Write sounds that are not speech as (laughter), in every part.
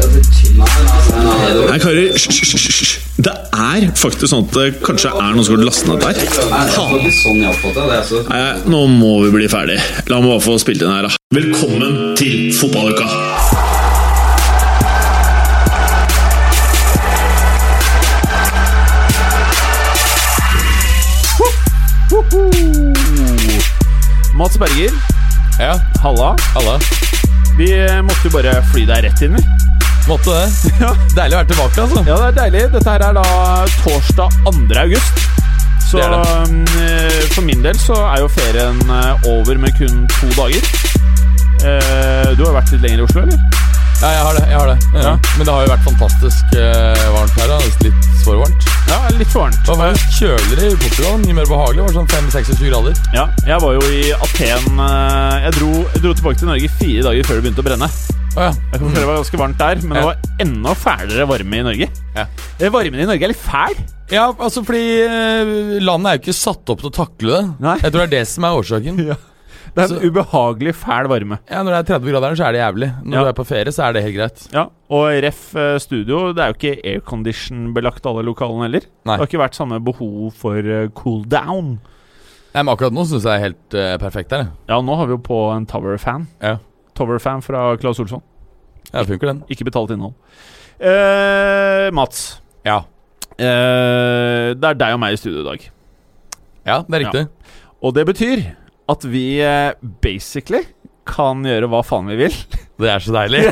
Nei, karer, hysj. Det er faktisk sånn at det kanskje er noen som har lastet ned der. Nei, nå må vi bli ferdig. La meg bare få spilt inn her, da. Velkommen til fotballuka! Mats Berger, Ja, halla. halla. Vi måtte jo bare fly deg rett inn, vi. Måtte det. (laughs) Ja. Deilig å være tilbake, altså. Ja, det er deilig. Dette her er da torsdag 2. august. Så Det det. um, eh, for min del så er jo ferien eh, over med kun to dager. Eh, du har vært litt lenger i Oslo, eller? Ja, jeg har det. jeg har det ja. Ja. Men det har jo vært fantastisk varmt her. da litt for varmt. Ja, litt for varmt. Det var kjøligere i Portugal. Mye mer behagelig. Det var sånn 5-26 grader. Ja, jeg var jo i Aten jeg dro, jeg dro tilbake til Norge fire dager før det begynte å brenne. Å ja. Jeg kan Det var ganske varmt der, men det var enda fælere varme i Norge. Ja. Eh, Varmen i Norge er litt fæl. ja, altså fordi eh, landet er jo ikke satt opp til å takle det. Nei. Jeg tror det er det som er årsaken. (laughs) Ja. Det er en Så- ubehagelig fæl varme. Ja, Når det er 30 grader, så er det jævlig. Når Ja. du er på ferie, så er det helt greit. Ja, Og ref eh, studio, det er jo ikke aircondition-belagt alle lokalene heller. Nei. Det har ikke vært samme behov for cool down. Nei, men akkurat nå syns jeg er helt uh, perfekt her. Ja, nå har vi jo på en Tower-fan. Ja. Tower-fan fra Claes Olsson. Ja, funker den. Ikke betalt innhold. Uh, Mats, Ja. Uh, det er deg og meg i studio i dag. Ja, det er riktig. Og det betyr at vi eh, basically kan gjøre hva faen vi vil. (laughs) Det er så deilig. (laughs)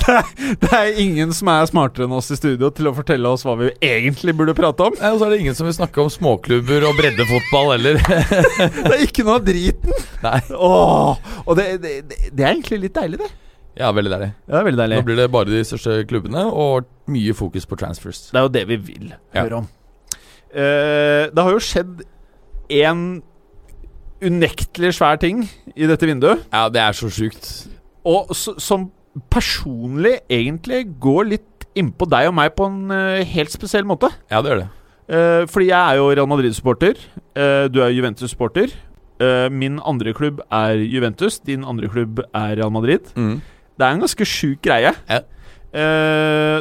det, er, det er ingen som er smartere enn oss i studio til å fortelle oss hva vi egentlig burde prate om. Nei, Og så er det ingen som vil snakke om småklubber og breddefotball heller. (laughs) Det er ikke noe av driten. Nei. Åh, og det, det, det, er egentlig litt deilig, det. Ja, veldig deilig. Ja, det er veldig Nå blir det bare de største klubbene og mye fokus på transfers. Det er jo det vi vil Ja. høre om. Uh, det har jo skjedd en unektelig svær ting i dette vinduet, Ja, det er så sjukt. og så, som personlig egentlig går litt innpå deg og meg på en uh, helt spesiell måte. Ja, det gjør det. Uh, fordi jeg er jo Real Madrid-supporter. Uh, du er Juventus-supporter. Min andre klubb er Juventus. Din andre klubb er Real Madrid. Mm. Det er en ganske sjuk greie. Ja.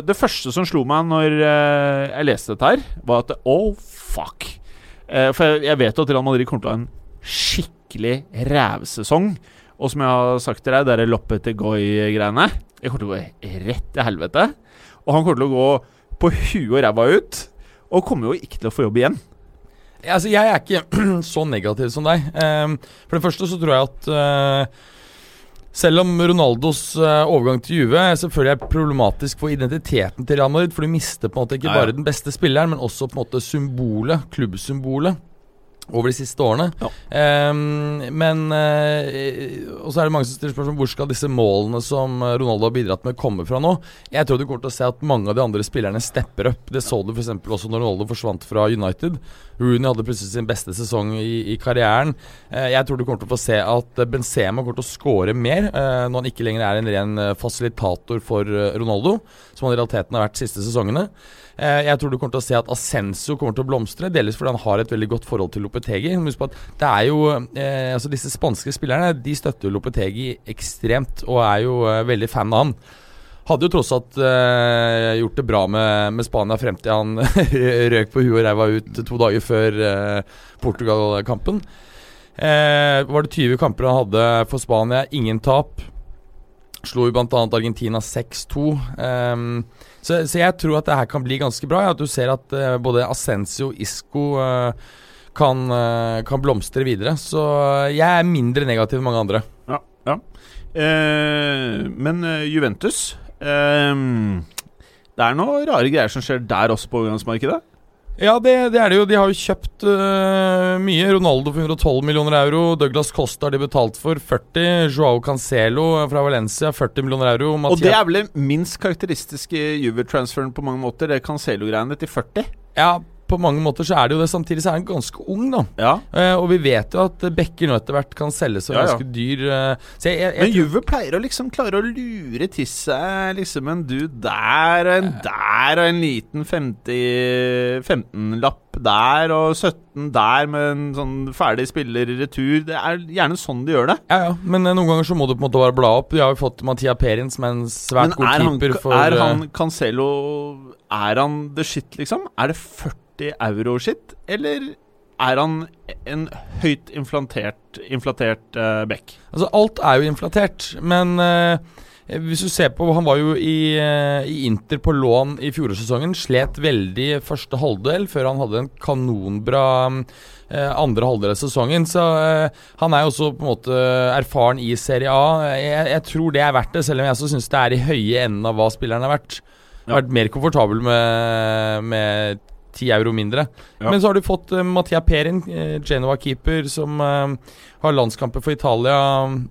Det første som slo meg når jeg leste dette her, var at Oh, fuck. For jeg, jeg vet jo at Real Madrid kommer til å ha en skikkelig rævsesong. Og som jeg har sagt til deg, det er Lopetegoi-greiene Det kommer til å gå rett til helvete. Og han kommer til å gå på huet og ræva ut. Og kommer jo ikke til å få jobb igjen. Altså, jeg er ikke (clears throat) så negativ som deg. Ehm, for det første så tror jeg at eh, selv om Ronaldos eh, overgang til Juve selvfølgelig er problematisk for identiteten til Real Madrid, for du mister på en måte ikke bare den beste spilleren, men også på en måte symbolet, klubbsymbolet, over de siste årene. Ja. Um, men uh, Og så er det mange som stiller spørsmål hvor skal disse målene som Ronaldo har bidratt med, komme fra nå? Jeg tror du kommer til å se at mange av de andre spillerne stepper opp. Det så du f.eks. også når Ronaldo forsvant fra United. Rooney hadde plutselig sin beste sesong i, i karrieren. Uh, jeg tror du kommer til å få se at Benzema kommer til å score mer uh, når han ikke lenger er en ren fasilitator for Ronaldo, som han i realiteten har vært de siste sesongene. Eh, jeg tror du kommer til å se at Ascenso kommer til å blomstre, delvis fordi han har et veldig godt forhold til Lopetegi. Husk på at det er jo eh, Altså Disse spanske spillerne De støtter Lopetegi ekstremt, og er jo eh, veldig fan av han. Hadde jo tross alt uh, gjort det bra med, med Spania frem til han (laughs) røk på huet og ræva ut to dager før uh, Portugal-kampen. Uh, var det 20 kamper han hadde for Spania, ingen tap. Slo jo bl.a. Argentina 6-2. Ehm, så, så jeg tror at det her kan bli ganske bra. At du ser at uh, både Ascencio Isco uh, kan, uh, kan blomstre videre. Så jeg er mindre negativ enn mange andre. Ja, ja. Men Juventus Det er noen rare greier som skjer der også på overgangsmarkedet. Ja, det, det er det jo. De har jo kjøpt uh, mye. Ronaldo for 112 millioner euro. Douglas Costa har de betalt for 40. Joao Cancelo fra Valencia 40 millioner euro. Og det er vel den minst karakteristiske Juve-transferen på mange måter. Det Cancelo-greiene til 40. Ja, på mange måter så er det jo det. Samtidig så er han ganske ung, da. Ja Eh, og vi vet jo at bekker nå etter hvert kan selges som Ja, ja. ganske dyr. eh, så jeg, jeg, jeg, Men Juve pleier å liksom klare å lure til seg liksom en dude der og en der og en liten 50 15-lapp der og 17 der med en sånn ferdig spiller i retur. Det er gjerne sånn de gjør det. Ja, ja, men eh, noen ganger så må du på en måte bare bla opp. De har jo fått Mathia Perin, som er en svært Men god er han, keeper. for, er eh, han Cancelo Er han the shit, liksom? Er det 40 euro shit, eller er han en høyt inflatert, inflatert uh, back? Altså, alt er jo inflatert, men eh, hvis du ser på Han var jo i, eh, i Inter på lån i fjorårssesongen. Slet veldig første halvdel, før han hadde en kanonbra eh, andre halvdel av sesongen. Så eh, han er jo også på en måte erfaren i Serie A. Jeg, jeg tror det er verdt det, selv om jeg også syns det er i høye enden av hva spilleren er verdt. Jeg har vært mer komfortabel med, med 10 euro mindre. Ja. Men så har du fått uh, Mattia Perin, uh, Genoa-keeper, som uh, har landskamper for Italia.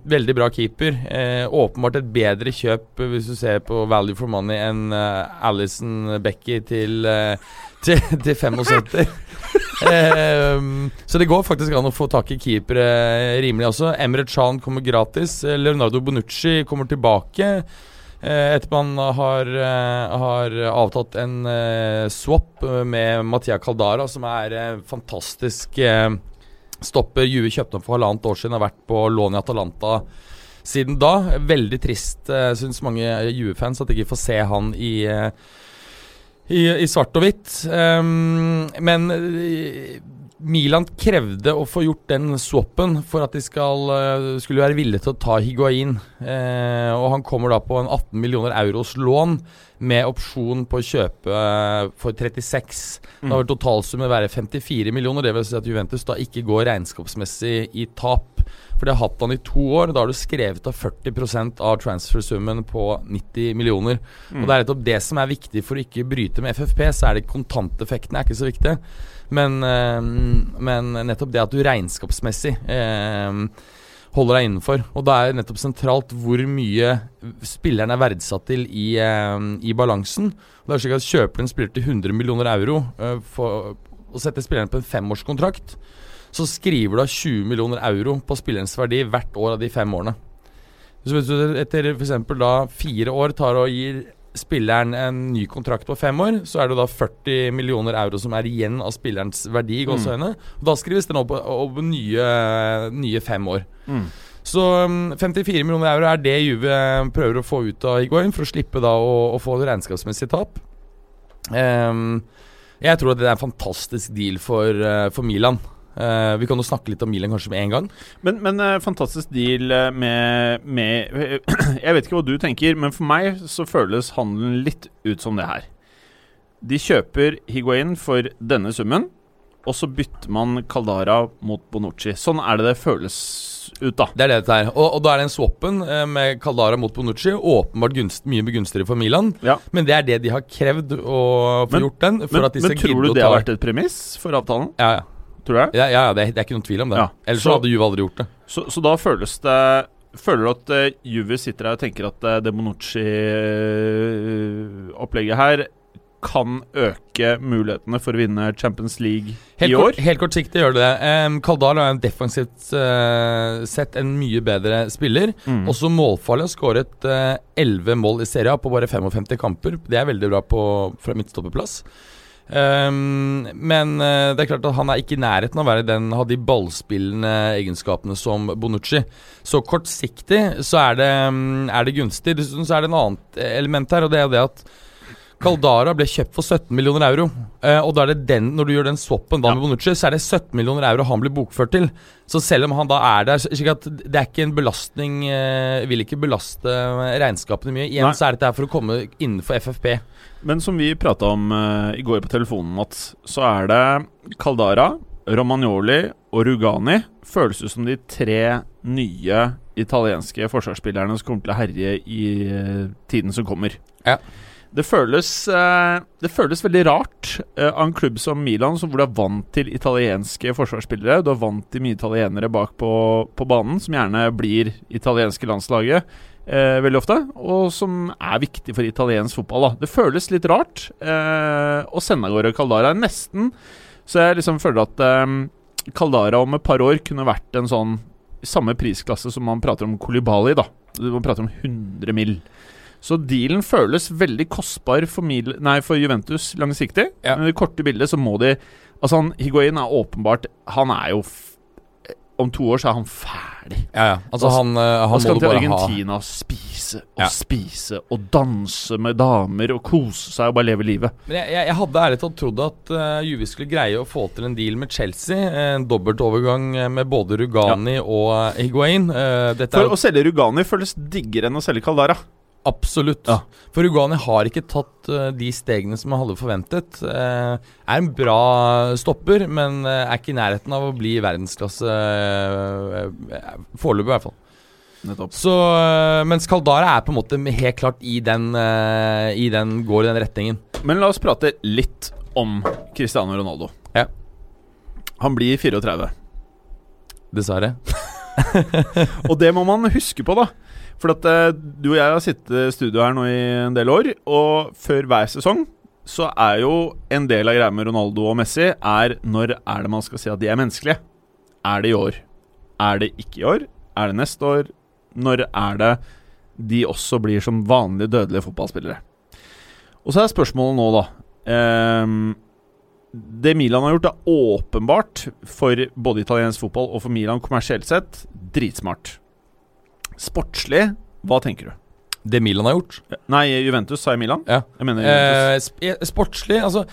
Veldig bra keeper. Eh, åpenbart et bedre kjøp, eh, hvis du ser på value for money, enn Alison Becky til, eh, til, (laughs) til 75. Ehm, så det går faktisk an å få tak i keepere rimelig også. Emre Chan kommer gratis. Eh, Leonardo Bonucci kommer tilbake. Eh, etter man har, eh, har avtalt en eh, swap med Mattia Caldara, som er fantastisk stopper. Juve kjøpte ham for halvannet år siden, har vært på lån i Atalanta siden da. Veldig trist, uh, syns mange Juve-fans, at de ikke får se han i i, i svart og hvitt. Um, men Milan krevde å få gjort den swappen for at de skal, eh, skulle være villige til å ta Higuain. Eh, og han kommer da på en 18 millioner euros lån med opsjon på å kjøpe eh, for 36. Da vil totalsummen være 54 millioner. Det vil si at Juventus da ikke går regnskapsmessig i tap. For det har hatt han i to år. Da har du skrevet av 40% av transfersummen på 90 millioner. Og det er nettopp det som er viktig for å ikke bryte med FFP. Så er det kontanteffekten er ikke så viktig. Men, eh, men nettopp det at du regnskapsmessig eh, holder deg innenfor. Og da er nettopp sentralt hvor mye spilleren er verdsatt til i, eh, i balansen. Det er slik at Kjøper en spiller til 100 millioner euro for, og setter spilleren på en femårskontrakt, så skriver du av 20 millioner euro på spillerens verdi hvert år av de fem årene. Så hvis du etter f.eks. da fire år tar og gir spilleren en ny kontrakt på fem år, så er det da 40 millioner euro som er igjen av spillerens verdi i gåseøyne. Og Da skrives den opp over nye, nye fem år. Mm. Så um, 54 millioner euro er det Juve prøver å få ut av Higuain for å slippe da å, å få regnskapsmessig tap. Um, jeg tror at det er en fantastisk deal for, eh, for Milan. Eh, vi kan jo snakke litt om Milan kanskje med en gang. Men, men uh, fantastisk deal eh, med, med (clears throat) Jeg vet ikke hva du tenker, men for meg så føles handelen litt ut som det her. De kjøper Higuain for denne summen, og så bytter man Caldara mot Bonucci. Sånn er det det føles ut, da. Det er det dette er. Og, og da er den swappen eh, med Caldara mot Bonucci åpenbart gunst, mye begunstigere for Milan. Ja. Men det er det de har krevd å få gjort den. For Men, at de men tror du det har vært et premiss for avtalen? Ja, ja. Tror du det? Ja, ja, ja det, det er ikke noen tvil om det. Ja. Ellers Så- hadde Juve aldri gjort det. Så, så da føles det Føler du at uh, Juve sitter her og tenker at uh, det Bonucci-opplegget her kan øke mulighetene for å vinne Champions League Helt, i kort, år? helt kortsiktig gjør det det. Um, Kaldal er en defensivt uh, sett en mye bedre spiller. Mm. Også målfarlig har skåret eh, 11 mål i serien på bare 55 kamper. Det er veldig bra på, fra midtstopperplass. Um, men eh, det er klart at han er ikke i nærheten av å være den ha de ballspillende egenskapene som Bonucci. Så kortsiktig så er det, mm, er det gunstig. Dessuten så er det en annet element her, og det er det at Caldara ble kjøpt for 17 millioner euro. Eh, og da er det den, når du gjør den swappen da med Bonucci, så er det 17 millioner euro han blir bokført til. Så selv om han da er der, så- slik at det er ikke en belastning eh, Vil ikke belaste regnskapene mye. Igjen Nei. så er dette her for å komme innenfor FFP. Men som vi prata om eh, i går på telefonen, Mats, så er det Caldara, Romagnoli og Rugani føles ut som de tre nye italienske forsvarsspillerne som kommer til å herje i eh, tiden som kommer. Ja. Det føles, eh, det føles veldig rart eh, av en klubb som Milan, hvor du er vant til italienske forsvarsspillere. Du er vant til mye italienere bak på, på banen, som gjerne blir italienske landslaget eh, veldig ofte, og som er viktig for italiensk fotball. da Det føles litt rart eh, å sende av gårde Caldara. Nesten så jeg liksom føler at eh, Caldara om et par år kunne vært en sånn samme prisklasse som man prater om Kolibali. Man prater om 100 mill. Så dealen føles veldig kostbar for, Mil nei, for Juventus langsiktig. Ja. Men i det korte bildet så må de Altså, han, Higuain er åpenbart Han er jo f Om to år så er han ferdig. Ja, ja. Altså, han, eh, Han han skal til ha Argentina og spise og Ja. spise og danse med damer og kose seg og bare leve livet. Men jeg, jeg, jeg hadde ærlig talt trodd at uh, Juve skulle greie å få til en deal med Chelsea. En dobbeltovergang eh, med både Rugani og uh, Higuain. Uh, For å selge Rugani føles diggere enn å selge Caldara. Absolutt. Ja. For Ugani har ikke tatt eh, de stegene som man hadde forventet. Eh, er en bra stopper, men eh, er ikke i nærheten av å bli verdensklasse foreløpig, i hvert fall. Nettopp. Så, mens Caldara er på en måte helt klart i den, i den går i den retningen. Men la oss prate litt om Cristiano Ronaldo. Ja. Han blir 34. Dessverre. (laughs) Og det må man huske på, da. For at eh, du og jeg har sittet i studio her nå i en del år, og før hver sesong så er jo en del av greia med Ronaldo og Messi er når er det man skal si at de er menneskelige? Er det i år? Er det ikke i år? Er det neste år? Når er det de også blir som vanlige dødelige fotballspillere? Og så er spørsmålet nå, da ehm, Det Milan har gjort, er åpenbart for både italiensk fotball og for Milan kommersielt sett dritsmart. Sportslig, hva tenker du? Det Milan har gjort. Nei, Juventus, sa jeg Milan? Ja. Jeg mener Juventus. Eh, eh, sportslig Altså,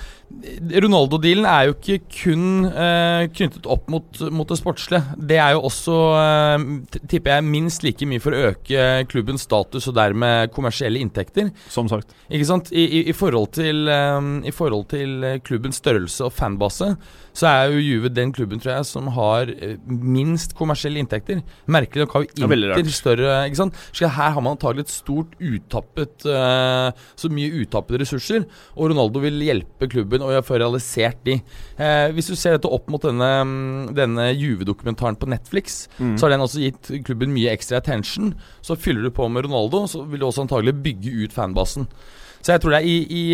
Ronaldo-dealen er jo ikke kun eh, knyttet opp mot, mot det sportslige. Det er jo også, eh, tipper jeg, minst like mye for å øke klubbens status og dermed kommersielle inntekter. Som sagt. Ikke sant? I, i, i, forhold, til, eh, I forhold til klubbens størrelse og fanbase, så er jo Juve den klubben tror jeg som har eh, minst kommersielle inntekter. Merkelig nok har jo Inter større ikke sant? Så her har man antagelig et stort uttappet uh, Så mye uttappede ressurser, og Ronaldo vil hjelpe klubben å få realisert de. Uh, hvis du ser dette opp mot denne, mm, denne Juve-dokumentaren på Netflix, Mm. så har den også gitt klubben mye ekstra attention. Så fyller du på med Ronaldo, så vil du også antagelig bygge ut fanbasen. Så jeg tror det er i, i,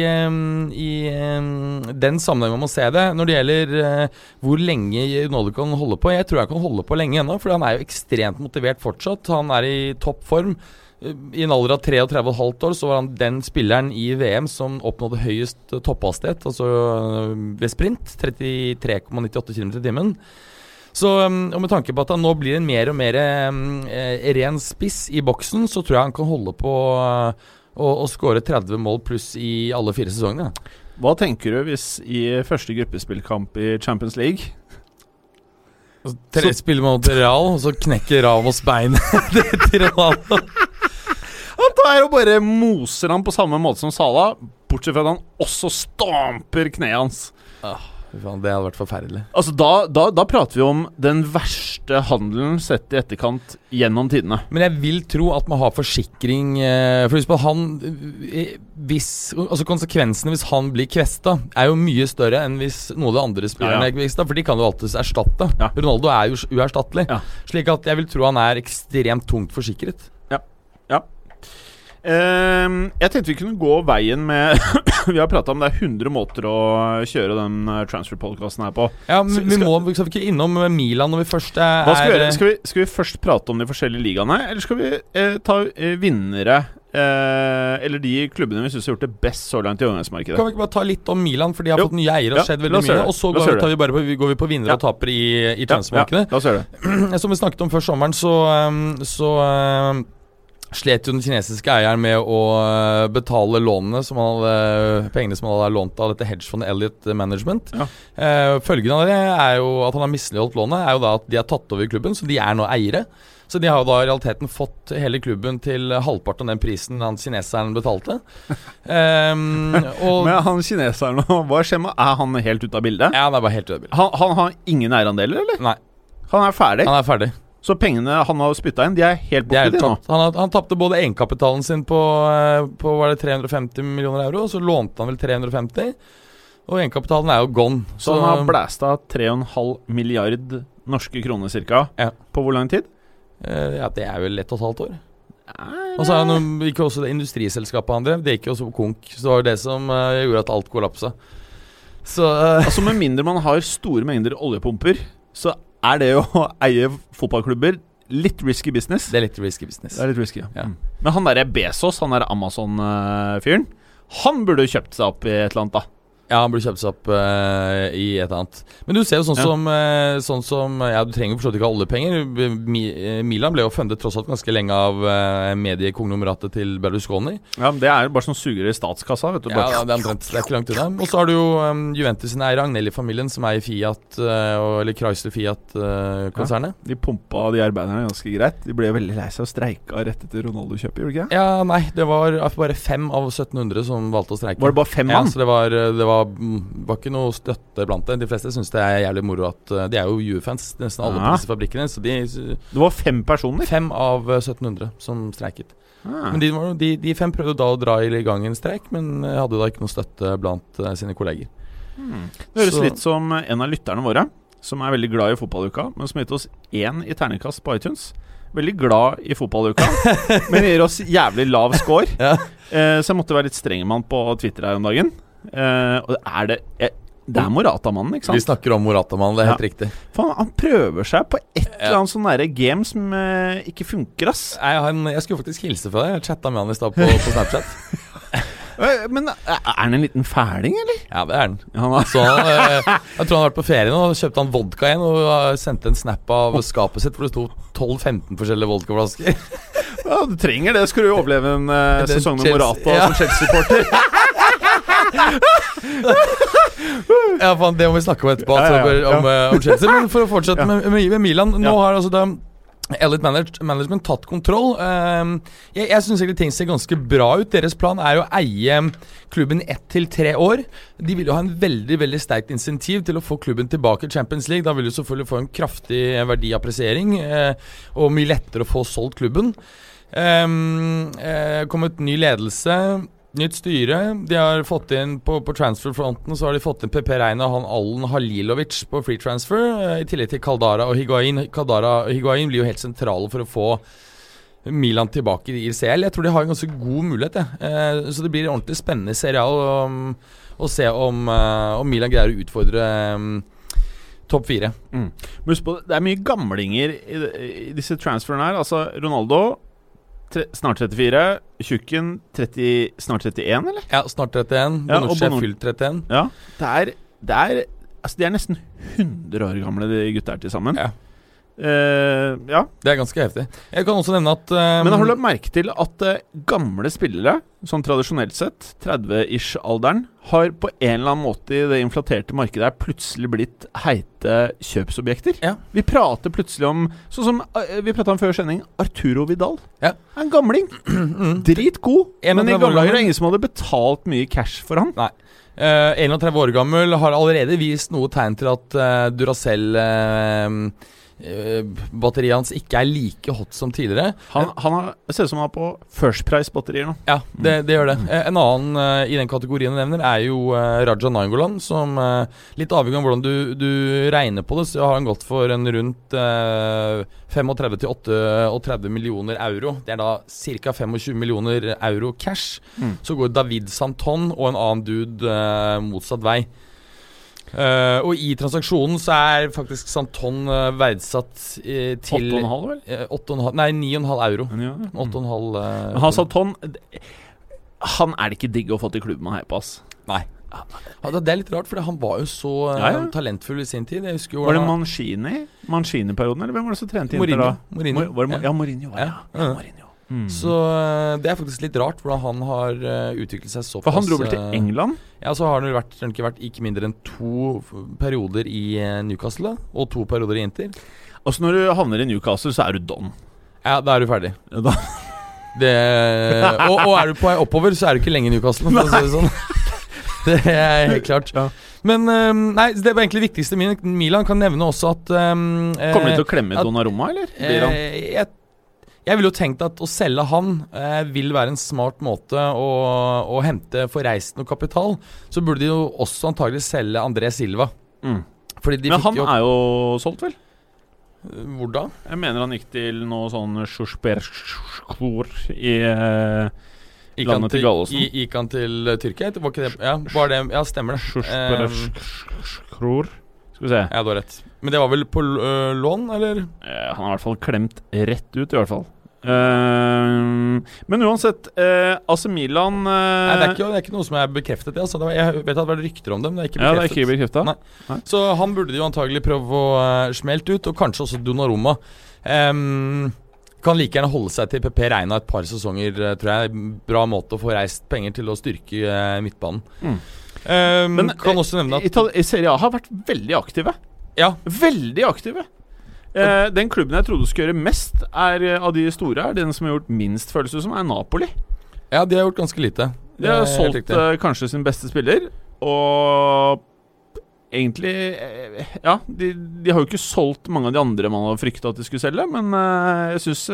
i den sammenhengen man må se det. Når det gjelder eh, hvor lenge Ronaldo kan holde på Jeg tror jeg kan holde på lenge ennå, for han er jo ekstremt motivert fortsatt. Han er i topp form. Eh, I en alder av 33,5 år så var han den spilleren i VM som oppnådde høyest topphastighet, altså eh, ved sprint. 33,98 km i timen. Så og med tanke på at han nå blir en mer og mer eh, ren spiss i boksen, så tror jeg han kan holde på å, å skåre 30 mål pluss i alle fire sesongene. Hva tenker du hvis i første gruppespillkamp i Champions League Tre, spiller mot Real, og så knekker Ramos beinet (laughs) til Ronaldo. Han tar og bare moser han på samme måte som Sala, bortsett fra at han også stamper kneet hans. Faen, Det hadde vært forferdelig. Altså, da, da, da prater vi om den verste handelen sett i etterkant gjennom tidene. Men jeg vil tro at man har forsikring eh, For husk på han eh, hvis, Altså Konsekvensene hvis han blir kvesta, er jo mye større enn hvis noen av de andre spillerne Ja, ja. er kvesta, for de kan jo alltids erstatte. Ja. Ronaldo er jo uerstattelig. Ja. Slik at jeg vil tro han er ekstremt tungt forsikret. Ehm, jeg tenkte vi kunne gå veien med (coughs) Vi har prata om det er 100 måter å kjøre den eh, transfer-podkasten her på. Ja, men Så vi skal- må skal vi ikke innom Milan når vi først er Hva skal vi gjøre? er- Skal vi, skal vi først prate om de forskjellige ligaene, eller skal vi eh, ta eh, vinnere eh, Eller de klubbene vi syns har gjort det best så langt i Kan vi ikke bare ta litt om Milan, for de har Jo. fått nye eiere og Ja, skjedd veldig mye. Og så går, tar vi bare på, går vi på vinnere Ja. og tapere i, i Ja, ja. (clears throat) Som vi snakket om før sommeren, så, um, så um, slet jo den kinesiske eieren med å uh, betale lånene som han hadde, pengene som han hadde lånt av dette hedgefondet Elliot Management. Ja. Eh, følgen av det er jo at han har misligholdt lånet, er jo da at de har tatt over klubben, så de er nå eiere. Så de har jo da i realiteten fått hele klubben til halvparten av den prisen han kineseren betalte. (laughs) Um, Men han kineseren (laughs) hva skjer med Er han helt ute av bildet? Ja, han er bare helt ute av bildet. Han, han har ingen eierandeler, eller? Nei, Han er ferdig. han er ferdig. Så pengene han har spytta inn, de er helt borte, de nå. Han, han tapte både egenkapitalen sin på, eh, på var det 350 millioner euro, og så lånte han vel 350. Og egenkapitalen er jo gone. Så han har blæsta 3,5 milliard norske kroner cirka Ja. På hvor lang tid? eh, Ja, det er vel ett og et halvt år. Og så gikk jo også det industriselskapet han drev, det gikk jo også konk. Så det var jo det som eh, gjorde at alt kollapsa. Så uh, Altså Med mindre man har store mengder oljepumper, så er det å (laughs) eie fotballklubber litt risky business. Det er litt risky business. Det er litt risky, ja. Ja. Mm. Men han derre Bezos, han derre Amazon-fyren, han burde jo kjøpt seg opp i et eller annet, da. Ja, han burde kjøpt seg opp uh, i et eller annet. Men du ser jo sånn Ja. som, uh, sånn som Ja, du trenger jo forstått ikke alle penger. Mi, eh, Milan ble jo fundet tross alt ganske lenge av uh, mediekonglomeratet til Berlusconi. Ja, men Det er jo bare sånn sugere i statskassa, vet du. Bare. Ja, det er. Det er ikke langt unna. Og så har du jo um, Juventus sin eier, Agnelli-familien, som eier Fiat, eller Chrysler Fiat-konsernet. De pumpa de arbeiderne ganske greit. De ble veldig lei seg og streika rett etter Ronaldo-kjøpet, gjorde de ikke? ja, nei, det var bare fem av 1700 som valgte å streike. Var det bare fem Ja, så det var, det var, var ikke noe støtte blant det. De fleste syns det er jævlig moro at eh, De er jo Juve-fans, nesten alle på disse fabrikkene. Så de Det var fem personer? Fem av eh, 1700 som streiket. Ah. Men de, de, de fem prøvde da å dra i gang en streik, men eh, hadde da ikke noe støtte blant uh, sine kolleger. Hmm. Det høres Så- litt som en av lytterne våre, som er veldig glad i fotballuka, men som har gitt oss én i terningkast på iTunes. Veldig glad i fotballuka, (laughs) men gir oss jævlig lav score. Ja. Eh, så jeg måtte være litt streng med han på Twitter her om dagen. Eh, og er det eh, Det er Morata-mannen, ikke Vi snakker om Moratamann, det er helt Ja. riktig. Faen, han prøver seg på et eller annet sånn derre game som eh, ikke funker, ass. Jeg, han, jeg skulle faktisk hilse fra deg. Jeg chatta med han i stad på, på Snapchat. (laughs) Men eh, er han en liten fæling, eller? Ja, det er han. Så han, eh, jeg tror han har vært på ferie nå kjøpte han vodka igjen og sendte en snap av skapet sitt hvor det sto 12-15 forskjellige vodkaflasker. Ja, du trenger det. Skal du overleve en eh, sesong med Chelsea- Morata ja. som Chelsea-supporter? (laughs) Ja, faen, Det må vi snakke om etterpå, Ja, ja, altså, ja. om, eh, om Chelsea. Men for å fortsette med, med, Milan. Nå har altså da Elite manage, Management tatt kontroll. Ehm, jeg jeg syns egentlig ting ser ganske bra ut. Deres plan er å eie klubben ett til tre år. De vil jo ha en veldig veldig sterkt insentiv til å få klubben tilbake i Champions League. Da vil du selvfølgelig få en kraftig verdiappresiering eh, og mye lettere å få solgt klubben. Um, eh, kommet ny ledelse, nytt styre. De har fått inn på, på transferfronten Så har de fått inn PP Reina og han Allen Halilovic på free transfer. eh, I tillegg til Kaldara og Higuain. Kaldara og Higuain blir jo helt sentrale for å få Milan tilbake i ICL. Jeg tror de har en ganske god mulighet. jeg. Eh, så det blir en ordentlig spennende serial å, å se om, eh, om Milan greier å utfordre um, topp fire. Mm. Husk på, det er mye gamlinger i, i disse transferene her. Altså Ronaldo tre, snart 34. Tjukken 30, snart 31, eller? Ja, snart 31. Ja, er fylt 31. Ja. Det er, det er Altså, de er nesten 100 år gamle, de gutta her til sammen. Ja. Eh, ja. Det er ganske heftig. Jeg kan også nevne at uh, Men har du lagt merke til at uh, gamle spillere, sånn tradisjonelt sett, 30-ish-alderen, har på en eller annen måte i det inflaterte markedet her plutselig blitt heite kjøpsobjekter? Ja. Vi prater plutselig om Sånn som vi prata om før sending, Arturo Vidal. Ja. En gamling. (clears throat) Dritgod. Men i gamle dager er det ingen som hadde betalt mye cash for han. Eh, 31 år gammel, har allerede vist noe tegn til at uh, Duracell Batteriet hans ikke er like hot som tidligere. Han, han har, ser ut som han har på First Price-batterier nå. Ja, det, det gjør det. Eh, en annen uh, i den kategorien du nevner, er jo uh, Raja Nangolan, som uh, Litt avhengig av hvordan du, du regner på det, så har han gått for en rundt uh, 35 til 38 millioner euro. Det er da ca. 25 millioner euro cash. Mm. Så går David Santon og en annen dude eh, motsatt vei. Eh, og i transaksjonen så er faktisk Santon uh, verdsatt uh, til 8,5, vel? eh, 8,5 Nei, 9,5 euro. Ja. 8,5 uh, Han Santon Han er det ikke digg å få til klubben å heie på, ass. Nei. Ja, det er litt rart, for han var jo så Ja, ja. talentfull i sin tid. Var det Mancini? Mancini-perioden, eller hvem var det som trente Inter da? Mourinho. Mor- Var det, Ja. Mourinho. var Ja. Mourinho. Mm. Så eh, det er faktisk litt rart hvordan han har eh, utviklet seg såpass. For han dro vel til eh, England? Ja, så har han vel vært, ikke vært ikke mindre enn to perioder i Newcastle, og to perioder i Inter. Altså Når du havner i Newcastle, så er du don. Ja, da er du ferdig. Da. (laughs) Det, og, og er du på vei oppover, så er du ikke lenge i Newcastle. For å si det sånn. (laughs) Det er helt klart. Ja. Men nei, det var egentlig det viktigste. Milan kan nevne også at um, Kommer de til å klemme Donnarumma, eller? Blir han? Eh, jeg, ville jo tenkt at å selge han eh, vil være en smart måte å, å hente forreisende og kapital. Så burde de jo også antagelig selge André Silva. Mm. Fordi de Men fikk han jo er jo solgt, vel? Hvor da? Jeg mener han gikk til noe sånn Sjusbergsklor i eh, Gikk Landet til til, Gallosen. gikk han til eh, Tyrkia? Var ikke det Ja, var det, ja stemmer det. Eh, Sjusbergsklor. Skal vi se. Ja, du har rett. Men det var vel på øh, lån, eller? Eh, han har i hvert fall klemt rett ut, i hvert fall. Uh, men uansett, uh, AC Milan uh, Nei, det er, ikke, det er ikke noe som er bekreftet. Altså. Det var, jeg vet at det var rykter om det, men det er ikke bekreftet. Ja, det er ikke bekreftet. Så han burde jo antagelig prøve å uh, smelte ut, og kanskje også Donnarumma. Um, kan like gjerne holde seg til PP Reina et par sesonger, tror jeg. Bra måte å få reist penger til å styrke midtbanen. Mm. Ehm, Men kan også nevne at Itali Serie A har vært veldig aktive. Ja, Veldig aktive. Eh, den klubben jeg trodde skulle gjøre mest er, eh, av de store, er den som har gjort minst, føles det som, er Napoli. ja, de har gjort ganske lite. De har solgt eh, kanskje sin beste spiller, og egentlig eh, Ja, de, de har jo ikke solgt mange av de andre man har frykta at de skulle selge, men eh, jeg syns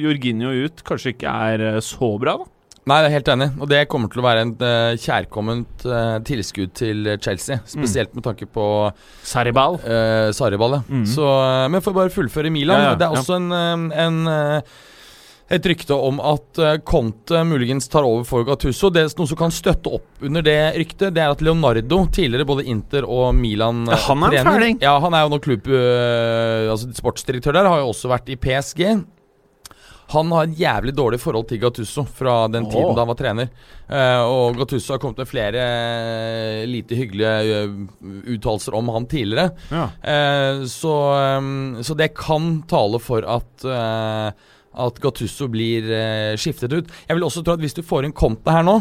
Jorginho ut kanskje ikke er eh, så bra, da. Nei, jeg er helt enig. Og det kommer til å være et uh, kjærkomment uh, tilskudd til eh, Chelsea. Spesielt med tanke på Saribal. uh, Sariball. ja. Mm. Så, eh, men for å bare fullføre Milan. Ja, ja, det er ja. også en, eh, en eh, et rykte om at Conte muligens tar over for Gattuso. Det er Noe som kan støtte opp under det ryktet, det er at Leonardo, tidligere både Inter og Milan Ja, han er en fæling. Ja, han er jo nå klubb... eh, altså sportsdirektør der, har jo også vært i PSG. Han har et jævlig dårlig forhold til Gattuso fra den oh. tiden da han var trener. Eh, og Gattuso har kommet med flere eh, lite hyggelige uh, uttalelser om han tidligere. Ja. Eh, så, så det kan tale for at eh, At Gattuso blir eh, skiftet ut. Jeg vil også tro at hvis du får inn Conte her nå,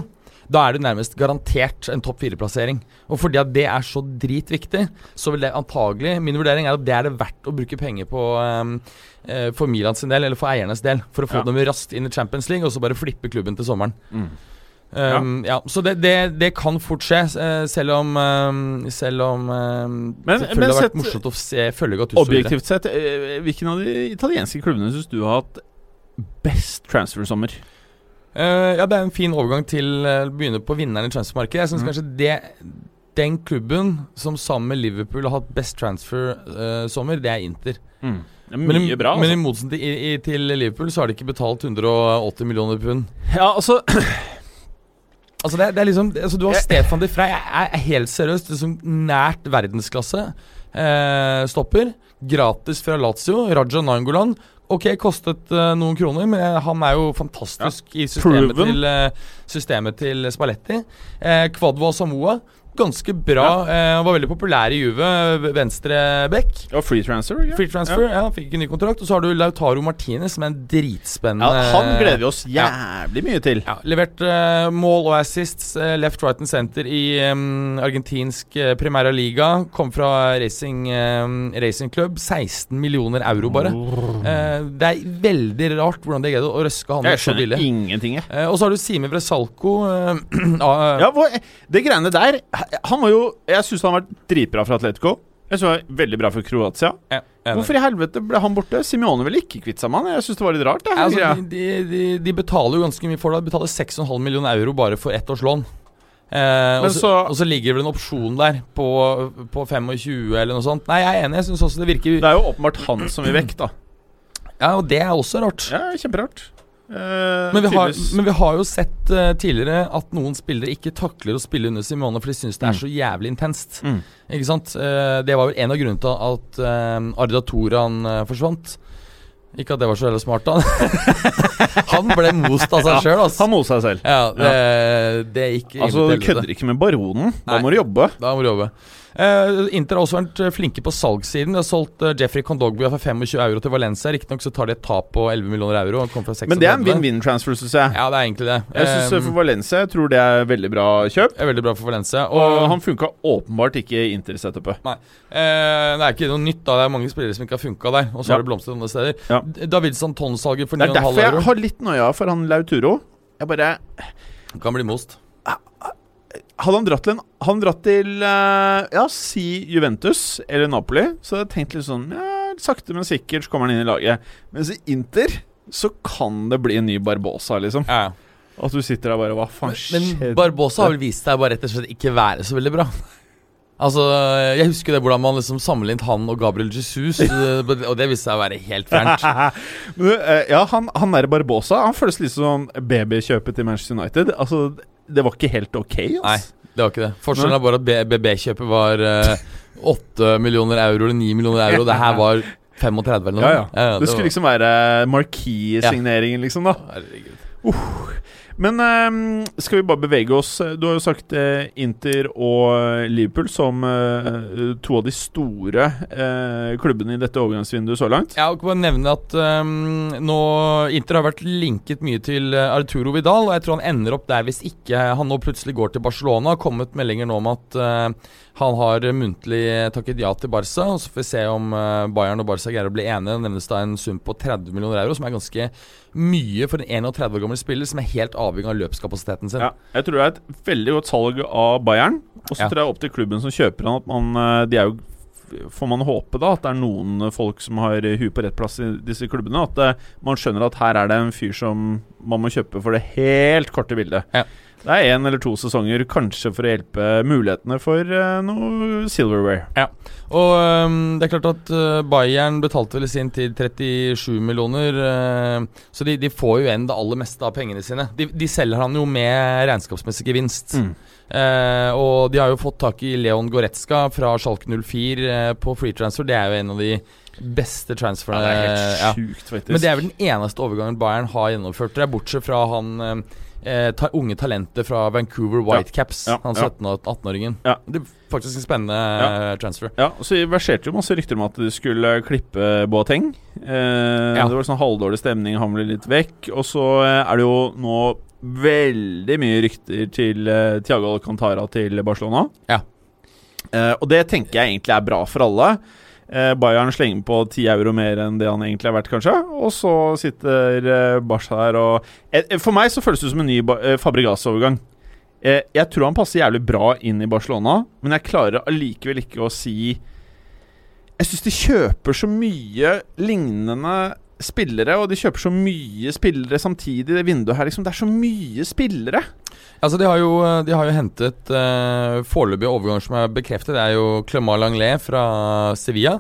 da er du nærmest garantert en topp fire-plassering. Og fordi at det er så dritviktig, så vil det antagelig Min vurdering er at det er det verdt å bruke penger på um, for Milans del, eller for eiernes del, for å få Ja. dem raskt inn i Champions League, og så bare flippe klubben til sommeren. Mm. Um, ja. Så det, det, det kan fort skje, eh, selv om um, Selv om Men- Selvfølgelig men har vært sett- morsomt å se følge godt videre. Objektivt sett, eh, hvilken av de italienske klubbene syns du har hatt best transfer-sommer? Eh, ja, det er en fin overgang til å begynne på vinneren i transfermarkedet. Jeg syns Mm. kanskje det den klubben som sammen med Liverpool har hatt best transfer-sommer, det er Inter. Det er Men, bra. men i Altså. motsetning til, i, i, til Liverpool så har de ikke betalt 180 millioner pund. Ja, altså (clears throat) Altså det, det er liksom altså Du har Jeg- Stefan de Frey, er, er helt seriøst liksom nært verdensklasse. Eh, stopper. Gratis fra Lazio. Raja Nangolan. Ok, kostet uh, noen kroner, men eh, han er jo fantastisk i systemet Proven. til, uh, systemet til Spalletti. Eh, Kvadwa Samoa. Ganske bra. Eh, var veldig populær i Juve. Venstre back. Ja, free transfer. Ja. Free transfer, ja. Fikk en ny kontrakt. Og så har du Lautaro Martinez, som er en dritspennende Ja, han gleder vi oss Ja. jævlig mye til. ja, levert eh, mål og assists, eh, left, right and center i em, argentinsk uh, Primera Liga. Kom fra Racing, em, Racing Club. 16 millioner euro, bare. Eh, det er veldig rart hvordan de greide å røske han Jeg så billig. ingenting, jeg. Og så har du Simi Vresalco. (clears throat) ah, Ja, hvor, det greiene der Han var jo Jeg syns han har vært dritbra for Atletico. Jeg synes han var veldig bra for Kroatia. ja. Hvorfor i helvete ble han borte? Simione ville ikke kvitte seg med han. Jeg syns det var litt rart. Det, altså, de, de, de, de betaler jo ganske mye for det. De betaler 6,5 millioner euro bare for ett års lån. Eh, og, så, så- og så ligger det vel en opsjon der på, på 25 eller noe sånt. Nei, jeg er enig. Jeg syns også det virker det er jo åpenbart han som vil vekk, da. Ja, og det er også rart. Ja, Kjemperart. Eh, Men vi, har, men vi har jo sett uh, tidligere at noen spillere ikke takler å spille under Simone, for de syns det er Mm. så jævlig intenst. Mm. Ikke sant? Uh, det var vel en av grunnene til at uh, Arda Toran forsvant. Ikke at det var så veldig smart, da. (laughs) han ble most av seg Ja, sjøl, altså. Han moste seg selv. Ja, det, det gikk Altså, du kødder ikke med Baronen. Da Nei. må du jobbe. Da må du jobbe. Eh, Inter har også vært eh, flinke på salgssiden. De har solgt uh, Jeffrey Condogbia for 25 euro til Valencia. Riktignok så tar de et tap på 11 millioner euro. Men det er en win-win-transfer, syns jeg. Ja, det er egentlig det. Jeg synes Eh, For Valencia jeg tror det er veldig bra kjøp. er veldig bra for Valencia. Og Og han funka åpenbart ikke i Inter-setupet. Nei. Uh, det er ikke noe nytt, da. Det er mange spillere som ikke har funka der. Og så Ja. har det blomstret andre steder. Ja. David Santon-salget for Det er derfor jeg har litt noia for han Lauturo. Jeg bare kan bli most. Hadde han dratt til en han dratt til eh, Ja, si Juventus eller Napoli, så hadde jeg tenkt litt sånn Ja, sakte, men sikkert så kommer han inn i laget. Mens i Inter så kan det bli en ny Barbosa, liksom. Ja. At du sitter der bare Hva faen skjedde? Men? Barbosa har vel vist seg bare rett og slett ikke være så veldig bra. Altså, Jeg husker det hvordan man liksom sammenlignet han og Gabriel Jesus, eh, og det viste seg å være helt fjernt. (laughs) Eh, ja, han, han er Barbosa Han føles litt som babykjøpet til Manchester United. Altså, det var ikke helt ok. Nei, Altså. det var ikke det. Forskjellen er bare at BB-kjøpet var, eh, 8 millioner euro eller 9 millioner euro. Det her var 35 eller noe. Ja, ja. Ja, det skulle var- liksom være marquis-signeringen, liksom, da. Herregud. Men ehm, skal vi bare bevege oss Du har jo sagt eh, Inter og Liverpool som eh, to av de store eh, klubbene i dette overgangsvinduet så langt. Jeg kan bare nevne at ehm, nå Inter har vært linket mye til eh, Arturo Vidal, og jeg tror han ender opp der hvis ikke han nå plutselig går til Barcelona. Det har kommet meldinger nå om at eh, han har muntlig takket ja til Barca. og Så får vi se om eh, Bayern og Barca greier å bli enige. Det nevnes da en sum på 30 millioner euro, som er ganske mye for en 31 år gammel spiller som er helt avhengig av løpskapasiteten sin. Ja, jeg tror det er et veldig godt salg av Bayern. Og så Ja. tror jeg opp til klubben som kjøper han at man eh, De er jo Får man håpe da at det er noen folk som har huet på rett plass i disse klubbene. At eh, man skjønner at her er det en fyr som man må kjøpe for det helt korte bildet. Ja. Det er én eller to sesonger, kanskje for å hjelpe mulighetene for uh, noe silverware. Og um, det er klart at uh, Bayern betalte vel i sin tid 37 millioner, uh, så de, de får jo igjen det aller meste av pengene sine. De, de selger han jo med regnskapsmessig gevinst. Mm. Og de har jo fått tak i Leon Goretzka fra Schalke 04 eh, på free transfer. Det er jo en av de beste transferne. det er helt sjukt, faktisk. Men det er vel den eneste overgangen Bayern har gjennomført. Det er bortsett fra han eh, ta, unge talenter fra Vancouver Whitecaps. Ja, Han ja. 17- og 18-åringen. Ja. Det er faktisk en spennende eh, transfer. Ja, så verserte jo masse rykter om at de skulle klippe Boateng. Eh. Det var sånn halvdårlig stemning, han ble litt vekk. Og så eh, er det jo nå veldig mye rykter til eh, Tiago Alcantara til Barcelona. Ja. Eh, og det tenker jeg egentlig er bra for alle. Eh, Bayern slenger på 10 euro mer enn det han egentlig er verdt, kanskje. Og så sitter eh, Barca her og eh, For meg så føles det som en ny eh, Fabregas-overgang. Eh, jeg tror han passer jævlig bra inn i Barcelona, men jeg klarer allikevel ikke å si Jeg syns de kjøper så mye lignende spillere, og de kjøper så mye spillere samtidig i det vinduet her. Liksom. Det er så mye spillere. Altså, de har jo, de har jo hentet uh, foreløpige overganger som er bekreftet. Det er jo Clement Langlet fra Sevilla.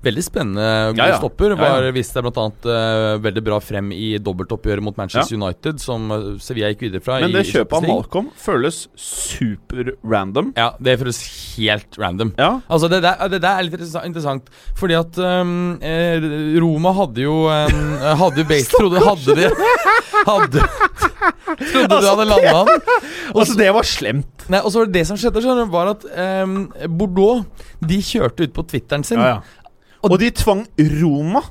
Veldig spennende god Ja, ja. stopper. Var ja. viste seg bl.a. Uh, veldig bra frem i dobbeltoppgjøret mot Manchester United, som eh, Sevilla gikk videre fra. Men det kjøpet av Malcolm føles super random. Ja, det føles helt random. Ja, Altså det der, det der er litt interessant, fordi at um, eh, Roma hadde jo um, (laughs) Hadde jo base Trodde hadde de Hadde Trodde de hadde landa han. (laughs) altså det var slemt. Nei, og så var det det som skjedde, skjønner du, var at um, Bordeaux De kjørte ut på Twitteren sin. Ja, ja. Og de tvang Roma.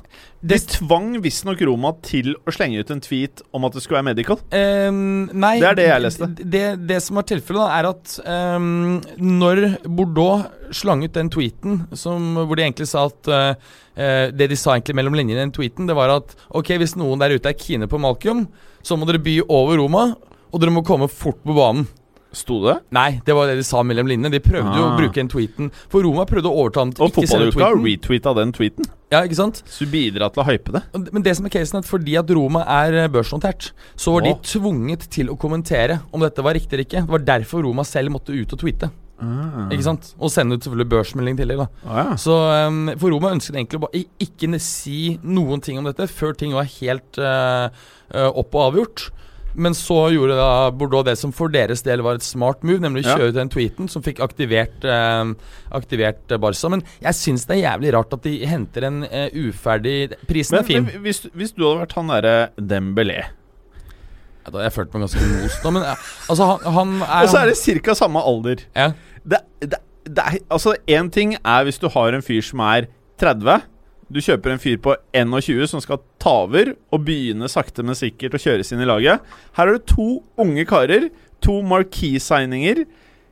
De Det- tvang visstnok Roma til å slenge ut en tweet om at det skulle være medical. Um, nei Det er det jeg leste. Det, det, som var tilfellet, er at um, når Bordeaux slang ut den tweeten som, hvor de egentlig sa at eh, Det de sa egentlig mellom linjene i den tweeten, det var at ok, hvis noen der ute er kine på Malcolm, så må dere by over Roma, og dere må komme fort på banen. Sto det? Nei, det var det de sa mellom linjene. De prøvde jo å Ah. bruke den tweeten. For Roma prøvde å overta den til Og ikke selve fotballuka retweeta den tweeten. Ja, ikke sant? Så du bidrar til å hype det. Men det som er casen er at fordi at Roma er eh, børsnotert, så var de tvunget til å kommentere om dette var riktig eller ikke. Det var derfor Roma selv måtte ut og tweete. Ikke sant? Og sende ut selvfølgelig børsmelding i tillegg. da Ah, ja. Så um, For Roma ønsket egentlig å bare ikke si noen ting om dette før ting var helt uh, opp og avgjort. Men så gjorde da Bordeaux det som for deres del var et smart move, nemlig å kjøre ut den tweeten som fikk aktivert, eh, aktivert eh, Barca. Men jeg syns det er jævlig rart at de henter en eh, uferdig Prisen Men, er fin. men hvis, hvis du hadde vært han derre Dembélé Ja, da jeg følt meg ganske most nå, men ja, altså, han, han er Og så er det ca. samme alder. ja. Det, det, det er, altså, én ting er hvis du har en fyr som er 30. Du kjøper en fyr på 21 som skal ta over og begynne sakte, men sikkert å kjøres inn i laget. Her har du to unge karer. To marquee-signinger.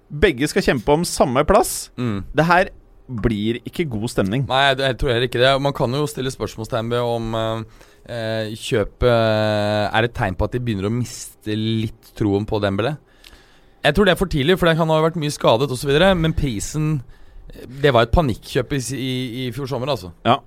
Begge skal kjempe om samme plass. mm. Det her blir ikke god stemning. Nei, jeg, tror heller ikke det. Man kan jo stille spørsmålstegn ved om eh, eh, kjøpet eh, er et tegn på at de begynner å miste litt troen på Dembélé. Jeg tror det er for tidlig, for han har vært mye skadet osv. Men prisen Det var et panikkjøp i, i, i fjor sommer, altså. Ja.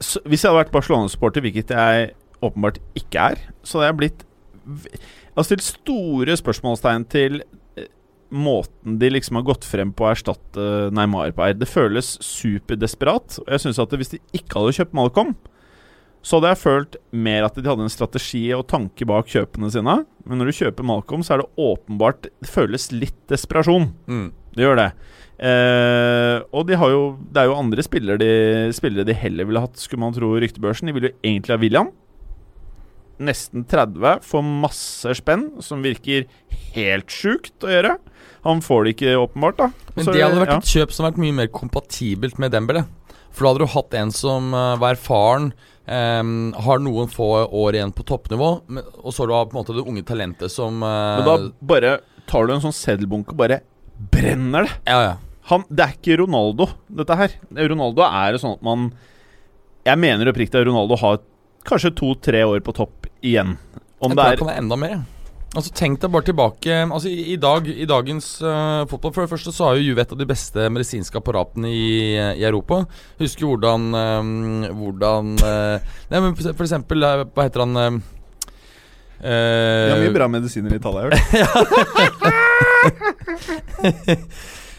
Så, hvis jeg hadde vært Barcelona-supporter, hvilket jeg åpenbart ikke er, så hadde jeg blitt Jeg har stilt store spørsmålstegn til eh, måten de liksom har gått frem på å erstatte Neymar på her. Det føles superdesperat. Og jeg synes at hvis de ikke hadde kjøpt Malcolm, så hadde jeg følt mer at de hadde en strategi og tanke bak kjøpene sine. Men når du kjøper Malcolm, så er det åpenbart Det føles litt desperasjon. Mm. Det gjør det. Eh, og de har jo Det er jo andre spillere de, spillere de heller ville hatt, skulle man tro, ryktebørsen. De ville jo egentlig ha William. Nesten 30, får masse spenn, som virker helt sjukt å gjøre. Han får det ikke, åpenbart. da Men Så, det hadde vært ja. et kjøp som hadde vært mye mer kompatibelt med Dembele. For da hadde du hatt en som eh, var erfaren, Um, har noen få år igjen på toppnivå, men, og så har du på en måte det unge talentet som uh, Men da bare tar du en sånn seddelbunke og bare brenner det. Ja, ja. Han, det er ikke Ronaldo, dette her. Ronaldo er det sånn at man Jeg mener oppriktig at Ronaldo har kanskje to-tre år på topp igjen. Om jeg tror det er kan være enda mer. Altså Tenk deg bare tilbake Altså I, i dag I dagens uh, fotball For det første så har jo Juve et av de beste medisinske apparatene i, i Europa. Husker hvordan eh, Hvordan uh, Nei, men for, for eksempel Hva heter han uh, Det er mye bra medisiner i Italia, jeg har hørt. (laughs) (laughs) (laughs)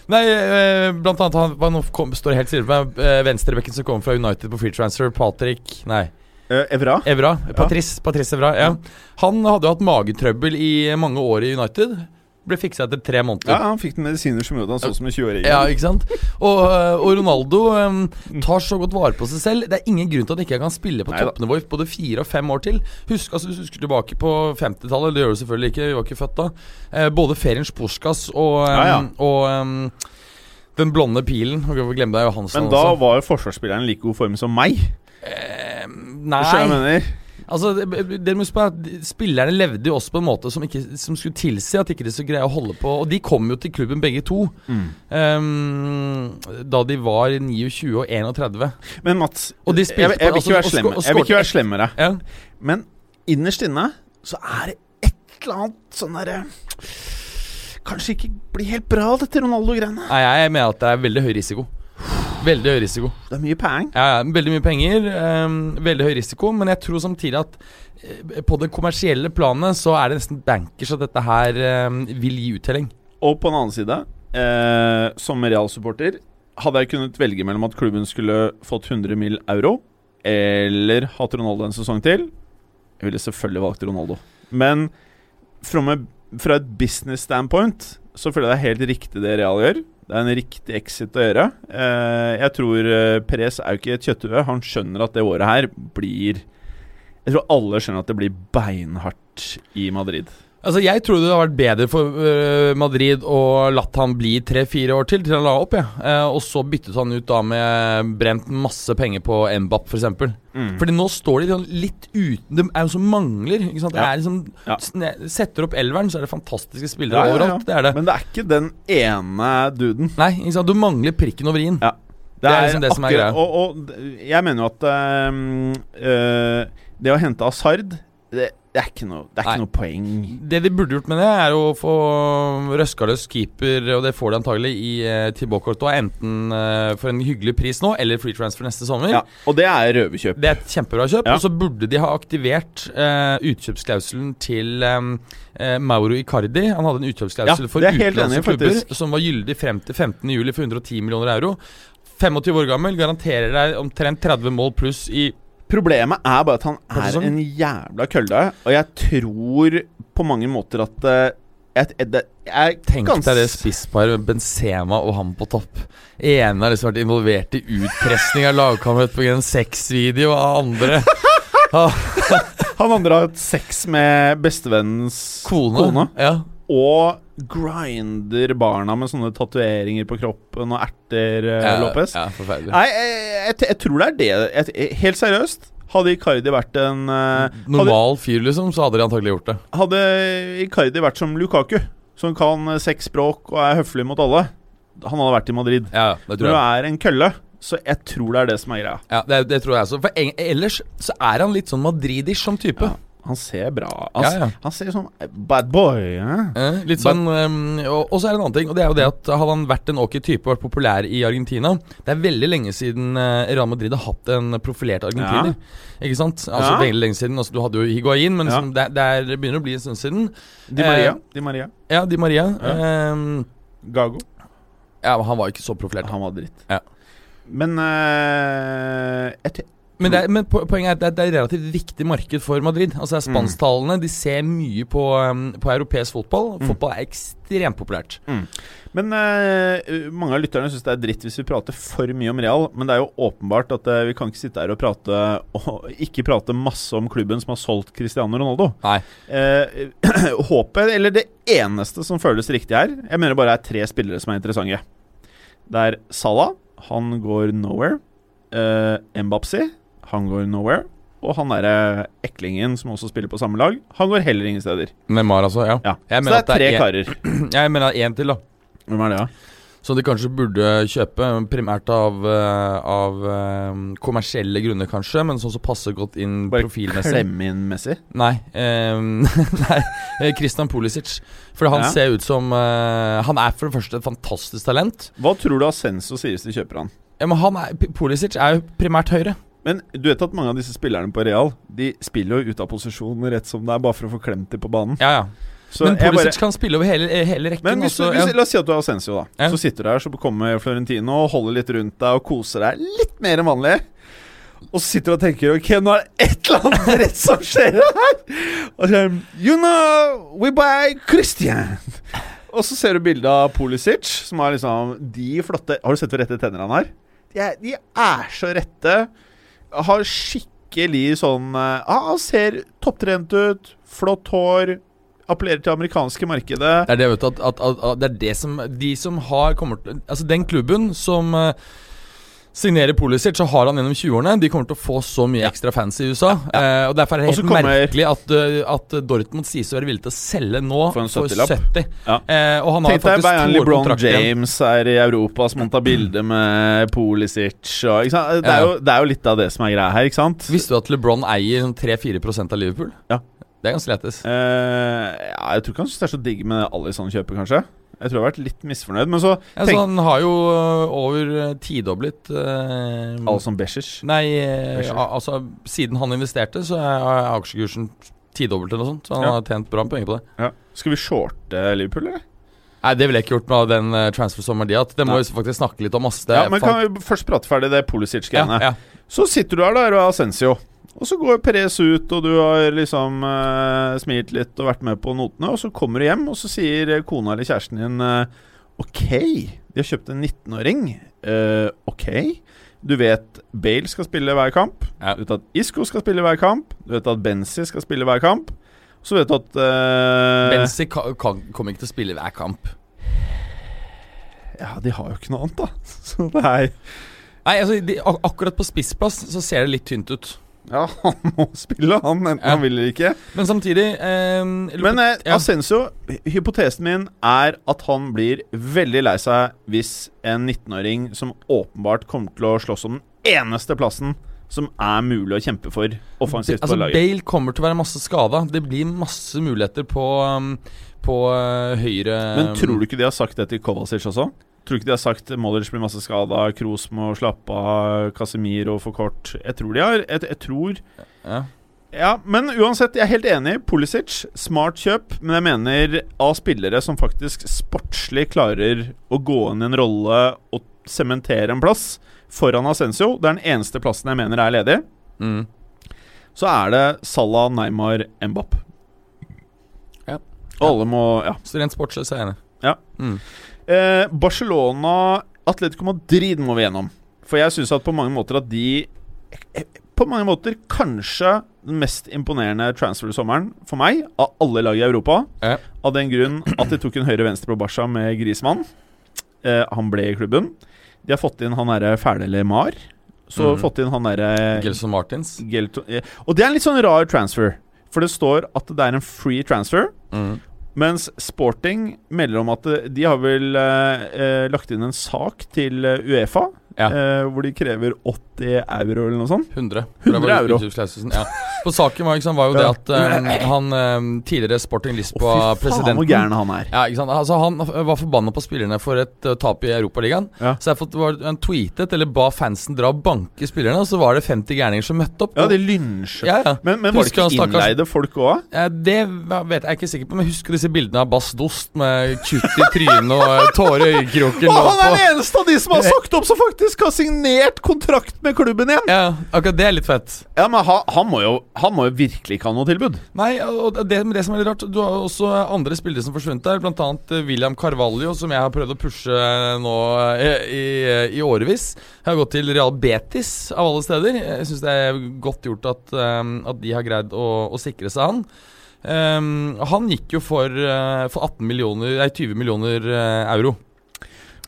Nei, eh, blant annet han, han kom, står helt stille for meg. eh, Venstrebekken som kommer fra United på free transfer, Patrick Nei, Eh, Evra? Evra. Patrice, Patrice Evra. Ja. Han hadde jo hatt magetrøbbel i mange år i United. Ble fiksa etter tre måneder. Ja, han fikk den medisiner som gjorde han så ut som en 20-åring. Ja, ikke sant? Og, øh, og Ronaldo um, tar så godt vare på seg selv. Det er ingen grunn til at han ikke kan spille på toppnivå i både fire og fem år til. Husk, altså Hvis du husker tilbake på 50-tallet, det gjør du selvfølgelig ikke, vi var ikke født da. Eh, både Ferenc Puskas og, um, Ja, ja. og um, den blonde pilen Glem deg Johansen Men da også. var jo forsvarsspilleren i like god form som meg. Eh, Du skjønner hva jeg mener? Altså, det, det må huske at Spillerne levde jo også på en måte som, ikke, som skulle tilsi at ikke de så greie å holde på. Og de kom jo til klubben begge to. Ehm, da de var 29 og 31. Men Mats, Og de jeg, jeg, jeg, vil ikke være altså, slem, jeg vil ikke være slem med deg. Ja. Men innerst inne så er det et eller annet sånn derre Kanskje ikke blir helt bra, dette Ronaldo-greiene. Nei, jeg mener at det er veldig høy risiko. Veldig høy risiko. Det er mye penger. Ja, veldig mye penger, Um, veldig høy risiko, men jeg tror samtidig at eh, på det kommersielle planet så er det nesten bankers at dette her um, vil gi uttelling. Og på den annen side, uh, som Real-supporter, hadde jeg kunnet velge mellom at klubben skulle fått 100 mill. euro, eller hatt Ronaldo en sesong til, jeg ville selvfølgelig valgt Ronaldo. Men from a, fra et business standpoint så føler jeg det er helt riktig det Real gjør. Det er en riktig exit å gjøre. Eh, jeg tror eh, Perez er jo ikke et kjøtthue. Han skjønner at det året her blir Jeg tror alle skjønner at det blir beinhardt i Madrid. Altså Jeg trodde det hadde vært bedre for øh, Madrid å latt han bli tre-fire år til, til han la opp. Ja. Eh, og så byttet han ut da med brent masse penger på Mbapp, f.eks. eksempel Mm. Fordi nå står de sånn litt uten Det er jo som mangler. Ikke sant? Det Ja. er liksom Ja. Setter opp elveren, så er det fantastiske spillere Ja, overalt. Det er det. Men det er ikke den ene duden. Nei, ikke sant? du mangler prikken over i-en. Ja. Det er liksom det som er greia. Og, og jeg mener jo at øh, øh, det å hente Asard det, det er ikke noe, det er ikke noe poeng. Det de burde gjort med det, er å få røska løs keeper, og det får de antagelig i uh, Thibaut Courtois, enten eh, for en hyggelig pris nå, eller free transfer neste sommer. Ja, og det er røverkjøp. Det er et kjempebra kjøp. Ja. Og så burde de ha aktivert eh, utkjøpsklausulen til eh, eh, Mauro Icardi. Han hadde en utkjøpsklausul Ja, for utenlandske klubber som var gyldig frem til 15. juli for 110 millioner euro. 25 år gammel, garanterer deg omtrent 30 mål pluss i Problemet er bare at han er en jævla kølle, og jeg tror på mange måter at eh, jeg, jeg, det- jeg, Tenk deg det spissparet med Benzema og han på topp. Ene har liksom vært involvert i utpressing av lagkamerat på en sexvideo av andre. (laughs) Han andre har hatt sex med bestevennens Kone. kone. Ja. Og grinder barna med sånne tatoveringer på kroppen og erter, eh, Ja, Lopez. Ja, forferdelig. Nei, jeg, jeg, jeg tror det er det. Jeg, helt seriøst. Hadde Icardi vært en eh, hadde, Normal fyr, liksom, så hadde de antagelig gjort det. hadde Icardi vært som Lukaku, som kan eh, seks språk og er høflig mot alle, han hadde vært i Madrid. Ja, det tror tror du jeg. er en kølle, så jeg tror det er det som er greia. Ja, det, det tror jeg også. For ellers så er han litt sånn Madridish som type. Ja, han ser bra Han, Ja, ja. han ser sånn bad boy eh? Eh, litt sånn um, og, og så er det en annen ting, og det er jo det at hadde han vært en ok type vært populær i Argentina Det er veldig lenge siden uh, Real Madrid har hatt en profilert argentiner. Ikke sant? Altså Ja. veldig lenge siden. Altså Du hadde jo Higuain, men liksom, det, det, er, det begynner å bli en stund siden. Di Maria. Eh, Di Maria. Ja, Di Maria. Ja. Gago. ja, han var ikke så profilert. Han var dritt. Ja. Men uh, jeg, Men, det er, men poenget er at det er- det er et relativt viktig marked for Madrid. Altså det er Spansktalene De ser mye på, um, på europeisk fotball. Fotball er ekstremt populært. Men eh, mange av lytterne syns det er dritt hvis vi prater for mye om Real. Men det er jo åpenbart at eh, vi kan ikke sitte her og prate og (laughs) ikke prate masse om klubben som har solgt Cristiano Ronaldo. Nei. Eh, (clears throat) håpet, eller det eneste som føles riktig her Jeg mener bare er tre spillere som er interessante. Det er Salah. Han går nowhere. Uh, Mbapsi. Han går nowhere. Og han derre eklingen som også spiller på samme lag, han går heller ingen steder. Neymar, altså. Ja. Ja. Så det er tre det er karer. (clears throat) Jeg mener én til, da. Hvem er det, da? Som de kanskje burde kjøpe, primært av, eh, av eh, kommersielle grunner, kanskje, men sånn som passer godt inn Bare profilmessig. klemme inn Messi? (laughs) Nei. Um, (laughs) nei eh, Christian Pulisic. For han Ja. ser ut som uh, Han er for det første et fantastisk talent. Hva tror du Ascenso hvis de kjøper han? Ja, men han er, Pulisic er jo primært høyre. Men du vet at mange av disse spillerne på Real De spiller jo ut av posisjon rett som det er, bare for å få klemt dem på banen. Ja, ja. Så men Pulisic bare, kan spille over hele, eh, hele rekken. men hvis også, hvis, ja. la oss si at du er Ascencio, da. Ja. Så sitter du her, så kommer Florentino og holder litt rundt deg og koser deg litt mer enn vanlig. Og så sitter du og tenker Ok, nå er det et eller annet rett som skjer her! Og så You know, we buy Christian. Og så ser du bildet av Pulisic, som har liksom de flotte Har du sett hvor rette tenner han har? De er, de er så rette. Har skikkelig sånn eh, ah, ser topptrent ut, flott hår, appellerer til amerikanske markedet. Det er det, vet du, at, at, at, at det er det som De som har kommer til Altså, den klubben som eh, signerer Pulisic, så har han gjennom 20-årene. De kommer til å få så mye ekstra fans i USA. Eh, og Derfor er det helt kommer- merkelig at, eh, at Dortmund sies å være villig til å selge nå For en for 70-lapp. 70. Ja. Eh, og han har Tenk deg Bayern LeBron. James er i Europa som må ta bilde med Pulisic og? Det, er jo, det er jo litt av det som er greia her, ikke sant? Visste du at LeBron eier sånn 3-4% av Liverpool? Ja. Det er ganske lettest. Uh, ja, jeg tror ikke han syns det er så digg med Alison-kjøpet, kanskje. Jeg tror jeg har vært litt misfornøyd. Men så Ja, så han har jo øh, over øh, tidoblet Alle som Beschers? Nei, øh, Becher. altså siden han investerte, så er aksjekursen tidoblet eller noe sånt. Så han Ja. har tjent bra med penger på det. Ja. Skal vi shorte Liverpool, eller? Nei, det ville jeg ikke gjort med den uh, transfer-sommeren de har hatt. Det må Nei. vi faktisk snakke litt om. Ass. Det Ja, men fan- kan vi først prate ferdig det Pulisic-greiene? ja, ja. Så sitter du her da og Ascencio. Og så går Perez ut, og du har liksom eh, smilt litt og vært med på notene. Og så kommer du hjem, og så sier kona eller kjæresten din eh, OK, de har kjøpt en 19-åring. Eh, OK. Du vet Bale skal spille hver kamp. Ja. Du vet at Isco skal spille hver kamp. Du vet at Benzi skal spille hver kamp. Så vet du at eh, Benzi kommer ikke til å spille hver kamp. Ja, de har jo ikke noe annet, da. (laughs) Så det er Nei, altså de, ak Akkurat på spissplass så ser det litt tynt ut. (laughs) Ja, han må spille, han, enten Ja. han vil eller ikke. Men samtidig eh, Men eh, ja. Asensio, hypotesen min er at han blir veldig lei seg hvis en 19-åring som åpenbart kommer til å slåss om den eneste plassen som er mulig å kjempe for offensivt altså, på laget. Bale kommer til å være masse skada. Det blir masse muligheter på, um, på uh, høyre Men tror du ikke de har sagt det til Kovacic også? Tror ikke de har sagt Modric blir masse skada, Kroos må slappe av, Casemiro for kort? Jeg tror de har Jeg, jeg tror ja. Ja, men uansett, jeg er helt enig. Pulisic, smart kjøp. Men jeg mener av spillere som faktisk sportslig klarer å gå inn i en rolle og sementere en plass foran Ascencio, det er den eneste plassen jeg mener er ledig, mm. så er det Salah, Neymar, Mbapp. Ja. Og alle må Ja. Så rent sportslig så er jeg enig. Ja. Mm. Eh, Barcelona, Atletico Madrid må vi gjennom. For jeg syns at på mange måter at de eh, På mange måter kanskje den mest imponerende transfer-sommeren for meg av alle lag i Europa. Ja. Av den grunn at de tok en høyre-venstre på Barca med Grismann. Eh, han ble i klubben. De har fått inn han derre fæle Lemar. Så mm. fått inn han derre Gelson Martins. Gelto- eh, Og det er en litt sånn rar transfer. For det står at det er en free transfer. Mm. Mens Sporting melder om at eh, de har vel eh, eh, lagt inn en sak til eh, Uefa, Ja. eh, hvor de krever 80 euro eller noe sånt. 100. 100 euro. Ja. For saken var, sant, var jo det at eh, han eh, tidligere Sporting fy oh, Fy faen, hvor gæren han er. ja, ikke sant? Altså, Han var forbanna på spillerne for et uh, tap i Europaligaen. Ja. Så jeg fått, var han tweetet, eller ba fansen dra og banke spillerne, og så var det 50 gærninger som møtte opp. Ja, de lynsjer. Ja, ja. Men, men var det ikke innleide folk òg? Ja, Det vet jeg ikke sikker på, men jeg husker disse bildene av Bass Dost med kutt i trynet og tårer i øyekroken. Og han er den eneste av de som har sagt opp, som faktisk har signert kontrakt med klubben igjen! Ja, akkurat det er litt fett. Ja, men han, han, må, jo, han må jo virkelig ikke ha noe tilbud. Nei, og det, det som er litt rart Du har også andre spillere som forsvunnet der, blant annet eh, William Carvalho, som jeg har prøvd å pushe nå i, i, i årevis. Jeg har gått til Real Betis, av alle steder. Jeg syns det er godt gjort at, eh, at de har greid å, å sikre seg han. Um, han gikk jo for, eh, for 18 millioner, nei, 20 millioner eh, euro.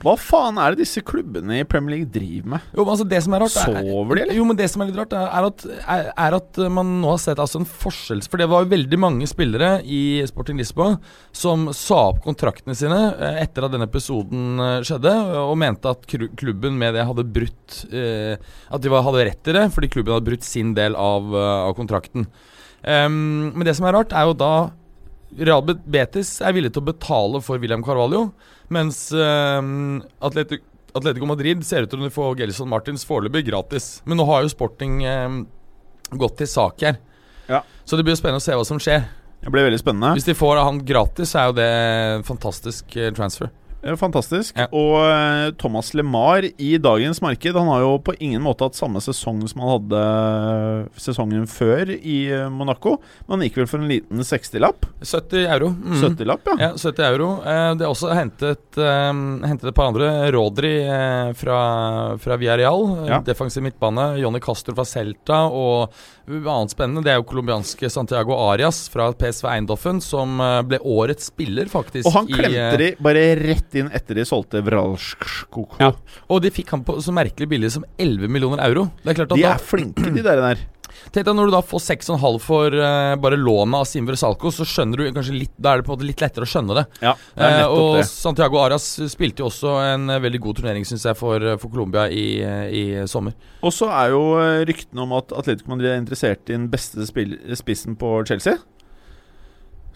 Hva faen er det disse klubbene i Premier League driver med? Jo, men altså det som er rart er, Sover de, eller? Jo, men det som er litt rart, er at, er, er at man nå har sett altså en forskjell For det var jo veldig mange spillere i Sporting Lisboa som sa opp kontraktene sine eh, etter at denne episoden eh, skjedde, og mente at klubben med det hadde brutt eh, At de hadde rett til det, fordi klubben hadde brutt sin del av, av kontrakten. Um, men det som er rart, er jo da Real Betis er villig til å betale for William Carvalho, mens uh, Atletico, Atletico Madrid ser ut til å få Gelson Martins foreløpig gratis. Men nå har jo Sporting uh, gått til sak her. Ja. Så det blir jo spennende å se hva som skjer. Det blir veldig spennende. Hvis de får han gratis, så er jo det en fantastisk eh, transfer. Eh, Fantastisk. Ja. Og eh, Thomas LeMar i dagens marked Han har jo på ingen måte hatt samme sesong som han hadde eh, sesongen før i Monaco. Men han gikk vel for en liten 60-lapp? 70 euro. Mm. 70-lapp, ja. Ja, 70 euro. Det er også hentet, hentet et par andre. Rodri fra, fra Villarreal. Ja. Defensiv midtbane. Jonny Castro fra Celta. Og annet spennende, det er jo colombianske Santiago Arias fra PSV Eindhoven, som eh, ble årets spiller, faktisk. Og han klemte eh, de bare rett inn etter de solgte Vralskoko. Ja. Og de fikk han på så merkelig billig som 11 millioner euro. Det er klart at De da, er flinke, de der. der. Tenk deg Når du da får 6,5 for uh, bare lånet av Simver Salco, så skjønner du kanskje litt Da er det på en måte litt lettere å skjønne det. Ja, det nettopp og det. Santiago Aras spilte jo også en eh, veldig god turnering, syns jeg, for, for Colombia i, i sommer. Og så er jo ryktene om at Atletico Madrid er interessert i den beste spissen på Chelsea.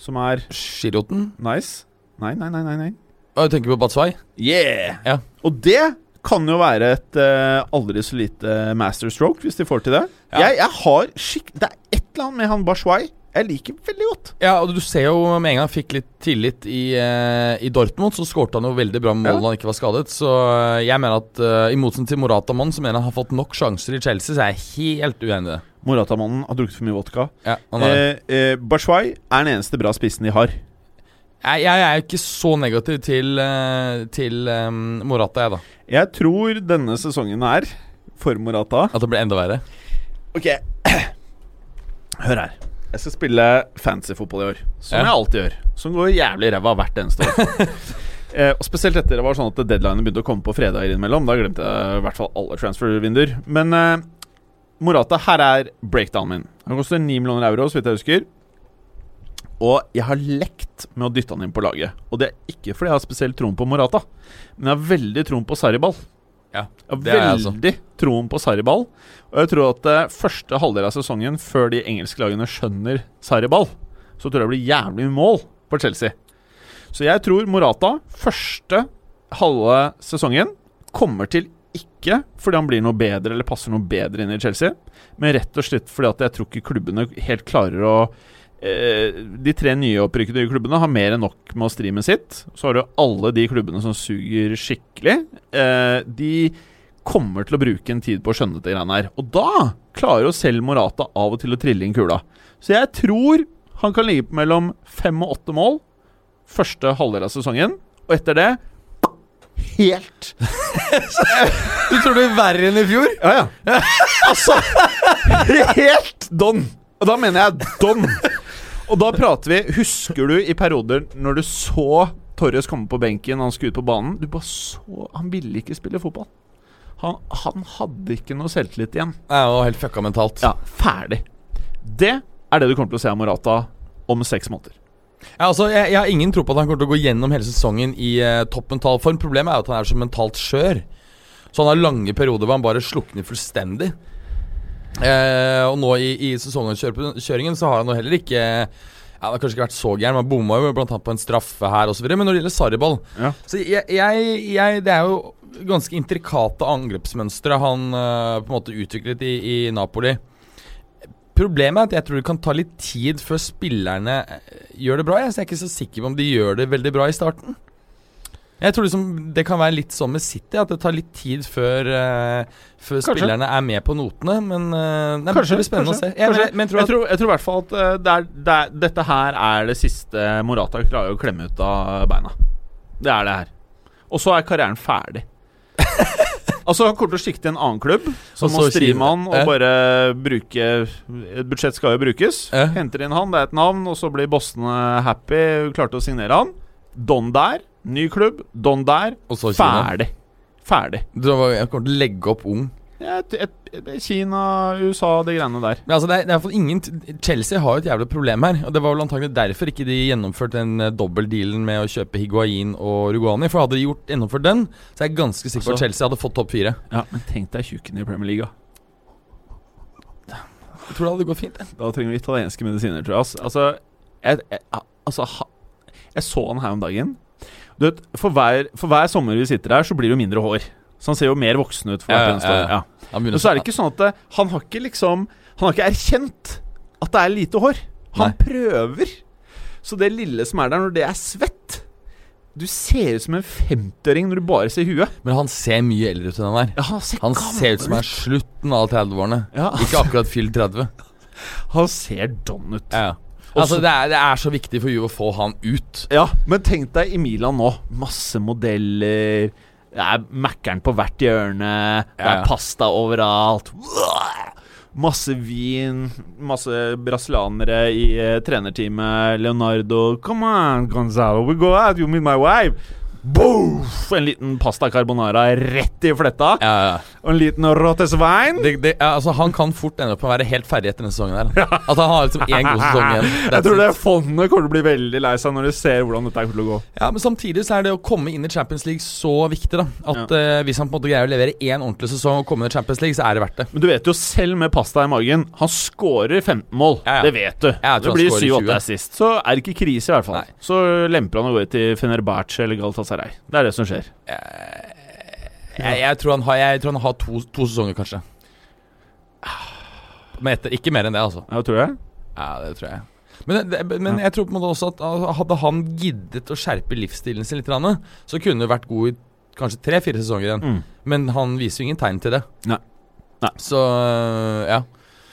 Som er Giroten? nice. Nei, nei, nei. nei, nei. Jeg Du tenker på Batswai? Yeah! Ja. Og det kan jo være et uh, aldri så lite masterstroke, hvis de får til det. Ja. Jeg, jeg har skikk... Det er et eller annet med han Bashwai jeg liker veldig godt. Ja, og du ser jo med en gang han fikk litt tillit i, uh, i Dortmund, så skårte han jo veldig bra mål Ja. han ikke var skadet. Så eh, jeg mener at uh, i motsetning til Moratamann, som mener han har fått nok sjanser i Chelsea, så er jeg helt uenig i det. Morata-mannen har drukket for mye vodka. Ja, han har. Eh, eh, Bashwai er den eneste bra spissen de har. Jeg, jeg er ikke så negativ til, eh, til um, Morata, jeg, da. Jeg tror denne sesongen er, for Morata At det blir enda verre. Ok, (clears throat) hør her. Jeg skal spille fancy fotball i år, som Ja. jeg alltid gjør. Som går jævlig ræva hvert eneste år. (laughs) eh, og Spesielt etter det var sånn at deadlinene begynte å komme på fredager innimellom. Da glemte jeg i hvert fall alle transfer-vinduer. Men eh, Morata, her er breakdownen min. Han koster 9 millioner euro, så vidt jeg husker. Og jeg har lekt med å dytte han inn på laget. Og det er ikke fordi jeg har spesielt troen på Morata, men jeg har veldig troen på Sarriball. Ja, Jeg har jeg altså. veldig troen på Sarriball. Og jeg tror at uh, første halvdel av sesongen, før de engelske lagene skjønner Sarriball, så tror jeg det blir jævlig mål for Chelsea. Så jeg tror Morata, første halve sesongen, kommer til ikke fordi han blir noe bedre eller passer noe bedre inn i Chelsea, men rett og slett fordi at jeg tror ikke klubbene helt klarer å De tre nyopprykkede klubbene har mer enn nok med å stri med sitt. Så har du alle de klubbene som suger skikkelig. Eh, de kommer til å bruke en tid på å skjønne dette greiene her. Og da klarer jo selv Morata av og til å trille inn kula. Så jeg tror han kan ligge på mellom fem og åtte mål første halvdel av sesongen. Og etter det helt (laughs) Du tror det blir verre enn i fjor? Ja, ja. (laughs) altså Helt don. Og da mener jeg don. Og da prater vi Husker du i perioder når du så Torres komme på benken han skulle ut på banen? Du bare så Han ville ikke spille fotball. Han, han hadde ikke noe selvtillit igjen. Jeg var helt fucka mentalt. Ja, ferdig. Det er det du kommer til å se av Morata om seks måneder. Ja, altså, jeg, jeg har ingen tro på at han kommer til å gå gjennom hele sesongen i uh, topp mental form. Problemet er at han er så mentalt skjør. Så han har lange perioder hvor han bare slukner fullstendig. Eh, og nå i, i sesongkjøringen så har han jo heller ikke ja, Det har kanskje ikke vært så gæren. Man bomma jo blant annet på en straffe her osv. Men når det gjelder Sarriball Ja. Så jeg, jeg, jeg Det er jo ganske intrikate angrepsmønstre han uh, på en måte utviklet i, i Napoli. Problemet er at jeg tror det kan ta litt tid før spillerne eh, gjør det bra. Jeg, så jeg er ikke så sikker på om de gjør det veldig bra i starten. Jeg tror liksom det kan være litt sånn med City, at det tar litt tid før, uh, før spillerne er med på notene. Men uh, nei, Kanskje, det blir spennende kanskje, å se. Jeg, men, men tror Jeg at, tror, jeg tror i hvert fall at eh, det er, det er, dette her er det siste Morata klarer å klemme ut av beina. Det er det her. Og så er karrieren ferdig. (laughs) altså Han kommer til å sikte til en annen klubb, som må så stri skrive- med han og eh? bare bruke Et budsjett skal jo brukes. Eh? Henter inn han, det er et navn, og så blir bossene happy. Klarte å signere han. Don der. Ny klubb. Don der. og så Kina. Ferdig. Ferdig. Du jeg kommer til å legge opp ung. Et, et, et, Kina, USA, de greiene der. Men altså, det er, det er ingen Chelsea har jo et jævlig problem her. Og Det var vel antagelig derfor ikke de gjennomførte den uh, dobbeltdealen med å kjøpe Higuain og Rugani. For hadde de gjort, gjennomført den, så er jeg ganske sikker på Altså- at Chelsea hadde fått topp fire. Ja, Men tenk deg tjukken i Premier League. Jeg tror det hadde gått fint. Da trenger vi italienske medisiner, tror jeg. Altså, jeg, jeg, altså jeg så han her om dagen. Du vet, for hver, for hver sommer vi sitter her, så blir det jo mindre hår. Så han ser jo mer voksen ut. for Ja, ja, ja. Ja. Han så er det ikke sånn at det, han har ikke liksom Han har ikke erkjent at det er lite hår. Han Nei. prøver. Så det lille som er der, når det er svett Du ser ut som en 50-åring når du bare ser huet. Men han ser mye eldre ut enn han er. Ja, han ser, Han ser ut som han er slutten av 30-årene. Ja, Ikke akkurat fylt 30. han ser don ut. Ja, ja. Altså, det er, det er så viktig for Juve å få han ut. Ja, men tenk deg i Milan nå. Masse modeller. Det er Mækkern på hvert hjørne. Det er pasta overalt. Masse vin. Masse brasilianere i eh, trenerteamet. Leonardo Come on, Gonzalo, we go out, you meet my wife. Boof! En liten pasta carbonara rett i fletta. Ja, ja. Og en liten rottesvein. Det, det, ja, altså, han kan fort ende opp med å være helt ferdig etter denne sesongen. her At (laughs) han har liksom én god sesong igjen. (laughs) Jeg tror det fondet kommer til å bli veldig lei seg når de ser hvordan dette kommer til å gå. Ja, Men samtidig så er det å komme inn i Champions League så viktig. da At eh, Hvis han på en måte greier å levere én ordentlig sesong og komme inn i Champions League, så er det verdt det. Men du vet jo selv med pasta i magen Han skårer 15 mål. Ja, ja. Det vet du. Det blir 7-8 20. assist. Så er det ikke krise, i hvert fall. Nei. Så lemper han av gårde til Fenerbahçe eller Galatasaray. Det er det som skjer. Jeg, jeg, tror han har, tror han har to, to sesonger, kanskje. Men etter, ikke mer enn det, altså. Ja, tror jeg. Ja, det tror jeg. Men, det, men jeg tror på en måte også at hadde han giddet å skjerpe livsstilen sin litt, så kunne det vært god i kanskje tre-fire sesonger igjen. Mm. Men han viser jo ingen tegn til det. Nei. Nei. Så ja.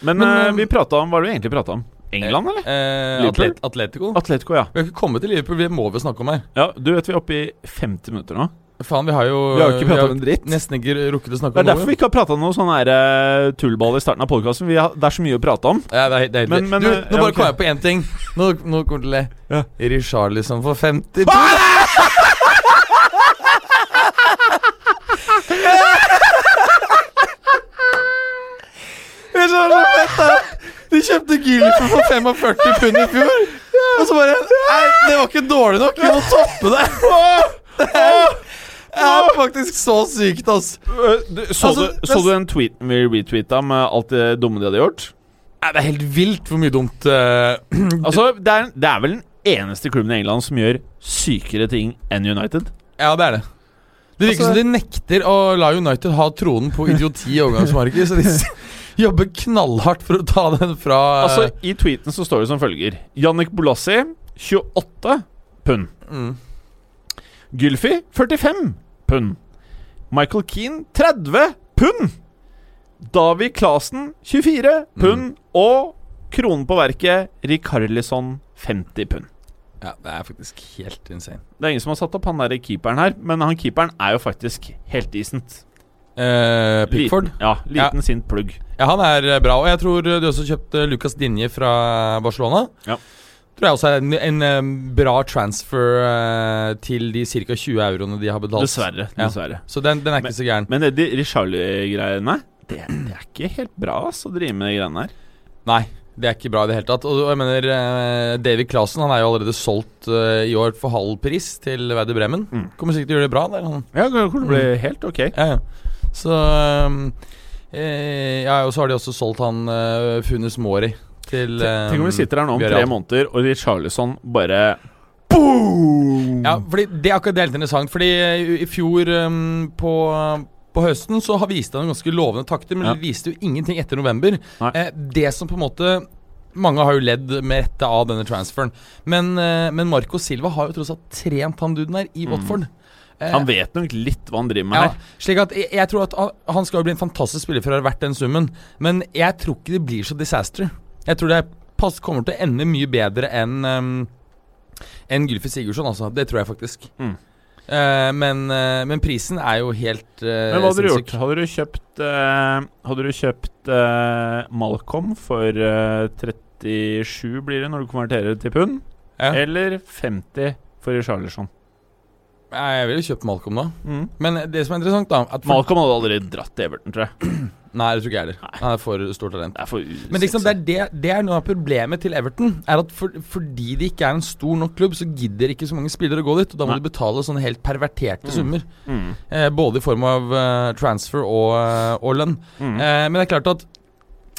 Men, Men, eh, eh, vi prata om Hva var det vi egentlig prata om? England, eller? Eh, Liverpool? Atlet Atletico. Atletico, ja. Vi har ikke kommet til Liverpool, vi må vel snakke om her. ja. Du vet vi er oppe i 50 minutter nå. Faen, vi har jo Vi har jo ikke prata om en dritt. nesten ikke rukket å snakke om Det er derfor vi ikke har prata noe sånn her eh, tullball i starten av podkasten. Det er så mye å prate om. Ja, det er, det er Men- men, du, eh, nå ja, bare okay. kom jeg på én ting. Nå, nå kommer til å le. Ja. Richarlison for 50 (laughs) Det er så fett, da! De kjøpte Gylfer for 45 pund i fjor. Og så bare Nei, det var ikke dårlig nok. Vi må toppe det. Det er faktisk så sykt, ass. Øh, så, Altså, du, så du den tweeten vi retweeta med alt det dumme de hadde gjort? Det er helt vilt hvor mye dumt uh, (clears throat) Altså, det er, det er vel den eneste klubben i England som gjør sykere ting enn United. Ja, det er det. Det virker Altså- som de nekter å la United ha tronen på idioti i overgangsmarkedet, så de (laughs) jobber knallhardt for å ta den fra Altså, I tweeten så står det som følger Jannik Bolassi 28 pund. mm. Gylfi 45 pund. Michael Keane 30 pund. David Klasen, 24 pund. Og kronen på verket Rikarlison 50 pund. Ja, det er faktisk helt insane. Det er ingen som har satt opp han der keeperen her, men han keeperen er jo faktisk helt decent. Eh, Pickford? Liten, ja, liten sint plugg. Ja, han er eh, bra. Og jeg tror du også kjøpte Lucas Dinje fra Barcelona. Ja. Tror jeg også er en, en eh, bra transfer eh, til de ca. 20 euroene de har betalt. Dessverre. Ja. dessverre. Så den, den er ikke så gæren. Men det de Richarlie-greiene, det, det er ikke helt bra ass, å drive med de greiene her. Nei, det er ikke bra i det hele tatt. Og jeg mener eh, David Clasen han er jo allerede solgt eh, i år for halv pris til Werder Bremen. Mm. Kommer sikkert til å gjøre det bra der. Han. Ja, det kommer til å bli helt ok. Ja, ja. Så um, Eh, ja, og så har de også solgt han uh, Funes Mori til Tenk tenk om vi eh, sitter her nå om tre måneder, og Richarlison bare Boom! Ja, fordi det er akkurat det litt interessant. Fordi eh, i fjor um, på, på høsten så har viste han ganske lovende takter, men Ja. det viste jo ingenting etter november. Eh, det som på en måte Mange har jo ledd med rette av denne transferen. Men, eh, men Marco Silva har jo tross alt trent han duden her i Watford. Eh, Han vet nok litt hva han driver med ja, her. slik at jeg, jeg tror at han- skal jo bli en fantastisk spiller for å ha vært den summen, men jeg tror ikke det blir så disaster. Jeg tror det pass, kommer til å ende mye bedre enn um, enn Gylfi Sigurdsson, altså. Det tror jeg faktisk. Mm. Uh, men, uh, men prisen er jo helt uh, Men hva hadde du gjort? Hadde du kjøpt eh, Hadde du kjøpt eh, Malcolm for eh, 37, blir det, når du konverterer til pund? Ja. Eller 50 for Richarlison? Jeg ville kjøpt Malcolm da. Mm. Men det som er interessant, da at Malcolm hadde aldri dratt til Everton, tror jeg. (clears throat) Nei, det tror ikke jeg heller. Han er for stort talent. Det er for Men liksom, det, er det, det er noe av problemet til Everton. Er at for, Fordi det ikke er en stor nok klubb, så gidder ikke så mange spillere å gå dit. Og da må Nei. de betale sånne helt perverterte Mm. summer. mm. Eh, både i form av uh, transfer og, uh, og lønn. Mm. Eh, men det er klart at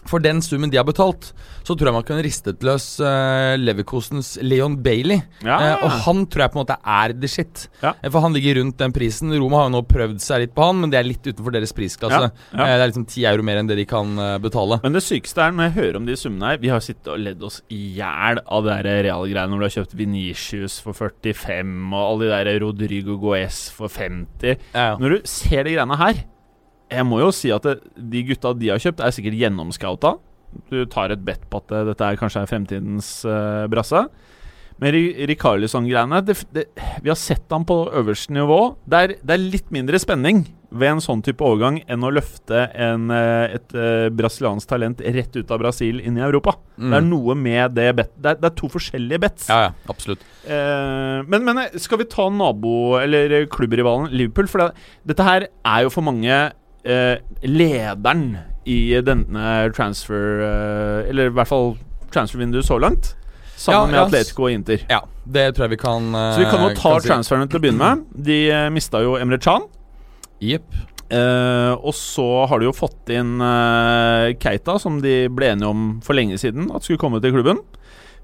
for den summen de har betalt, så tror jeg man kan ristet løs uh, Leverkosens Leon Bailey. Ja, Uh, og han tror jeg på en måte er the shit. Ja. Eh, for han ligger rundt den prisen. Roma har jo nå prøvd seg litt på han, men det er litt utenfor deres prisklasse. Eh, det er liksom ti euro mer enn det de kan eh, betale. Men det sykeste er når jeg hører om de summene her Vi har sittet og ledd oss i hjel av der realgreiene når du har kjøpt Venitius for 45 og alle de der Rodrigo Goes for 50. Ja, ja. Når du ser de greiene her Jeg må jo si at det, de gutta de har kjøpt, er sikkert gjennomscouta. Du tar et bet på at det, dette er kanskje er fremtidens uh, brasse. Men Ri- Rikarlison-greiene det, det, Vi har sett ham på øverste nivå. Det er, det er litt mindre spenning ved en sånn type overgang enn å løfte en, eh, et eh, brasiliansk talent rett ut av Brasil inn i Europa. Mm. Det er noe med det bet det, er, det er to forskjellige bets. ja, ja, absolutt. Eh, men, men skal vi ta nabo- eller klubbrivalen Liverpool? For det, dette her er jo for mange eh, lederen i denne transfer eh, Eller i hvert fall transfervinduet så langt. Sammen Ja, med Atletico og Inter. Ja, det tror jeg vi kan Så vi kan jo ta si. transferene til å begynne med. De eh, mista jo Emre Chan. Yep. Eh, og så har de jo fått inn eh, Keita, som de ble enige om for lenge siden at skulle komme til klubben.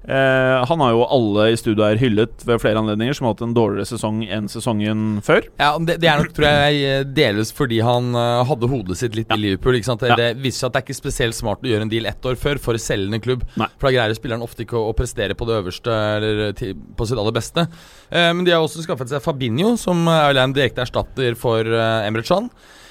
Eh, han har jo alle i studio her hyllet ved flere anledninger, som har hatt en dårligere sesong enn sesongen før. Ja, det, det er nok, tror jeg, delvis fordi han uh, hadde hodet sitt litt Ja. i Liverpool. Ikke sant? Det, Ja. det viser seg at det er ikke spesielt smart å gjøre en deal ett år før for selgende klubb. Nei. For da greier spilleren ofte ikke å, å prestere på det øverste eller til, på sitt aller beste. Eh, men de har også skaffet seg Fabinho, som er en direkte erstatter for uh, Emre Can.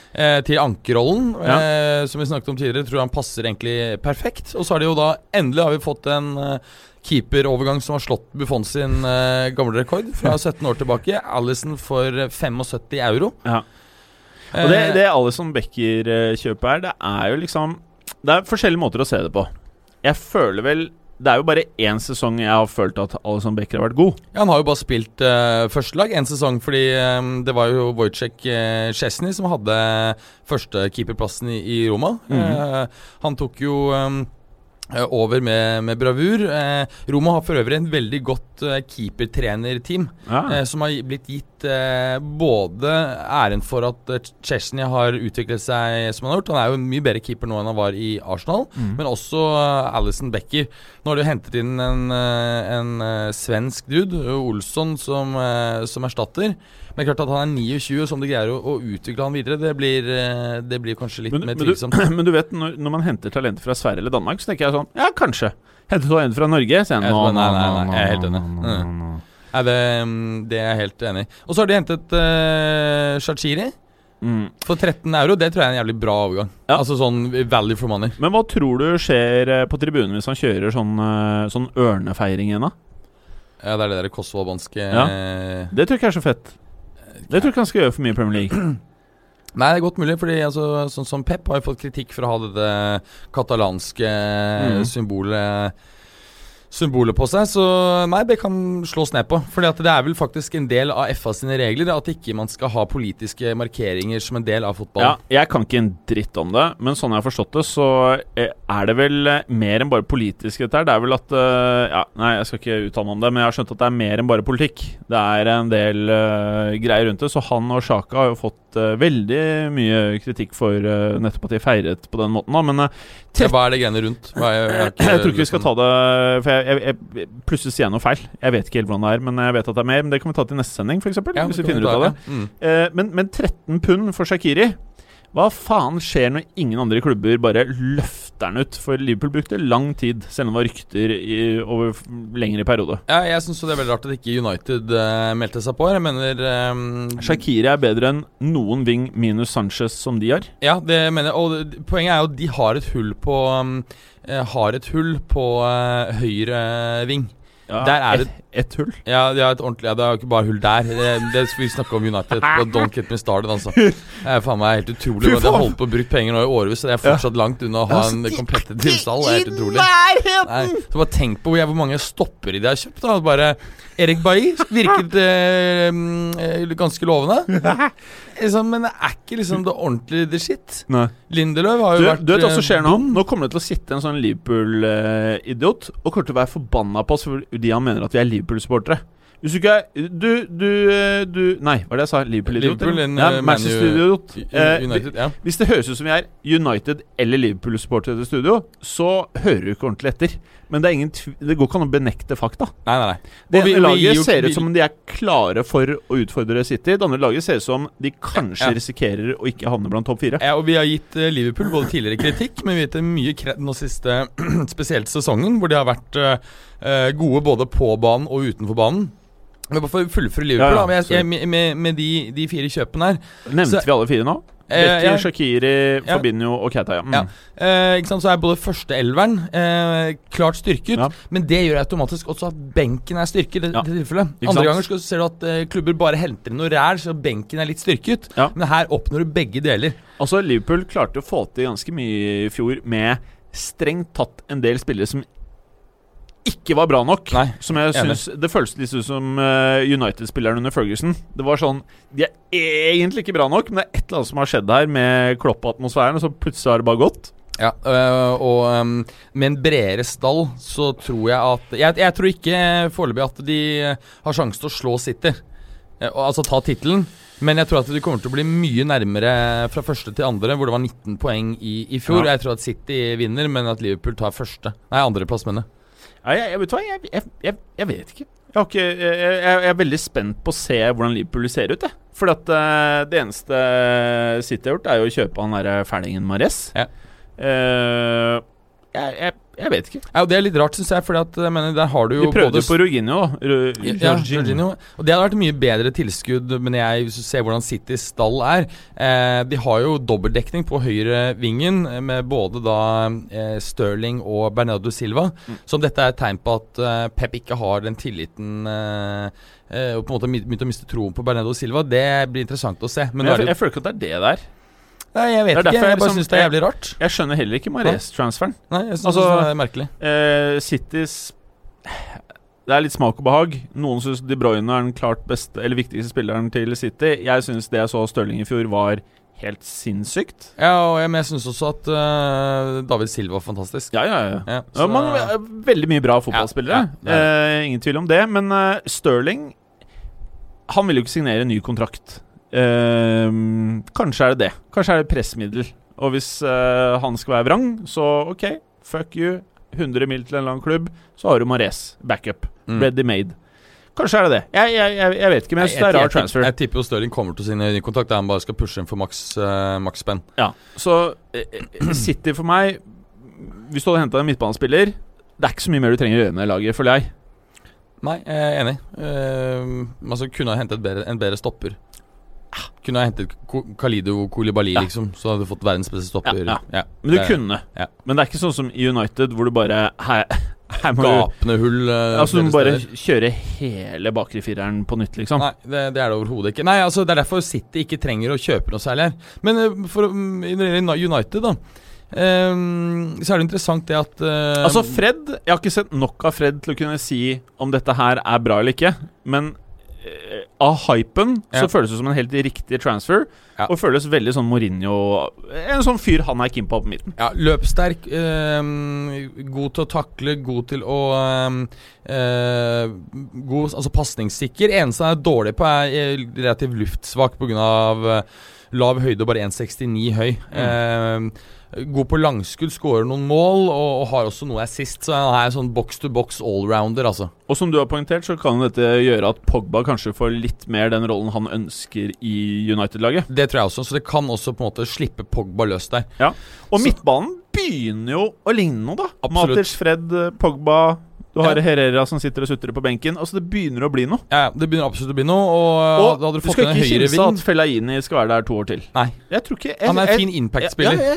Eh, til ankerrollen, eh, som vi snakket om tidligere. Tror han passer egentlig perfekt. Og så har de jo da endelig har vi fått en eh, keeperovergang som har slått Buffon sin eh, gamle rekord fra (laughs) 17 år tilbake. Alison for eh, 75 euro. Ja. Og det, Eh, det Alison Becker-kjøpet her, det er jo liksom Det er forskjellige måter å se det på. Jeg føler vel Det er jo bare én sesong jeg har følt at Alison Becker har vært god. Ja, han har jo bare spilt uh, førstelag én sesong, fordi um, det var jo Wojciech uh, Chesney som hadde førstekeeperplassen i, i Roma. Eh, han tok jo eh, over med, med bravur. Eh, Roma har for øvrig en veldig godt eh, keepertrenerteam, Ja. eh, som har blitt gitt eh, både æren for at uh, Chesney har utviklet seg som han har gjort. Han er jo en mye bedre keeper nå enn han var i Arsenal, Mm. men også Alison Becker. Nå har de hentet inn en, en, en eh, svensk dude, Olsson, som, eh, som erstatter. Men klart at han er 29, og som de greier å, å utvikle han videre, det blir, eh, det blir kanskje litt Men, mer men, tvilsomt. men du vet, når, når man henter talenter fra Sverige eller Danmark, så tenker jeg sånn Ja, kanskje. Henter talenter fra Norge? sier jeg, nå, nei, nei, nei, jeg er helt enig. Mm. nå. Nei, det, mm, det er jeg helt enig i. Og så har de hentet uh, Shachiri Mm. for 13 euro. Det tror jeg er en jævlig bra overgang. Ja. Altså sånn value for money. Men hva tror du skjer eh, på tribunen hvis han kjører sånn, eh, sånn ørnefeiring igjen, da? Ja, det er det der kosovobanske Ja. eh, Det tror jeg ikke er så fett. Det tror jeg ikke han skal gjøre for mye i Premier League. (clears throat) Nei, det er godt mulig, fordi altså, sånn som Pep har jo fått kritikk for å ha det katalanske Mm. symbolet symboler på seg. Så nei, det kan slås ned på. Fordi at det er vel faktisk en del av FA sine regler at ikke man skal ha politiske markeringer som en del av Ja, jeg kan ikke en dritt om det, men sånn jeg har forstått det, så eh, er det vel eh, mer enn bare politisk dette her. Det er vel at eh, Ja, nei, jeg skal ikke uttale meg om det, men jeg har skjønt at det er mer enn bare politikk. Det er en del uh, greier rundt det, så han og Sjaka har jo fått uh, veldig mye kritikk for uh, nettopp at de feiret på den måten, da, men eh, Ja, hva er det greiene rundt? Er, (clears throat) jeg, jeg tror ikke vi skal ta det For jeg, jeg, jeg plutselig sier jeg noe feil. Jeg vet ikke helt hvordan det er, men jeg vet at det er mer. Men det kan vi ta til neste sending, f.eks. Ja, hvis vi finner ut av det. Mm. Eh, men, men 13 pund for Shakiri Hva faen skjer når ingen andre klubber bare løfter den ut? For Liverpool brukte lang tid, selv om det var rykter i, over lengre periode. Ja, jeg syns det er veldig rart at ikke United uh, meldte seg på. Jeg mener um, Shakiri er bedre enn noen wing minus Sanchez som de har. Ja, det mener jeg. Og poenget er jo at de har et hull på um, Har et hull på uh, høyre ving. Der er det- ett et hull. Ja, de har et ordentlig ja, Det er jo ikke bare hull der. Det, det vi snakke om United. Don't get me started, altså. (laughs) Det er faen meg helt utrolig. Men De har holdt på å bruke penger nå i årevis, og det er fortsatt langt unna å ha en komplett tilstand. Det er helt utrolig. Nei, så bare tenk på hvor mange stoppere de har kjøpt. da Bare Erik Bailly virket eh, eh, ganske lovende. (laughs) Liksom, men det er ikke liksom det ordentlige the shit. Nei. Lindeløv har Du, jo vært du vet hva som eh, skjer nå? Nå kommer det til å sitte en sånn Liverpool-idiot og kommer til å være forbanna på oss fordi han mener at vi er Liverpool-supportere. Hvis du ikke er Du, du, eh, du Nei, hva er det jeg sa? Liverpool-idiot? Liverpool, ja, eh, Man Manchester-idiot. Eh, United, ja. hvis det høres ut som vi er United eller Liverpool-supportere i studio, så hører du ikke ordentlig etter. Men det, er ingen tv det går ikke an å benekte fakta. Nei, nei, nei. Det ene laget ser ut som om de er klare for å utfordre City. Det andre laget ser ut som de kanskje Ja. risikerer å ikke havne blant topp fire. Ja, og Vi har gitt Liverpool både tidligere kritikk, men vi har gitt mye kred nå siste (clears throat) Spesielt sesongen, hvor de har vært eh, eh, gode både på banen og utenfor banen. Men bare for å fullføre Liverpool, Ja, ja, da, men jeg, med, med, med de, de fire kjøpene her Nevnte Så- vi alle fire nå? Eh, Becky, ja. Shakiri, Ja. Fabinho og Keita. Ja. Mm. Ja. eh, ikke sant, Så er både førsteelveren eh, klart styrket, Ja. men det gjør automatisk også at benken er styrket. Det, Ja. det tilfellet Andre ganger skal, ser du at eh, klubber bare henter inn noe ræl, så benken er litt styrket. Men her oppnår du begge deler. Altså, Liverpool klarte å få til ganske mye i fjor med strengt tatt en del spillere som ikke var bra nok. Nei, Som jeg enig. synes, Det føles litt ut som uh, United-spilleren under Ferguson. Det var sånn De er egentlig ikke bra nok, men det er et eller annet som har skjedd her med Klopp-atmosfæren, og så plutselig har det bare gått. Ja, øh, og øh, med en bredere stall så tror jeg at Jeg, jeg tror ikke foreløpig at de øh, har sjanse til å slå City. Eh, altså ta tittelen. Men jeg tror at de kommer til å bli mye nærmere fra første til andre, hvor det var 19 poeng i, i fjor. Ja. Jeg tror at City vinner, men at Liverpool tar første. Nei, andreplass, mener jeg. Jeg, jeg, vet hva, jeg, jeg, jeg, vet ikke. Ikke jeg, er veldig spent på å se hvordan Liverpool ser ut. Jeg. Fordi at uh, Det eneste City har gjort, er jo å kjøpe han derre fælingen Mares. Ja. Eh, jeg, jeg, vet ikke. Ja, og Det er litt rart, syns jeg, for jeg mener, der har du jo De prøvde både jo på Roginho. Ja, Jorginho. Jorginho. Og det hadde vært mye bedre tilskudd, men jeg, hvis du ser hvordan Citys stall er eh, De har jo dobbeltdekning på høyre vingen, eh, med både da eh, Sterling og Bernardo Silva. Mm. Så om dette er et tegn på at eh, Pep ikke har den tilliten eh, eh, og på en måte begynt å miste troen på Bernardo Silva, det blir interessant å se. Men, Men jeg, jeg føler ikke at det er det der. Nei, jeg vet ikke. Jeg jeg bare liksom- syns det er jævlig rart. Jeg skjønner heller ikke Mares-transferen. Nei, jeg synes Altså- det er merkelig. uh, Citys Det er litt smak og behag. Noen syns De Bruyne er den klart beste Eller viktigste spilleren til City. Jeg syns det jeg så Stirling i fjor, var helt sinnssykt. Ja, og jeg, men jeg syns også at uh, David Silva var fantastisk. Ja, ja, ja. Ja, Ja, så- mange, eh, veldig mye bra fotballspillere. Ja, ja, eh, ingen tvil om det. Men uh, Stirling Han vil jo ikke signere en ny kontrakt. Eh, kanskje er det det. Kanskje er det pressmiddel. Og hvis eh, han skal være vrang, så OK, fuck you. 100 mil til en annen klubb, så har du Mares backup. Mm. Ready made. Kanskje er det det. Jeg, jeg, jeg, jeg vet ikke, men jeg syns det er rar transfer. jeg tipper jo Stirling kommer til sin signere ny kontrakt. Der han bare skal pushe inn for maks uh, maks spenn. Ja, så eh, eh, City for meg Hvis du hadde henta en midtbanespiller Det er ikke så mye mer du trenger å gjøre med det laget, føler jeg. Nei, jeg er enig. Uh, altså kunne ha hentet en bedre stopper. Kunne ha hentet Kalido Kolibali, Ja. liksom. Så hadde du fått verdens beste stopper. Ja, Men du det kunne. ja. Men det er ikke sånn som i United, hvor du bare Her, her du Gapende hull. Uh, Altså Du må bare steder. kjøre hele bakre fireren på nytt, liksom. Nei, det, det er det overhodet ikke. Nei, altså Det er derfor City ikke trenger å kjøpe noe særlig her. Men eh, for, når det gjelder United, da. Um, så er det interessant det at uh, Altså, Fred Jeg har ikke sett nok av Fred til å kunne si om dette her er bra eller ikke. Men av hypen Ja. så føles det som en helt riktig transfer. Ja. Og føles veldig sånn Mourinho En sånn fyr han er keen på på midten. Ja, løpssterk, øh, god til å takle, god til å eh, God, altså pasningssikker. Eneste han er dårlig på, er eh, relativt luftsvak pga. Uh, lav høyde og bare 1,69 høy. Ehm, god på langskudd, skårer noen mål og, og har også noe assist. Så han er sånn box to box allrounder, altså. Og som du har poengtert, så kan dette gjøre at Pogba kanskje får litt mer den rollen han ønsker i United-laget. Det tror jeg også, så det kan også på en måte slippe Pogba løs der. Og Så- midtbanen begynner jo å ligne noe, da. Absolutt. Maters, Fred, Pogba Du har Ja. Herrera som sitter og sutrer på benken. Altså Det begynner å bli noe. Ja, ja, Det begynner absolutt å bli noe, og, Og hadde du fått skal en ikke kimse at Fellaini skal være der to år til. Nei. Jeg tror ikke jeg, Han er en fin impact-spiller. Ja,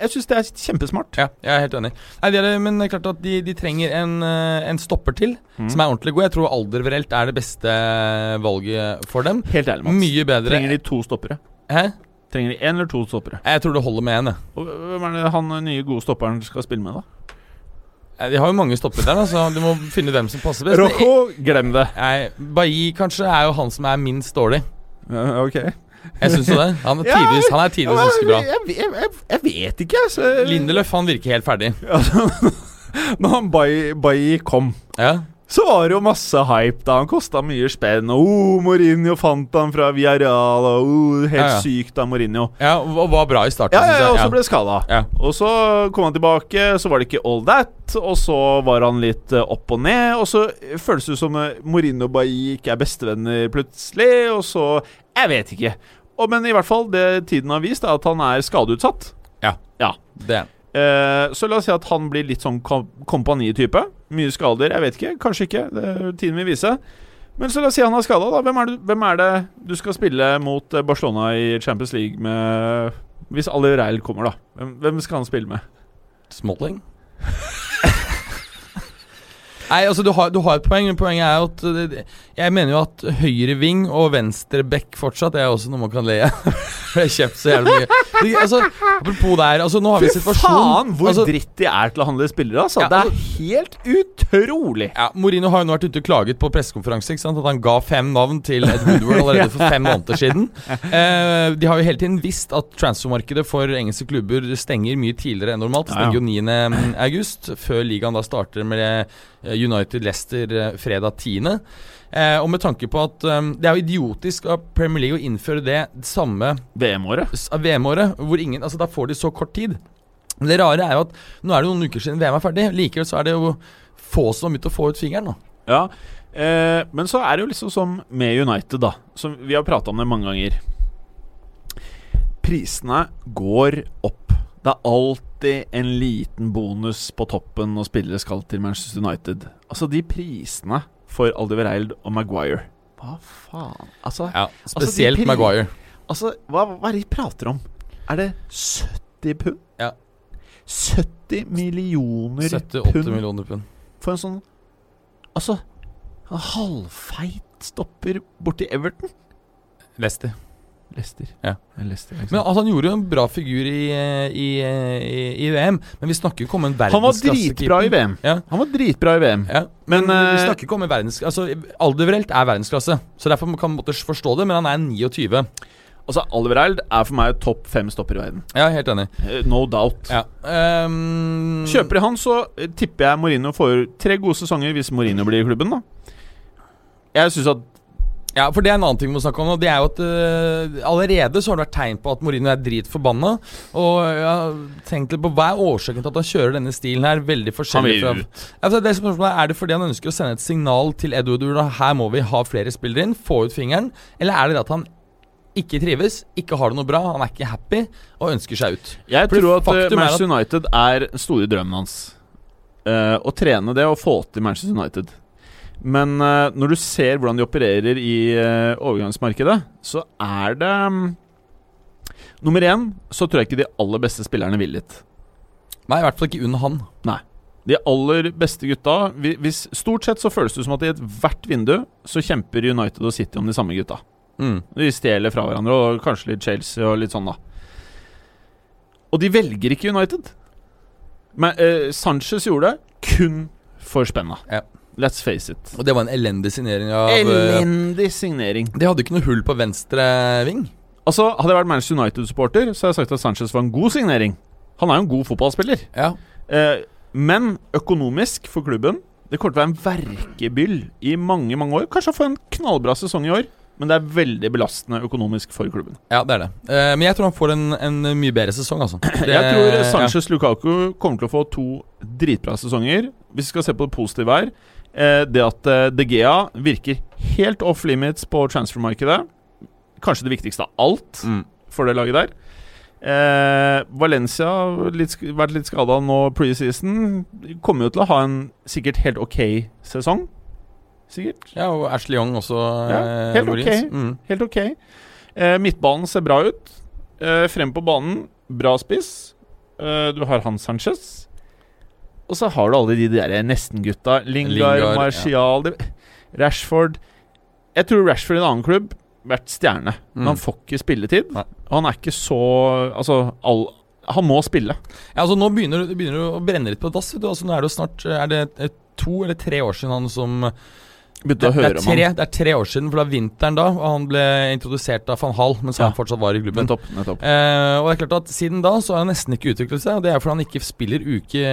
jeg syns det er kjempesmart. Ja, jeg er helt enig. Nei, det er, men det er klart at de, de trenger en, eh, en stopper til Mm. som er ordentlig god. Jeg tror alder reelt er det beste valget for dem. Helt ærlig, Mats. Mye bedre. Trenger de to stoppere? Hæ? Trenger de én eller to stoppere? Jeg tror det holder med jeg. Hvem er det han nye gode stopperen skal spille med, da? De har jo mange stoppere der, da, så du må finne dem som passer best. Rojo, glem det. Nei, Bailly kanskje er jo han som er minst dårlig. ok. Jeg syns jo det. Han er Ja, tidvis, han er tidvis ganske bra. Jeg, jeg, jeg, jeg vet ikke, altså. Lindeløf han virker helt ferdig. (laughs) Når han Bailly kom, Ja, så var det jo masse hype da. Han kosta mye spenn. Og oh, Mourinho fant han fra Villarreal. Og oh, helt Ja, ja. sykt av Mourinho. ja og var bra i starten. Ja, ja, ja, og så ble skada. Ja. Og så kom han tilbake, så var det ikke all that. Og så var han litt eh, opp og ned. Og så føles det som eh, Mourinho og Bailly ikke er bestevenner plutselig. Og så Jeg vet ikke. Og, men i hvert fall, det tiden har vist, er at han er skadeutsatt. Ja. ja. Det er han. Eh, så la oss si at han blir litt sånn kom kompanitype. Mye skader, jeg vet ikke. Kanskje ikke. Det er tiden vil vise. Men så la oss si han er skada, da. Hvem er, det, hvem er det du skal spille mot eh, Barcelona i Champions League med Hvis Ali Reil kommer, da. Hvem, hvem skal han spille med? Smalling? (laughs) Nei, altså du har, du har et poeng, poenget er at det- det- Jeg mener jo at høyre ving og venstre bekk fortsatt er også noe man kan le av. (laughs) Jeg har kjøpt så jævlig mye. Det, altså, apropos der, altså nå har vi en Fy faen, hvor altså, dritt de er til å handle spillere, altså. Ja, det altså- er helt utrolig. ja, Mourinho har jo nå vært ute og klaget på pressekonferanse at han ga fem navn til Ed Woodward allerede for fem måneder siden. (laughs) Eh, de har jo hele tiden visst at transfermarkedet for engelske klubber stenger mye tidligere enn normalt. Det stenger jo 9. august, før ligaen da starter med eh, United Leicester eh, fredag 10. Eh, og med tanke på at um, det er jo idiotisk av Premier League å innføre det samme VM-året. VM-året, hvor ingen Altså, da får de så kort tid. Men det rare er jo at nå er det noen uker siden VM er ferdig. Likevel så er det jo få som har begynt å få ut fingeren nå. Ja. Eh, men så er det jo liksom som med United, da. Som vi har prata om det mange ganger. Prisene går opp. Det er alltid en liten bonus på toppen når spillere skal til Manchester United. Altså, de prisene for Aldivereid og Maguire Hva faen? Altså, Ja, Altså, Spesielt altså Maguire. altså hva, hva er det de prater om? Er det 70 pund? Ja. 70 millioner 70-80 pund millioner pund. for en sånn Altså En halvfeit stopper borti Everton. Leicester. Leicester. Ja. Leicester Men altså, Han gjorde jo en bra figur i, i, i, i VM, men vi snakker jo ikke om en Han var verdensklassekeeper. dritbra i VM. Ja. Han var dritbra i VM. Ja, Men, men, vi eh, snakker ikke om en verdens... Altså, Alderverelt er verdensklasse, så derfor kan man måtte forstå det, men han er 29. Altså, Alvereld er for meg topp fem stopper i verden. Ja, helt enig. Eh, No doubt. Ja. Um, Kjøper de han, så eh, tipper jeg Mourinho får tre gode sesonger hvis Mourinho blir i klubben, da. Jeg syns at Ja, for det er en annen ting vi må snakke om nå. Det er jo at uh, Allerede så har det vært tegn på at Mourinho er dritforbanna. Og jeg har tenkt litt på hva er årsaken til at han kjører denne stilen her veldig forskjellig fra altså, det som spørsmålet er, det fordi han ønsker å sende et signal til Edward at her må vi ha flere spillere inn, få ut fingeren? Eller er det at han ikke trives, ikke har det noe bra, han er ikke happy og ønsker seg ut? Jeg Fordi tror at eh, er Manchester United er store drømmen hans. Uh, å trene det og få til Manchester United. Men eh, når du ser hvordan de opererer i eh, overgangsmarkedet, så er det mm, Nummer én så tror jeg ikke de aller beste spillerne vil dit. Nei, i hvert fall ikke under han. Nei. De aller beste gutta hvis, Stort sett så føles det som at i ethvert vindu så kjemper United og City om de samme gutta. Mm. De stjeler fra hverandre, og kanskje litt Chelsea og litt sånn, da. Og de velger ikke United. Men eh, Sanchez gjorde det kun for spenna. Ja. Let's face it. Og det var en elendig signering av eh, Elendig signering. De hadde ikke noe hull på venstre ving. Altså, Hadde jeg vært Manchester United-supporter, så hadde jeg sagt at Sanchez var en god signering. Han er jo en god fotballspiller. Ja. Eh, men økonomisk for klubben Det kommer til å være en verkebyll i mange mange år. Kanskje han får en knallbra sesong i år, men det er veldig belastende økonomisk for klubben. Ja, det er det. Eh, men jeg tror han får en, en mye bedre sesong, altså. (clears throat) Det, jeg tror ja. Sanchez Lukaku kommer til å få to dritbra sesonger. Hvis vi skal se på det positive her Det at eh, De Gea virker helt off limits på transfermarkedet. Kanskje det viktigste av alt Mm. for det laget der. Eh, Valencia har vært litt skada nå preseason. Kommer jo til å ha en sikkert helt ok sesong. Sikkert. Ja, og Ashley Young også. Ja, eh, helt muligens. ok. Mm. Helt ok. Eh, midtbanen ser bra ut. Eh, frem på banen, bra spiss. Eh, du har Hans Sanchez. Og så har du alle de der nesten-gutta. Lingard, Lingard, Martial de, Rashford. Jeg tror Rashford i en annen klubb vært stjerne, men Mm. han får ikke spilletid. Nei. Og han er ikke så Altså, all, han må spille. Ja, altså Nå begynner du begynner du å brenne litt på dass. Altså, nå er det jo snart Er det to eller tre år siden han som Begynte å det, er, er om tre, han. det er tre år siden, for det var vinteren da, og han ble introdusert av van Hall mens Ja. han fortsatt var i klubben. Nettopp. nettopp Eh, og det er klart at Siden da så har han nesten ikke utviklet seg, og det er fordi han ikke spiller uke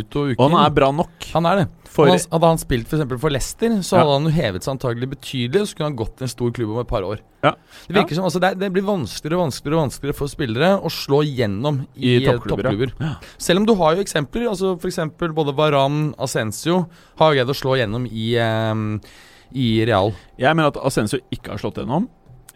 ut og uke inn. Og han er bra nok. Han er det. For, Han, hadde han spilt for, eksempel for Leicester, så Ja. hadde han jo hevet seg antagelig betydelig, og så kunne han gått til en stor klubb om et par år. Ja. Det virker som, altså det, er, det blir vanskeligere og vanskeligere og vanskeligere for spillere å slå gjennom i, I eh, toppklubber, ja. Selv om du har jo eksempler. altså f.eks. Både Varan Ascencio har greid å slå gjennom i, eh, i Real. Jeg mener at Ascencio ikke har slått gjennom.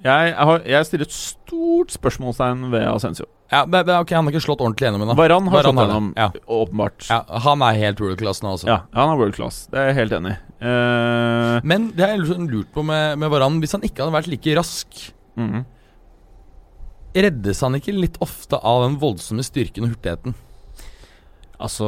Jeg, jeg, har, jeg stiller et stort spørsmålstegn ved Ascencio. Ja, men, det, ok, Han har ikke slått ordentlig gjennom ennå. Varan har Varane slått gjennom, ja. åpenbart. Ja, han er helt world class nå, altså. Ja, han er world class. Det er jeg helt enig i. Uh... Men det har jeg lurt på med, med Varan. Hvis han ikke hadde vært like rask, mhm. reddes han ikke litt ofte av den voldsomme styrken og hurtigheten? Altså,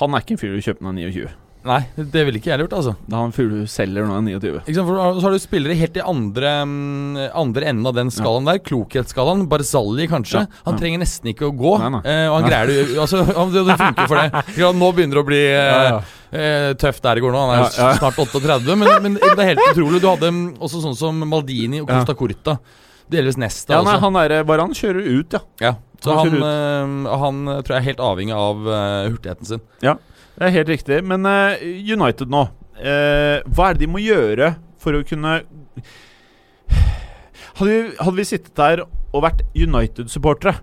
han er ikke en fyr du kjøper når han er 29. Nei, det ville ikke jeg gjort, altså. Da er han fyr selger han er 29. Ikke sant? For så har du spillere helt i andre, mm, andre enden av den skalaen der. Klokhetsskalaen. Barzali, kanskje. Ja, Han ja. trenger nesten ikke å gå. Nei, nei. Eh, og han greier det altså, (laughs) han, det, funker for det. (laughs) Nå begynner det å bli eh, Ja, ja. eh, tøft der i går nå. Han er Ja, ja. snart 38, men, men det er helt utrolig. Du hadde mm, også sånn som Maldini og Ja. Costa Curta. Delvis Nesta Ja, nei, han der Varan kjører ut, ja. Ja. Så Han han, han eh, tror jeg er helt avhengig av uh, hurtigheten sin. Det er helt riktig. Men uh, United nå uh, Hva er det de må gjøre for å kunne Hadde vi, hadde vi sittet der og vært United-supportere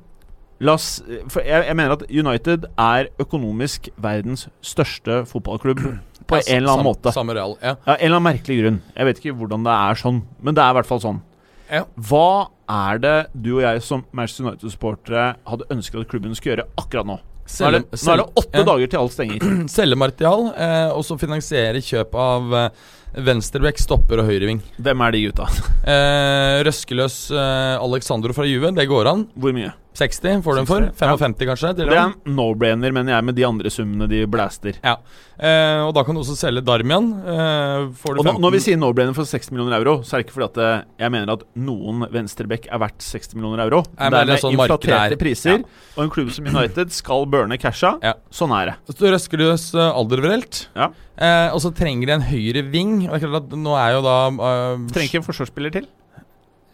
La oss For jeg, jeg mener at United er økonomisk verdens største fotballklubb på en (clears throat) eller annen måte. Samme real. Ja. Ja, en eller annen merkelig grunn. Jeg vet ikke hvordan det er sånn, men det er i hvert fall sånn. Ja. Hva er det du og jeg som Manchester United-supportere hadde ønsket at klubben skulle gjøre akkurat nå? Nå er det, nå er det åtte ja. dager til alt stenger. (clears throat) Selge Martial, eh, og så finansiere kjøp av eh, venstreback, stopper og høyreving. Hvem er de gutta? (laughs) Eh, røskeløs eh, Alexandro fra Juve, det går an. Hvor mye? 60 får du den for. 55 ja. 55 kanskje. Det er en no-brainer, mener jeg, med de andre summene de blaster. Ja. Eh, og da kan du også selge Darmian. Eh, Og nå, når vi sier no-brainer for 60 millioner euro, så er det ikke fordi at eh, jeg mener at noen venstreback er verdt 60 millioner euro. Nei, det er med sånn inflaterte er. priser, Ja. og en klubb som United skal burne casha. Ja. Sånn er det. Så du røsker løs Alderverelt. Ja. Eh, og så trenger de en høyre ving. Og det er klart at nå er jo da eh, Trenger ikke en forsvarsspiller til.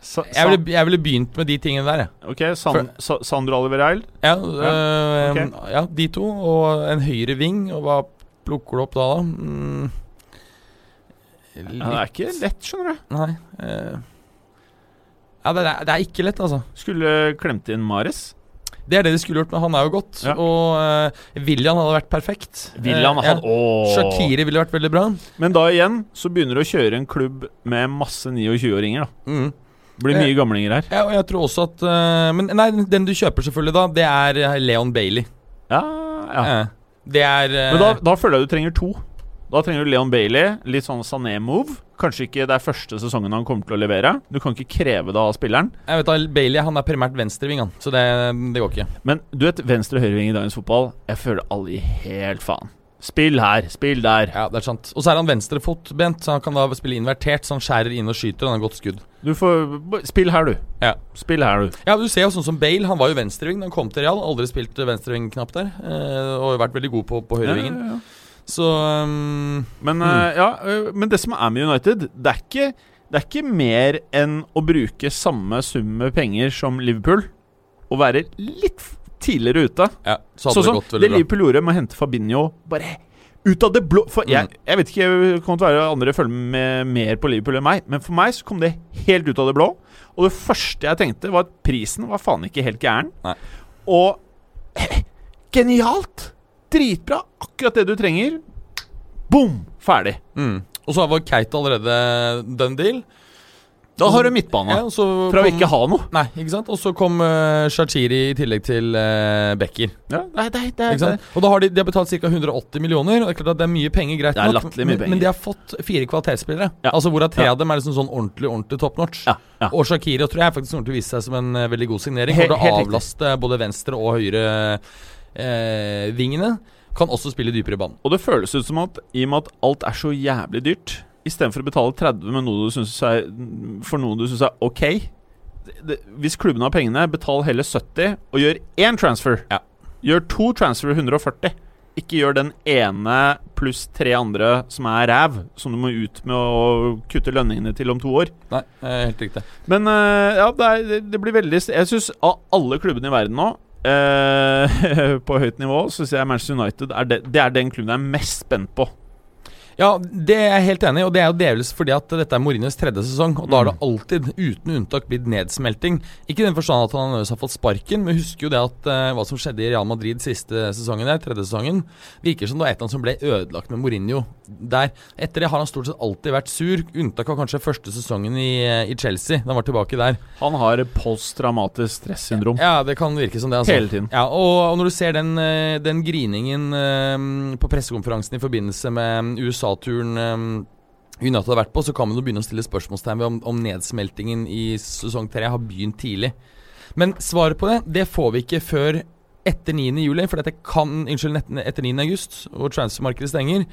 Sa, jeg, ville, jeg ville begynt med de tingene der, jeg. ok, San, Sa, Sandro Olivereil. Ja, ja. Øh, okay. ja, de to. Og en høyre ving. Og hva plukker du opp da, da? Mm, Ja, det er ikke lett, skjønner du. Nei. Øh. ja, det er, det er ikke lett, altså. Skulle klemt inn Mares. Det er det de skulle gjort, men han er jo godt. Ja. Og uh, William hadde vært perfekt. William hadde han, åh. Shakiri ville vært veldig bra. Men da igjen så begynner du å kjøre en klubb med masse 29-åringer. da Mm. Blir Eh, mye gamlinger her. Ja, og jeg tror også at uh, Men nei, den du kjøper selvfølgelig da, det er eh, Leon Bailey. Ja, ja. Eh, det er uh, Men da, da føler jeg du trenger to. Da trenger du Leon Bailey. Litt sånn Sané-move. Kanskje ikke det er første sesongen han kommer til å levere. Du kan ikke kreve det av spilleren. Jeg vet da, Bailey han er primært venstreving, han. Så det, det går ikke. Men du vet, venstre- og høyreving i dagens fotball Jeg føler alle gir helt faen. Spill her, spill der. Ja, det er sant. Og så er han venstrefotbent, så han kan da spille invertert, så han skjærer inn og skyter. Og han har godt skudd. Du får Spill her, du. Ja. Spill her, du. Ja, du ser jo sånn som Bale. Han var jo venstreving da han kom til Real. Aldri spilt venstreving knapt der. Eh, og vært veldig god på, på høyrevingen. Ja, ja, ja. Så um, Men, eh, ja, eh, men det som er med United, det er ikke, det er ikke mer enn å bruke samme sum med penger som Liverpool, og være litt tidligere ute. ja, så hadde Sånn som det. Liverpool gjorde med å hente Fabinho bare ut av det blå. For jeg, Mm. jeg vet ikke, det kommer til å være andre følger med mer på Liverpool enn meg, men for meg så kom det helt ut av det blå. Og det første jeg tenkte, var at prisen var faen ikke helt gæren. Nei. Og (laughs) genialt! Dritbra. Akkurat det du trenger. Boom! Ferdig. Mm. Og så var Keita allerede done deal. Da har du midtbane. Ja, Fra å ikke ha noe. Nei, ikke sant? Og så kom uh, Shachiri i tillegg til uh, Becker. Ja, Nei, nei, nei? Og da har de, de har betalt ca. 180 millioner. Og det er klart at det er mye penger, greit Det nok, men, penger. men de har fått fire kvalitetsspillere. Ja. Altså Hvorav tre av dem er liksom sånn ordentlig ordentlig top notch. Ja, ja. Og Shakiri tror jeg faktisk kommer til å vise seg som en eh, veldig god signering. Helt- Kommer til å avlaste både venstre og høyre eh, vingene. Kan også spille dypere i banen. Og det føles ut som at i og med at alt er så jævlig dyrt, istedenfor å betale 30 med noe du synes er, for noe du syns er ok det, Hvis klubben har pengene, betal heller 70 og gjør én transfer. Ja. Gjør to transfer 140. Ikke gjør den ene pluss tre andre som er ræv, som du må ut med å kutte lønningene til om to år. Nei, helt riktig. Men eh, ja, det, er, det, blir veldig Jeg syns av alle klubbene i verden nå eh, (laughs) på høyt nivå, så syns jeg Manchester United er det, det er den klubben jeg er mest spent på. Ja, det er jeg helt enig i, og det er jo delvis fordi at dette er Mourinhos tredje sesong. Og da har det Mm. alltid, uten unntak, blitt nedsmelting. Ikke i den forstand at han nødvendigvis har fått sparken, men husker jo det at uh, hva som skjedde i Real Madrid siste sesongen der, tredje sesongen, virker som det var et eller annet som ble ødelagt med Mourinho der. Etter det har han stort sett alltid vært sur, unntak av kanskje første sesongen i, i Chelsea, da han var tilbake der. Han har posttraumatisk stressyndrom Ja, det kan virke som det, altså. hele tiden. Ja, og, og når du ser den, eh, den griningen uh, på pressekonferansen i forbindelse med USA-turen eh, United har vært på, så kan man jo begynne å stille spørsmålstegn ved om, om nedsmeltingen i sesong tre har begynt tidlig. Men svaret på det, det får vi ikke før etter 9. juli, for dette kan Unnskyld, etter 9. august, og transfermarkedet stenger.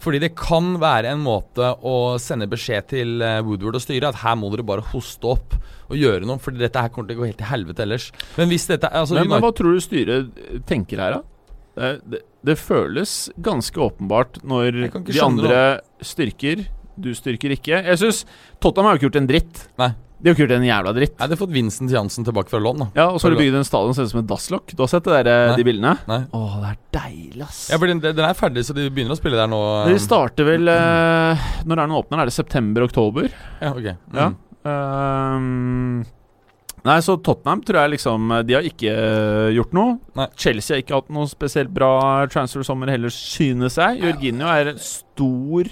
Fordi det kan være en måte å sende beskjed til eh, Woodward og styret at her må dere bare hoste opp og gjøre noe, for dette her kommer til å gå helt til helvete ellers. Men hvis dette altså, men, men hva tror du styret tenker her, da? Det, det, det føles ganske åpenbart når de andre andre styrker, du styrker ikke. Jeg syns Tottenham har jo ikke gjort en dritt. Nei. De har ikke gjort en jævla dritt. Nei, de har fått Vincent Jansen tilbake fra lån, da. Ja, Og så har de bygd en stadion som ser ut som et dasslokk. Du har sett det der, eh, de bildene? Nei. Å, det er deilig, ass. Ja, for den, den er ferdig, så de begynner å spille der nå. De starter vel eh, Når er den åpner? Er det september-oktober? Ja, ok. Mm. Ja. Ehm, nei, så Tottenham tror jeg liksom De har ikke eh, gjort noe. Nei. Chelsea har ikke hatt noe spesielt bra transfer-sommer heller, synes jeg. Jorginho er stor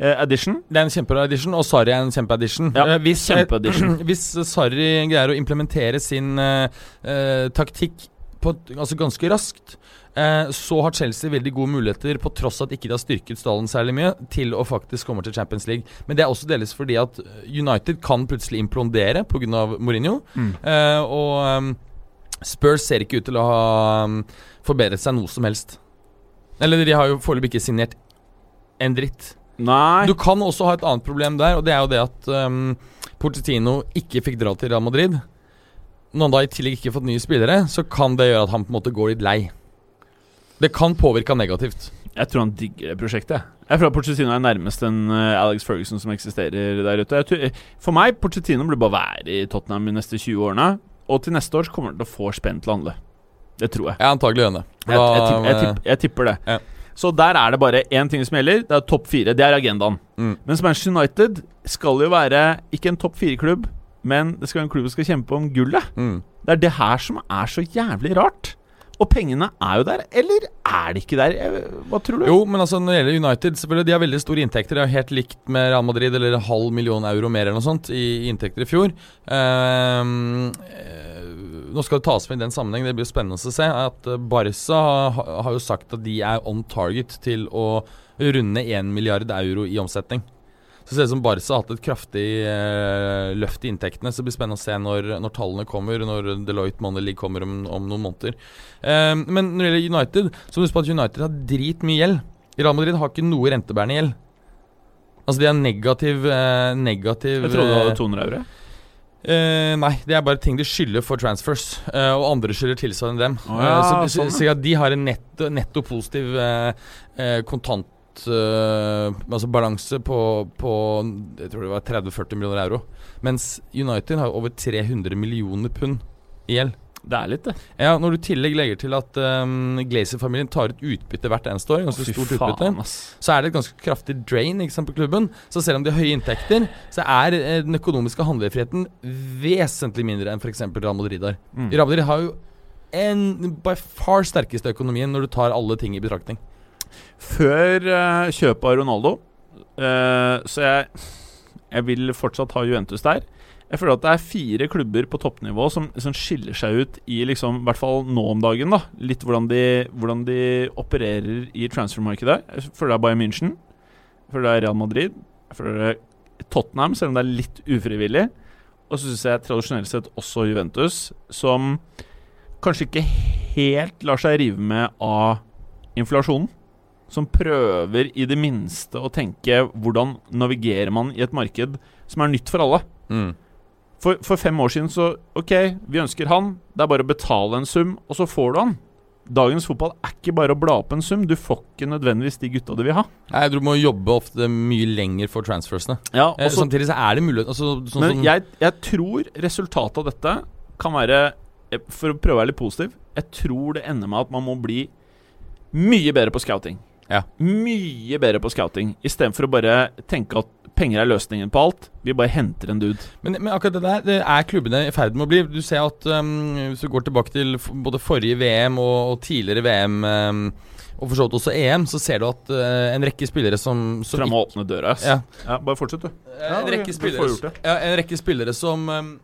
eh, addition. Det er en kjempebra edition, og Sarri er en kjempeedition. Ja, Eh, hvis, kjempeedition. (clears throat) hvis Sarri greier å implementere sin uh, eh, taktikk på, altså ganske raskt, eh, så har Chelsea veldig gode muligheter, på tross av at ikke de har styrket stallen særlig mye, til å faktisk komme til Champions League. Men det er også delvis fordi at United kan plutselig implondere pga. Mourinho. Mm. Eh, og um, Spurs ser ikke ut til å ha um, forbedret seg noe som helst. Eller de har jo foreløpig ikke signert en dritt. Nei. Du kan også ha et annet problem der, og det er jo det at um, Pochettino ikke fikk dra til Real Madrid. Når han da i tillegg ikke fått nye spillere, så kan det gjøre at han på en måte går litt lei. Det kan påvirke han negativt. Jeg tror han digger det prosjektet. jeg. tror Pochettino er nærmest en eh, Alex Ferguson som eksisterer der ute. Tror, for meg, Pochettino blir bare være i Tottenham de neste 20 årene. Og til neste år så kommer han til å få spenn til å handle. Det tror jeg. Jeg er antagelig enig. Jeg, jeg, tipp, jeg, tipp, jeg tipper det. Ja. Så der er det bare én ting som gjelder. Det er topp fire. Det er agendaen. Mm. Mens Manchester United skal jo være ikke en topp fire-klubb, men det skal være en klubb som skal kjempe om gullet. Mm. Det er det her som er så jævlig rart. Og pengene er jo der, eller er de ikke der? Hva tror du? Jo, men altså når det gjelder United selvfølgelig, De har veldig store inntekter. De har helt likt med Real Madrid, eller halv million euro mer eller noe sånt i inntekter i fjor. Eh, nå skal det tas med i den sammenheng, det blir spennende å se, at eh, Barca har, har jo sagt at de er on target til å runde 1 milliard euro i omsetning. Så ser det ut som Barca har hatt et kraftig eh, løft i inntektene. Så det blir spennende å se når, når tallene kommer, når Deloitte Money League kommer om, om noen måneder. Eh, men når det gjelder United, så må husk på at United har dritmye gjeld. Real Madrid har ikke noe rentebærende gjeld. Altså de har negativ, eh, negativ Jeg trodde du hadde eh, 200 euro. Uh, nei, det er bare ting de skylder for transfers. Uh, og andre skylder tilsvarende dem. Oh, ja, uh, så, så, sånn, så ja, de har en netto, netto positiv eh, eh, kontant eh, Altså balanse på, på Jeg tror det var 30-40 millioner euro. Mens United har over 300 millioner pund i gjeld. Det er litt, det. Ja, Når du i tillegg legger til at um, Glazer-familien tar ut utbytte hvert eneste år, ganske Fy stort utbytte, ass. så er det et ganske kraftig drain ikke sant, på klubben. Så selv om de har høye inntekter, så er eh, den økonomiske handlefriheten vesentlig mindre enn f.eks. Real Madrid har. Mm. Real Madrid har jo en by far sterkeste økonomien når du tar alle ting i betraktning. Før uh, kjøpet av Ronaldo, uh, så jeg, jeg vil fortsatt ha Juventus der. Jeg føler at det er fire klubber på toppnivå som, som skiller seg ut i liksom, hvert fall nå om dagen. da Litt hvordan de, hvordan de opererer i transfermarkedet. Jeg føler det er Bayern München. Jeg føler det er Real Madrid. Jeg føler det er Tottenham, selv om det er litt ufrivillig. Og så syns jeg tradisjonelt sett også Juventus, som kanskje ikke helt lar seg rive med av inflasjonen. Som prøver i det minste å tenke hvordan navigerer man i et marked som er nytt for alle. For, for fem år siden så Ok, vi ønsker han. Det er bare å betale en sum, og så får du han. Dagens fotball er ikke bare å bla opp en sum. Du får ikke nødvendigvis de gutta du vil ha. Nei, Du må jobbe ofte mye lenger for transfersene. Ja, Eh, samtidig så er det mulig altså, sånn men jeg, jeg tror resultatet av dette kan være eh, For å prøve å være litt positiv Jeg tror det ender med at man må bli mye bedre på scouting. Ja. Mye bedre på scouting. Istedenfor å bare tenke at penger er løsningen på alt. Vi bare henter en dude. Men, men akkurat det der det er klubbene i ferd med å bli. Du ser at um, Hvis du går tilbake til både forrige VM og, og tidligere VM, um, og for så vidt også EM, så ser du at uh, en rekke spillere som, som Fram og åpne døra. ass. Ja. Ja, bare fortsett, du. Ja, en, rekke du spillere, gjort ja, en rekke spillere som um,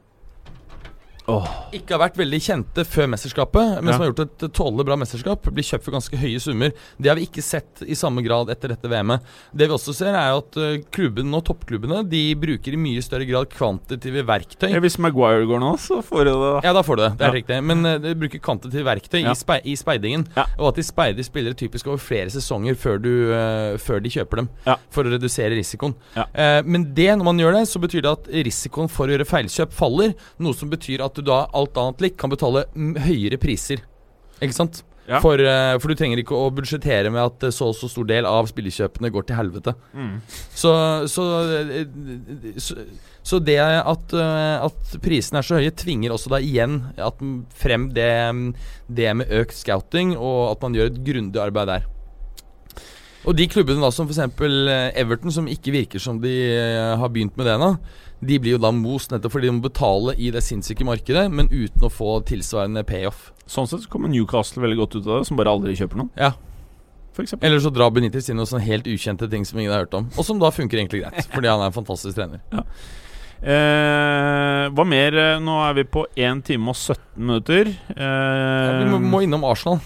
Åh. ikke har vært veldig kjente før mesterskapet, men Ja. som har gjort et tålelig bra mesterskap, blir kjøpt for ganske høye summer. Det har vi ikke sett i samme grad etter dette VM-et. Det vi også ser, er at klubben klubbene og toppklubbene De bruker i mye større grad kvantitative verktøy. Ja, hvis Maguire går nå, så får du det. da. Ja, da får du det. Det er Ja. riktig. Men uh, de bruker kvantitative verktøy i, spe i speidingen. Og at de speider spillere typisk over flere sesonger før, du, uh, før de kjøper dem. For å redusere risikoen. Eh, men det, når man gjør det, så betyr det at risikoen for å gjøre feilkjøp faller. Noe som betyr at du da alt annet likt kan betale høyere priser. Ikke sant? Ja. For, uh, for du trenger ikke å budsjettere med at eh, så og så stor del av spillekjøpene går til helvete. Mm. Så, så, eh, så, så det at, at prisene er så høye, tvinger også da igjen at frem det, det med økt scouting, og at man gjør et grundig arbeid der. Og de klubbene da som f.eks. Everton, som ikke virker som de har begynt med det ennå, de blir jo da most nettopp fordi de må betale i det sinnssyke markedet, men uten å få tilsvarende payoff. Sånn sett så kommer Newcastle veldig godt ut av det, som bare aldri kjøper noen. Ja. For. Eller så drar Benitez inn noen sånne helt ukjente ting som ingen har hørt om, og som da funker egentlig greit, (laughs) fordi han er en fantastisk trener. Eh, hva mer? Nå er vi på 1 time og 17 minutter. Eh, Vi må, må innom Arsenal.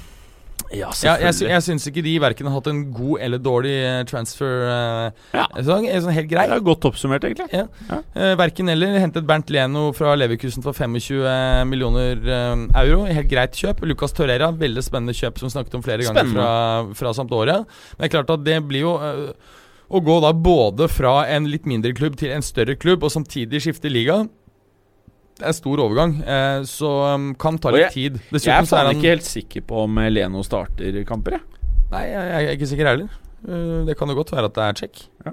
Ja, Ja, jeg, sy jeg syns ikke de verken har hatt en god eller dårlig eh, transfer Uh, Ja. Eh, Sånn helt grei. det er godt oppsummert, egentlig. Ja. Eh, verken eller. Hentet Bernt Leno fra Leverkusen for 25 millioner uh, euro. Helt greit kjøp. Lucas Torreira, veldig spennende kjøp som snakket om flere ganger Spennende. fra, fra Sampdoria. Men det er klart at det blir jo eh, å gå da både fra en litt mindre klubb til en større klubb, og samtidig skifte liga. Er stor overgang, eh, så um, kan ta litt jeg- tid. Jeg Dessuten er så er faen ikke helt sikker på om Leno starter kamper, jeg. Nei, jeg, jeg er ikke sikker heller. Uh, det kan jo godt være at det er check. Ja.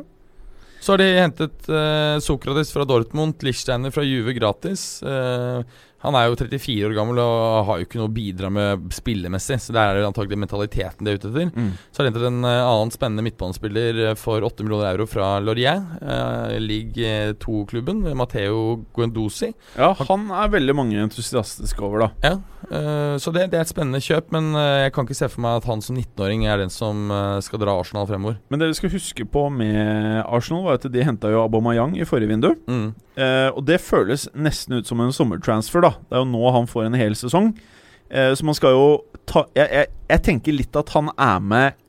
Så har de hentet uh, Sokrates fra Dortmund, Lichsteiner fra Juve gratis. Eh, han er jo 34 år gammel og har jo ikke noe å bidra med spillemessig, så det er antagelig mentaliteten det er ute etter. Så har de hentet en eh, annen spennende midtbanespiller eh, for 8 millioner euro fra Laurier, uh, league 2-klubben, Matteo Guendouzi. Ja, han er veldig mange entusiastiske over, da. Ja, eh, så det, det er et spennende kjøp, men eh, jeg kan ikke se for meg at han som 19-åring er den som eh, skal dra Arsenal fremover. Men det vi skal huske på med Arsenal, var at de henta jo Aubameyang i forrige vindu. Mm. Eh, og det føles nesten ut som en sommertransfer, da. Det er jo nå han får en hel sesong. Eh, så man skal jo ta jeg, jeg, jeg tenker litt at han er med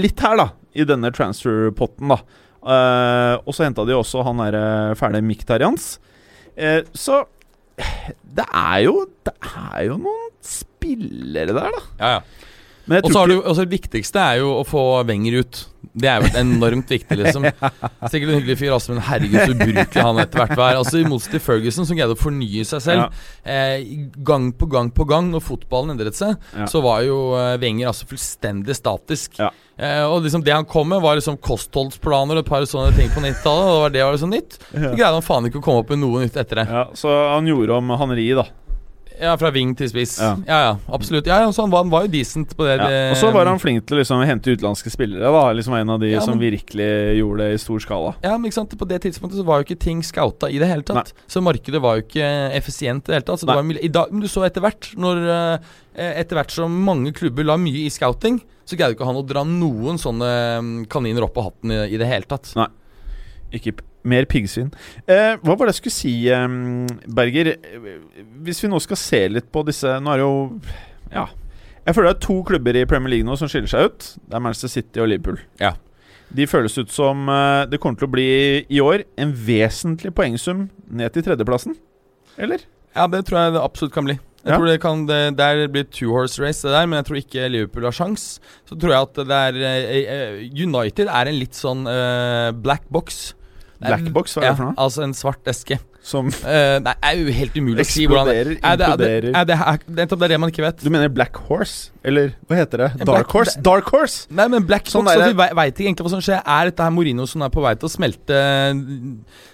litt her, da, i denne transfer-potten, da. Eh, og så henta de også han derre fæle Miktarians. Eh, så det er jo Det er jo noen spillere der, da. Ja, ja. Og så også Det viktigste er jo å få Wenger ut. Det er jo enormt viktig, liksom. (laughs) Sikkert en hyggelig fyr, altså, men herregud, så ubrukelig han etter hvert var. Altså, I motsetning til Ferguson, som greide å fornye seg selv eh, gang på gang på gang når fotballen endret seg, Ja. så var jo eh, Wenger altså fullstendig statisk. Ja. Eh, og liksom det han kom med, var liksom kostholdsplaner og et par sånne ting på 90-tallet. Og det var det var liksom nytt. Så greide han faen ikke å komme opp med noe nytt etter det. ja, Så han gjorde om Hanri, da. Ja, Fra wing til spiss. Ja. Ja, ja, absolutt. Ja, ja, så han var, han var jo decent på det. Ja. Og så var han flink til å liksom hente utenlandske spillere. da Liksom En av de Ja, som virkelig gjorde det i stor skala. Ja, men ikke sant På det tidspunktet så var jo ikke ting scouta i det hele tatt. Så markedet var jo ikke effisient i det hele tatt. Så det Nei. var i dag, men du så etter hvert, når eh, Etter hvert som mange klubber la mye i scouting, så greide ikke han å dra noen sånne mm, kaniner opp av hatten i, i det hele tatt. Nei. Ikke mer piggsvin. Eh, hva var det jeg skulle si, Berger? Hvis vi nå skal se litt på disse Nå er det jo Ja. Jeg føler det er to klubber i Premier League nå som skiller seg ut. Det er Manchester City og Liverpool. Ja. De føles ut som eh, det kommer til å bli i år en vesentlig poengsum ned til tredjeplassen. Eller? Ja, det tror jeg det absolutt kan bli. Jeg Ja. tror det kan det, Der blir two horse race, det der, men jeg tror ikke Liverpool har sjans. Så tror jeg at det er eh, eh, United er en litt sånn uh, black box. Det er- Black box, hva er det ja, for noe? Altså en svart eske. Som uh, det er jo helt umulig å si hvordan eksploderer, er- imploderer er- det, er- det, man ikke vet. Du mener Black Horse? Eller hva heter det? Dark Black- Horse? Dark Horse! Nei, men Black Sånn Box, altså, vi veit ikke egentlig hva som skjer. Er dette her Morino som er på vei til å smelte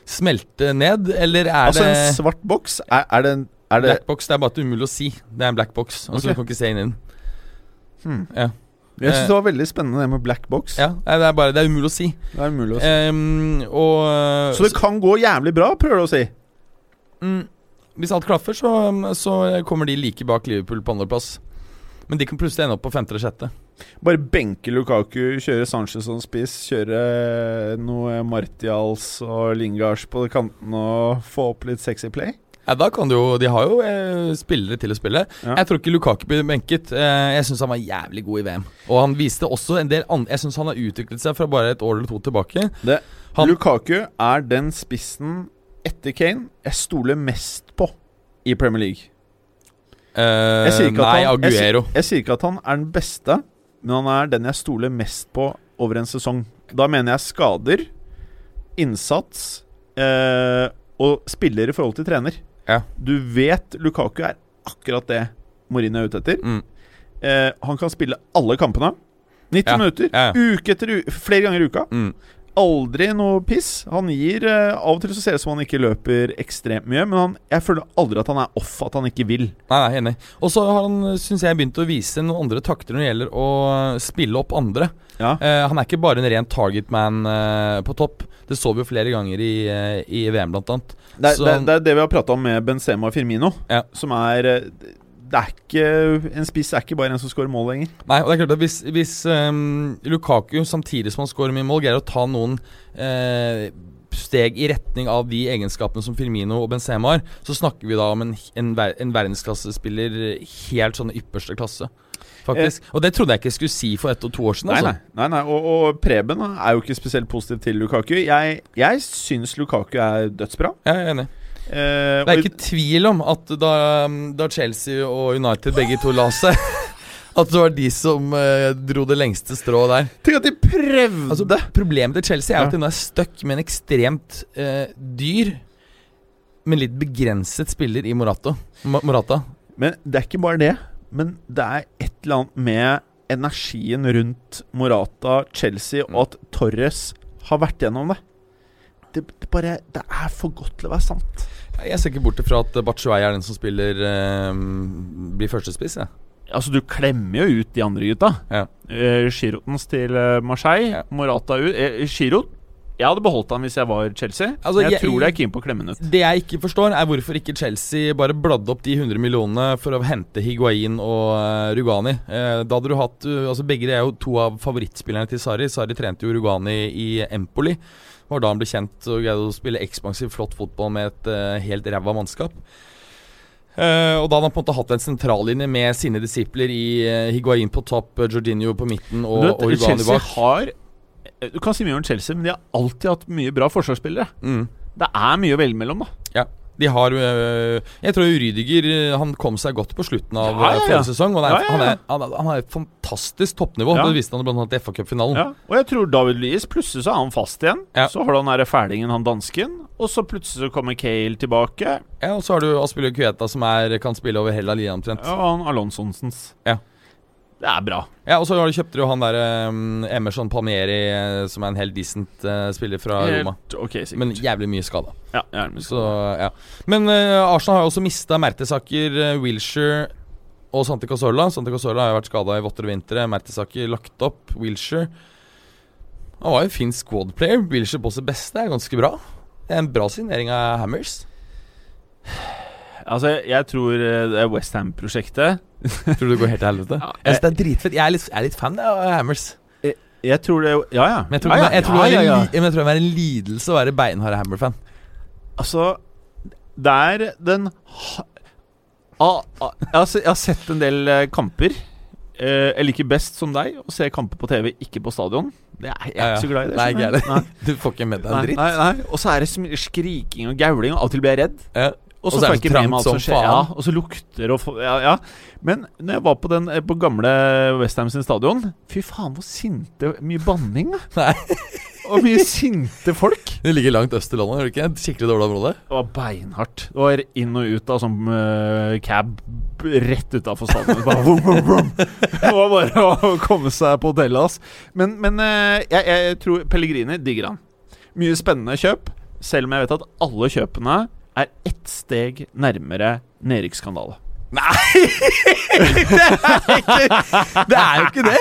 Smelte ned, eller er Altså det en svart boks? Er, er det, en- er det Black Box? Det er bare umulig å si. Det er en black box. Altså, så Du kan ikke se inn i den. hmm. Ja. Jeg syns det var veldig spennende det med black box. Ja, det er bare Det er umulig å si. Det er umulig å si. Um, og Så det kan gå jævlig bra, prøver du å si? mm, Hvis alt klaffer, så, så kommer de like bak Liverpool på andreplass. Men de kan plutselig ende opp på femte eller sjette. Bare benke Lukaku, kjøre Sanchez som spiss, kjøre noe Martials og Lingars på kanten og få opp litt sexy play? Ja, da kan du jo De har jo eh, spillere til å spille. Ja. Jeg tror ikke Lukaku blir benket. Eh, jeg syns han var jævlig god i VM. Og han viste også en del andre Jeg syns han har utviklet seg fra bare et år eller to tilbake. Det, Han- Lukaku er den spissen etter Kane jeg stoler mest på i Premier League. Eh, Jeg nei, han- jeg Aguero. Jeg sier ikke at han er den beste, men han er den jeg stoler mest på over en sesong. Da mener jeg skader, innsats eh, og spiller i forhold til trener. Ja. Du vet Lukaku er akkurat det Mourinho er ute etter. Mm. Eh, han kan spille alle kampene. 90 Ja, minutter. ja. Uke etter uke. Flere ganger i uka. Mm. Aldri noe piss. Han gir eh, Av og til så ser det som han ikke løper ekstremt mye, men han, jeg føler aldri at han er off, at han ikke vil. Nei, nei, enig. Og så har han, syns jeg, begynt å vise noen andre takter når det gjelder å spille opp andre. Ja. Eh, han er ikke bare en ren target man eh, på topp. Det så vi jo flere ganger i, eh, i VM, blant annet. Det, er- Så- det, det er det vi har prata om med Benzema og Firmino. Ja. Som er eh, Det er ikke En spiss er ikke bare en som scorer mål lenger. Nei, og det er klart at hvis, hvis um, Lukaku samtidig som han scorer mye mål, greier å ta noen uh, steg i retning av de egenskapene som Firmino og Benzema har, så snakker vi da om en, en, ver en verdensklassespiller helt sånn ypperste klasse. Faktisk. Og det trodde jeg ikke jeg skulle si for ett og to år siden. Nei, Altså. nei, nei, nei. Og, og Preben er jo ikke spesielt positiv til Lukaku. Jeg, jeg syns Lukaku er dødsbra. Jeg er enig. Eh, Det er ikke tvil om at da, da Chelsea og United begge to la seg (laughs) At det var de som eh, dro det lengste strået der. Tenk at de prøvde! Altså, problemet til Chelsea er Ja. at nå er stuck med en ekstremt eh, dyr, men litt begrenset spiller i Morata. Morata. Men det er ikke bare det. Men det er et eller annet med energien rundt Morata, Chelsea, og at Torres har vært gjennom det. Det, det bare Det er for godt til å være sant. Jeg ser ikke bort fra at Batshuayi er den som spiller eh, blir førstespiss. Ja. Altså, du klemmer jo ut de andre gutta. Ja. Eh, Giroudens til eh, Marseille, Ja. Morata ut. Eh, Giroud Jeg hadde beholdt han hvis jeg var Chelsea. Altså, jeg, jeg- tror de er keen på å klemme han ut. Det jeg ikke forstår, er hvorfor ikke Chelsea bare bladde opp de 100 millionene for å hente Higuain og eh, Rugani. Eh, da hadde du hatt uh, Altså Begge de er jo to av favorittspillerne til Sarri. Sarri trente jo Rugani i Empoli. Det Var da han ble kjent og greide å spille ekspansiv, flott fotball med et uh, helt ræva mannskap. Uh, og da hadde han på en måte hatt en sentrallinje med sine disipler i uh, Higuain på topp, Jorginho på midten og, og vet, bak. Chelsea har eh, Du kan si mye om Chelsea, men de har alltid hatt mye bra forsvarsspillere. Mm. Det er mye å velge mellom, da. Ja, De har øh, Jeg tror Rydiger øh, Han kom seg godt på slutten av Ja, ja, ja. forrige sesong. Og han er. Han, er, han, er, han er et fantastisk toppnivå. Det viste han blant annet i FA-cupfinalen. Ja, og jeg tror David Lies plutselig så er han fast igjen. Så har du han derre fælingen, han dansken. Og så plutselig så kommer Kale tilbake. Ja, Og så har du Aspilio Kueta som er, kan spille over hele linja omtrent. Ja, og han Alonsonsens. Ja. Det er bra. Ja, Og så kjøpte du han der um, Emerson Palmieri, eh, som er en helt decent uh, spiller fra Roma. Helt ok, sikkert. Men jævlig mye skada. ja, jævlig mye skada. Så, ja. Men uh, Arsenal har jo også mista Mertesaker, uh, Wilshere og Santi Cazorla. Santi Cazorla har jo vært skada i votter og vintre. Mertesaker lagt opp. Wilshere Han var jo en fin squad player. Wilshere på sitt beste er ganske bra. Det er en bra signering av Hammers. Altså, jeg tror eh, det Westham-prosjektet (laughs) Tror du det går helt til helvete? Ja, jeg det er dritfett. Jeg er litt, jeg er litt fan av Hammers. Jeg tror det Ja, ja. Men jeg tror, ja, ja, jeg tror, det, er ja, en ja. men jeg tror det er en lidelse å være beinhard Hammer-fan. Altså, det er den ha- ah, ah, jeg, har, jeg har sett en del eh, kamper. Eh, jeg liker best, som deg, å se kamper på TV, ikke på stadion. Det er, jeg er Ja, ja. ikke så glad i det. Nei, skjønner Nei. (laughs) du. Får ikke med deg en dritt. nei, nei. Og så er det skriking og gauling, og av og til blir jeg redd. Ja. Og så er det ikke med alt som som skjer. Ja, og så lukter og ja, ja. Men når jeg var på, den, eh, på gamle Westham sin stadion Fy faen, hvor sinte Mye banning, da. (laughs) Og mye sinte folk. Det ligger langt øst i landet, gjør det ikke? Skikkelig dårlig område. Det var beinhardt. Det var inn og ut av sånn uh, cab rett utafor stadion. Det var bare å komme seg på hotellet, ass. Men, men uh, jeg, jeg tror Pellegrini digger han. Mye spennende kjøp, selv om jeg vet at alle kjøpene er ett steg nærmere nedrykksskandale. (laughs) Det er jo ikke det!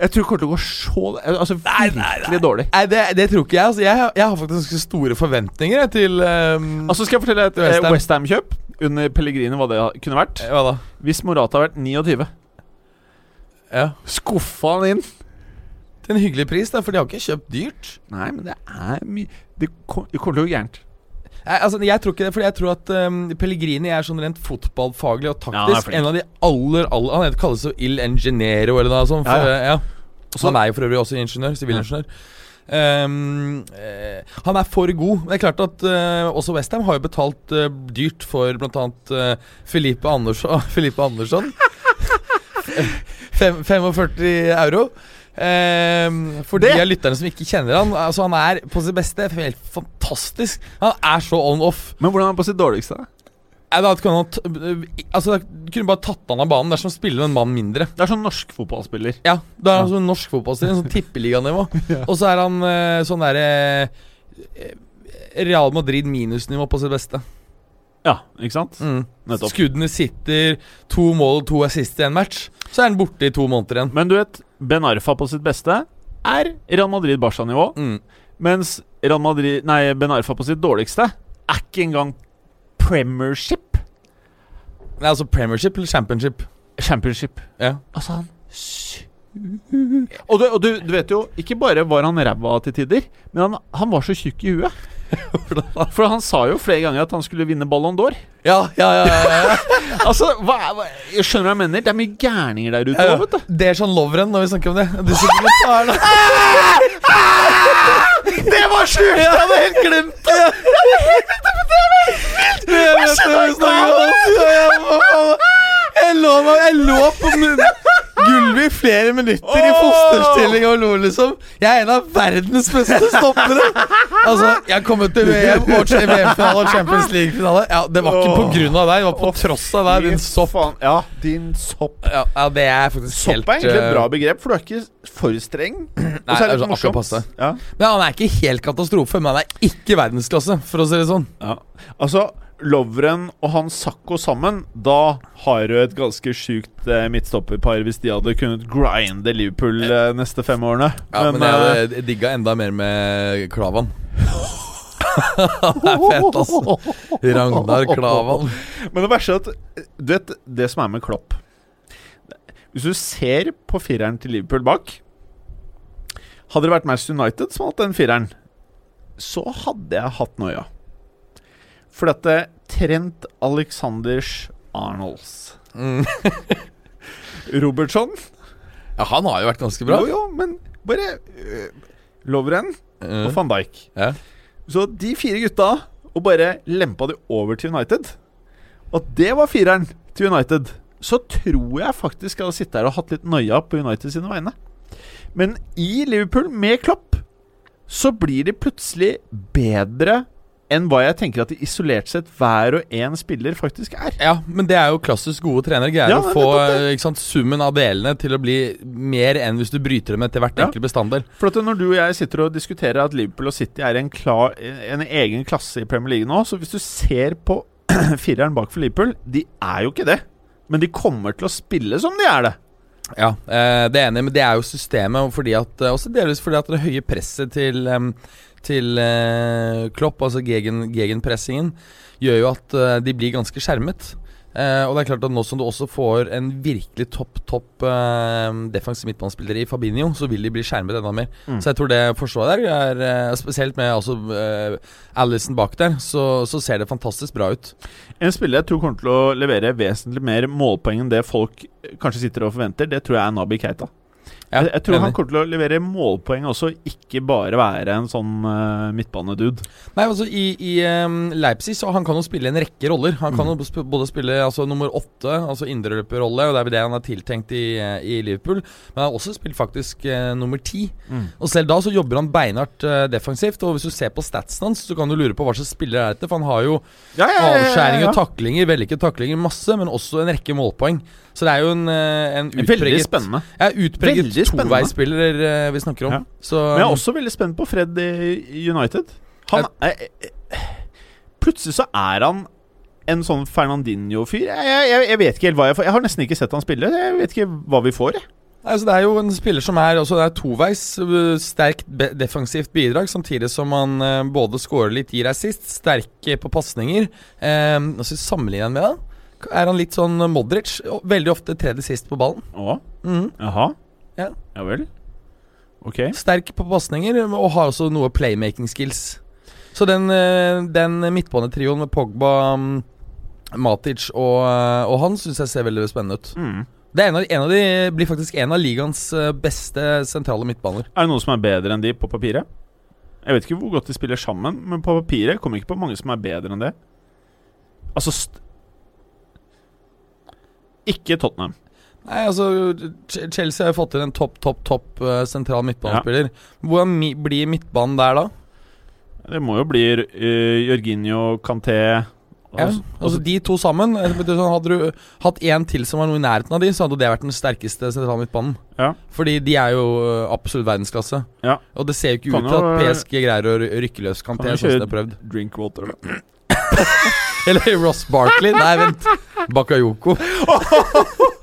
Jeg tror det kommer til å gå så Altså virkelig dårlig. Nei, det, det tror ikke jeg. Altså, jeg, har- jeg har faktisk ganske store forventninger til um, Altså Skal jeg fortelle et West Ham. Westham-kjøp under Pellegrini hva det kunne vært? Hva da? Hvis Morata har vært 29, Ja. skuffa han inn. Til en hyggelig pris, da, for de har ikke kjøpt dyrt. Nei, men det er mye Det, kom, det kommer til å gå gærent. Nei, altså, jeg tror ikke det, fordi jeg tror at um, Pellegrini er sånn rent fotballfaglig og taktisk en av de aller, aller Han heter- kalles jo Il ingeniero eller noe sånt. For, ja. ja. Også- han er jo for øvrig også ingeniør. Sivilingeniør. Um, eh, han er for god. Det er klart at uh, også Westham har jo betalt uh, dyrt for bl.a. Uh, Felipe Andersson. (laughs) Felipe Andersson. (laughs) 45 euro. Um, for Det- de av lytterne som ikke kjenner han Altså Han er på sitt beste helt fantastisk. Han er så on-off. Men hvordan er han på sitt dårligste? da kunne han altså, kunne bare tatt han av banen. Det er som å spille en mann mindre. Det er sånn norsk fotballspiller. Ja, det er han sånn norsk fotballspiller, sånn tippeliganivå. (laughs) Og så er han eh, sånn derre eh, Real Madrid minusnivå på sitt beste. Ja, ikke sant? Mm. Nettopp. Skuddene sitter, to mål og to assist i en match. Så er han borte i to måneder igjen. Men du vet, Ben Arfa på sitt beste er Real Madrid-Barca-nivå. Mm. Mens Real Madrid, nei, Ben Arfa på sitt dårligste er ikke engang Premiership. Nei, altså Premiership eller Championship? Championship. Ja. Altså, han Og, du, og du, du vet jo, ikke bare var han ræva til tider, men han, han var så tjukk i huet. (laughs) For han sa jo flere ganger at han skulle vinne Ballon d'Or. Ja, ja, ja, ja, ja. (laughs) Altså, hva, hva, jeg skjønner hva jeg mener. Det er mye gærninger der ute ja. ja. vet du. Det er sånn Lovren når vi snakker om det. Dokumentarene. (laughs) Det var sjukt! Jeg hadde helt glemt det! Jeg vet det. Jeg lå, på mun- gulvet i flere minutter i fosterstilling og lo, liksom. Jeg er en av verdens beste stoppere. Altså, jeg kom ut til VM VM-finale og Champions League-finale. Ja, Det var ikke på grunn av deg, det var på tross av deg, din sopp. Ja, din sopp. Ja, ja, det er faktisk helt Sopp er egentlig et eh, bra begrep, for du er ikke for streng. (clears throat) Og så er det sånn litt akkurat morsomt. passe. Ja. Men han er ikke helt katastrofe, men han er ikke verdensklasse, for å si det sånn. Ja. Altså, Lovren og han Sakko sammen, da har du et ganske sjukt eh, midtstopperpar hvis de hadde kunnet grinde Liverpool eh, neste fem årene. Ja, men, jeg hadde digga enda mer med Klavan. det er fet, altså. Ragnar Klavan. Men det verste er at eh, Du vet det som er med Klopp Hvis du ser på fireren til Liverpool bak Hadde det vært Manchester United som hadde hatt den fireren, så hadde jeg hatt noia. For dette Trent Alexanders Arnolds Mm. (laughs) Robertson Ja, han har jo vært ganske bra. Jo, jo, men bare uh, Lovren mm. og van Dijk. Ja. Så de fire gutta og bare lempa de over til United, og det var fireren til United, så tror jeg faktisk jeg hadde sittet her og hatt litt nøya på United sine vegne. Men i Liverpool, med Klopp, så blir de plutselig bedre enn hva jeg tenker at de isolert sett hver og en spiller faktisk er. Ja, men det er jo klassisk gode trenere. Greier Ja, å få sant, summen av delene til å bli mer enn hvis du bryter dem etter hvert Ja. enkelt bestanddel. For at når du og jeg sitter og diskuterer at Liverpool og City er en, klar, en egen klasse i Premier League nå, så hvis du ser på (clears throat) fireren bak for Liverpool De er jo ikke det. Men de kommer til å spille som de er det. Ja, eh, det er enig, men det er jo systemet, og fordi at, eh, også delvis fordi at det høye presset til, til eh, Klopp, altså gegen, gegenpressingen, gjør jo at eh, de blir ganske skjermet. Eh, og det er klart at nå som du også får en virkelig topp, topp eh, defensiv midtbanespiller i Fabinho, så vil de bli skjermet enda mer. Mm. Så jeg tror det forsvaret der er eh, Spesielt med altså, eh, Alison bak der, så, så ser det fantastisk bra ut. En spiller jeg tror kommer til å levere vesentlig mer målpoeng enn det folk kanskje sitter og forventer, det tror jeg er Nabi Keita. Ja, jeg, jeg tror han kommer til å levere målpoeng også, ikke bare være en sånn uh, midtbanedude. Nei, altså I, i um, Leipzig så han kan jo spille en rekke roller. Han kan Mm. jo sp både spille altså, nummer åtte, altså indreløperrolle, og det er vel det han er tiltenkt i, i Liverpool. Men han har også spilt faktisk uh, nummer ti. Og selv da så jobber han beinhardt uh, defensivt. Og hvis du ser på statsen hans, så kan du lure på hva slags spiller er dette. For han har jo Ja, ja, ja, ja, avskjæringer, taklinger, veldykkede taklinger, masse, men også en rekke målpoeng. Så det er jo en, en Veldig spennende. ja, utpreget Veldig spennende. toveisspiller eh, vi snakker om. Ja. Så Men jeg er også veldig spent på Fred i United. Han er, Plutselig så er han en sånn Fernandinho-fyr. Jeg, jeg, jeg vet ikke helt hva jeg får. Jeg har nesten ikke sett han spille. Jeg vet ikke hva vi får. jeg. Altså, det er jo en spiller som er også, det er toveis. øh, Sterkt defensivt bidrag, samtidig som han eh, både scorer litt, gir assist, sterk eh, på pasninger. Eh, altså, Sammenligner han med han? Er han litt sånn Modric? Veldig ofte tredje sist på ballen. Å, Mhm. jaha. Ja. ja vel. Ok. Sterk på pasninger, og har også noe playmaking skills. Så den, øh, den midtbanetrioen med Pogba, mm, Matic og, øh, og han syns jeg ser veldig spennende ut. Mm. Det er en av, en av de blir faktisk en av ligaens øh, beste sentrale midtbaner. Er det noen som er bedre enn de på papiret? Jeg vet ikke hvor godt de spiller sammen, men på papiret kommer ikke på mange som er bedre enn det. Altså Ikke Tottenham. Nei, altså Chelsea har jo fått inn en topp, topp, topp eh, sentral midtbanespiller. Hvordan mi blir midtbanen der, da? Det må jo bli uh, Jorginho, Canté Ja, altså- altså De to sammen. eh, sånn, Hadde du hatt én til som var noe i nærheten av de, så hadde det vært den sterkeste sentrale midtbanen. Ja. Fordi de er jo absolutt verdensklasse. Ja. Og det ser jo ikke Kan ut til at PSG greier å rykke løs Kanté, kan sånn kjøre- prøvd. Drinkwater, da. (laughs) Eller Ross Barkley. Nei, vent. Bakayoko. (laughs)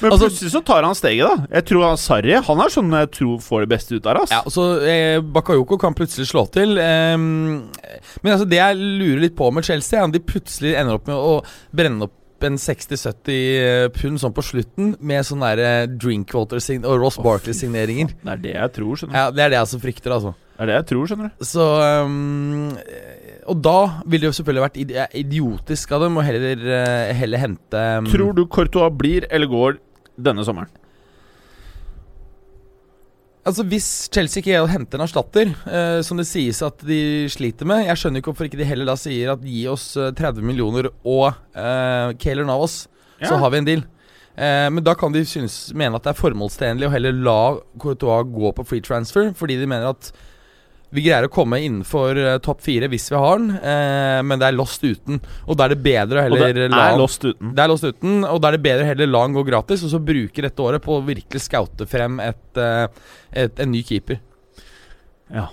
Men Altså- plutselig så tar han steget, da. Jeg tror han Sarri Han er sånn jeg tror får det beste ut der. ass. Ja, så eh, Bakayoko kan plutselig slå til. Eh, men altså det jeg lurer litt på med Chelsea, er om de plutselig ender opp med å brenne opp en 60-70 pund sånn på slutten, med sånne der eh, Drinkwater og Ross Barkley-signeringer. Det er det jeg tror, skjønner du. Ja, Det er det jeg altså frykter, altså. Det er det jeg tror, skjønner du. Så um, Og da ville det jo selvfølgelig vært idiotisk av dem å heller, eh, heller hente um, Tror du Courtois blir eller går denne sommeren? Altså Hvis Chelsea ikke henter en erstatter, eh, som det sies at de sliter med Jeg skjønner ikke hvorfor ikke de heller da sier at gi oss eh, 30 millioner og eh, Kayler Navas, så har vi en deal. Eh, men da kan de synes, mene at det er formålstjenlig å heller la Courtois gå på free transfer, fordi de mener at vi greier å komme innenfor eh, topp fire hvis vi har den, eh, men det er lost uten. Og da er det bedre å Og heller det la er han- lost uten. det er lost uten, og da er det bedre å heller la han gå gratis, og så bruke dette året på å virkelig scoute frem et, eh, et, en ny keeper. Ja.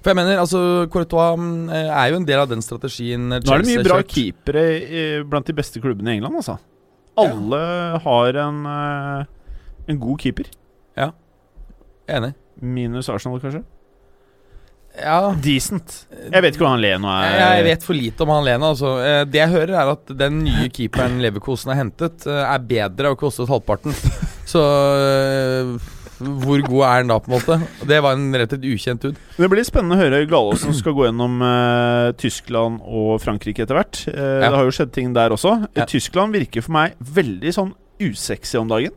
For jeg mener, altså Courtois mm, eh, er jo en del av den strategien Nå eh, er det mye bra keepere blant de beste klubbene i England, altså. Alle har en, en god keeper. Ja. Enig. Minus Arsenal, kanskje. Ja, Decent. Jeg vet ikke hvor han Leno er. jeg, jeg vet for lite om han Leno. Altså. Eh, Det jeg hører, er at den nye keeperen Leverkosen har hentet, eh, er bedre og kostet halvparten. (laughs) Så eh, hvor god er han da, på en måte? Det var en rett og slett ukjent ut. Det blir spennende å høre Galaasen skal gå gjennom uh, Tyskland og Frankrike etter hvert. Uh, Ja. Det har jo skjedd ting der også. Ja. Tyskland virker for meg veldig sånn usexy om dagen.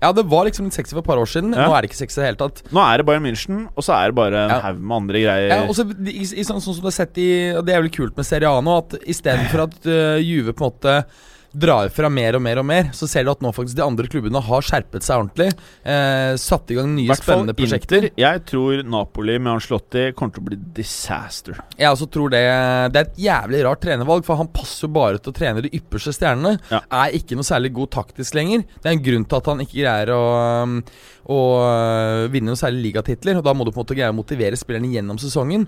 Ja, det var liksom litt sexy for et par år siden. Ja. Nå er det ikke sexy i det hele tatt. Nå er det Bayern München, og så er det bare en Ja. haug med andre greier. Ja, også, i, i, sånn, sånn som du har sett i Og det er vel kult med Serie A nå, at istedenfor (laughs) at uh, Juve på en måte drar fra mer og mer og mer, så ser du at nå faktisk de andre klubbene har skjerpet seg ordentlig. Eh, satt i gang nye spennende prosjekter. Inter. Jeg tror Napoli med Anslotti kommer til å bli disaster. Jeg også tror det Det er et jævlig rart trenervalg, for han passer jo bare til å trene de ypperste stjernene. Ja. Er ikke noe særlig god taktisk lenger. Det er en grunn til at han ikke greier å, um, å uh, vinne noen særlig ligatitler. Og da må du på en måte greie å motivere spillerne gjennom sesongen.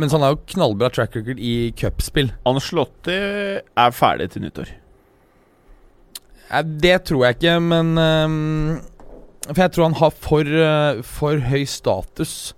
Mens han har jo knallbra track record i cupspill. Ancelotti er ferdig til nyttår. Eh, Det tror jeg ikke, men um, For jeg tror han har for, uh, for høy status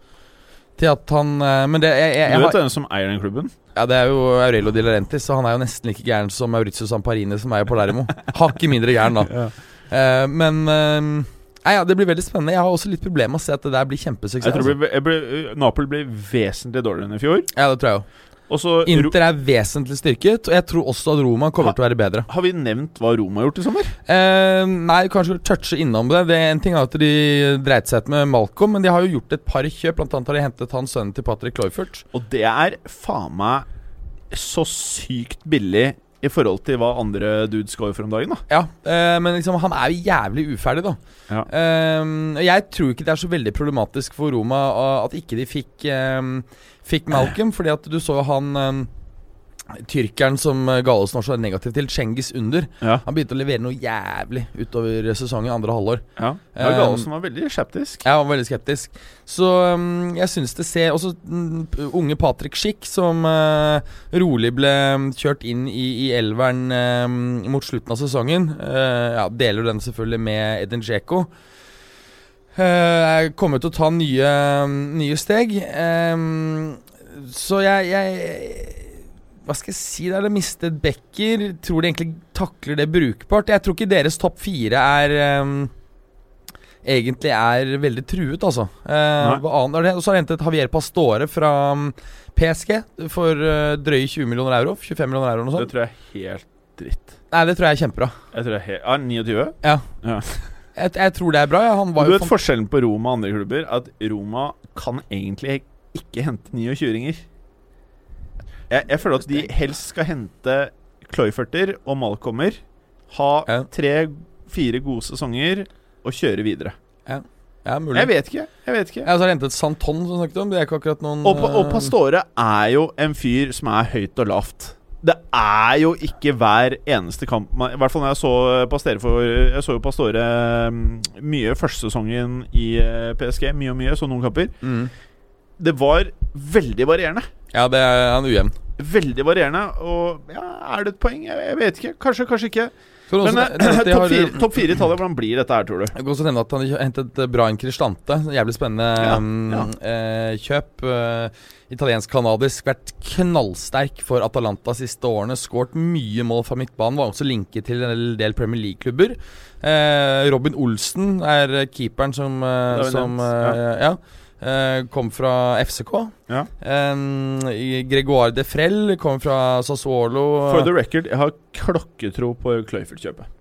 til at han uh, Men det jeg, jeg, jeg Du vet hvem som eier den klubben? Ja, Det er jo Aurelio Di Larentis, så han er jo nesten like gæren som Maurizio Samparini, som eier Palermo. (laughs) Hakket mindre gæren, da. Eh, men uh, Nei, ja, Det blir veldig spennende. Jeg har også litt problemer med å se at det der blir kjempesuksess. Jeg tror altså. blir, blir, Napoli blir vesentlig dårligere enn i fjor. Ja, det tror jeg jo. Og så Ro- Inter er vesentlig styrket, og jeg tror også at Roma kommer til å være bedre. Har vi nevnt hva Roma har gjort i sommer? Eh, nei, kanskje touche innom det. det er En ting er at de dreit seg ut med Malcolm, men de har jo gjort et par kjøp. Blant annet har de hentet han sønnen til Patrick Cloyfurt. Og det er faen meg så sykt billig i forhold til hva andre dudes går for om dagen. da Ja, eh, men liksom, han er jo jævlig uferdig, da. Ja. Eh, jeg tror ikke det er så veldig problematisk for Roma uh, at ikke de fikk, eh, fikk Malcolm, fordi at du så han um, Tyrkeren som Galesen Gallosen var så negativ til, Cengiz Under. Ja, Han begynte å levere noe jævlig utover sesongen, andre halvår. ja. ja Galesen var veldig skeptisk. Ja, var veldig skeptisk. Så um, jeg syns det ser Også mm, unge Patrick Schick, som uh, rolig ble kjørt inn i, i elveren um, mot slutten av sesongen. Uh, ja, deler den selvfølgelig med Edin Dzeko. Uh, jeg kommer til å ta nye, nye steg. Så jeg, jeg Hva skal jeg si? Det er det mistet Becker. Tror de egentlig takler det brukbart? Jeg tror ikke deres topp fire er um, egentlig er veldig truet, altså. Uh? Og så har de hentet Javier Pastore fra um, PSG for uh, drøye 20 millioner euro. 25 millioner euro eller noe Det tror jeg er helt dritt. Nei, det tror jeg er kjempebra. Jeg tror jeg er helt Ja, 29? Ja. Ja. Jeg, jeg tror det er bra. Ja. Han var Du vet forskjellen på Roma og andre klubber? At Roma kan egentlig ikke hente 29-åringer. Jeg, jeg føler at de helst skal hente Cloyferter og Malcolmer. Ha Ja. tre-fire gode sesonger og kjøre videre. Ja, mulig. Jeg vet ikke. jeg vet ikke Ja, så har hentet Santon, som snakket om. Det er ikke akkurat noen Og, og eh, Pastore er jo en fyr som er høyt og lavt. Det er jo ikke hver eneste kamp I hvert fall når jeg så Pastore for Jeg så jo Pastore mm, mye førstesesongen i eh, PSG. Mye og mye. Så noen kamper. mm. Det var veldig varierende. Ja, det er han ujevn. Veldig varierende. Og ja, er det et poeng? Jeg, jeg vet ikke. Kanskje, kanskje ikke. Du Men eh, de topp har- fire, topp fire i Italia, hvordan blir dette her, tror du? Jeg kan også nevne at han har hentet eh, Brian Cristante. Jævlig spennende Ja, mm, ja. eh, kjøp. Eh, Italiensk-canadisk. Vært knallsterk for Atalanta siste årene. Skåret mye mål fra midtbanen. Var også linket til en del Premier League-klubber. Eh, Robin Olsen er keeperen som, som eh, ja. Eh, kom fra FCK. Ja. Um, Gregoire Defrell kom fra Sassuolo. For the record, jeg har klokketro på Cloyford-kjøpet.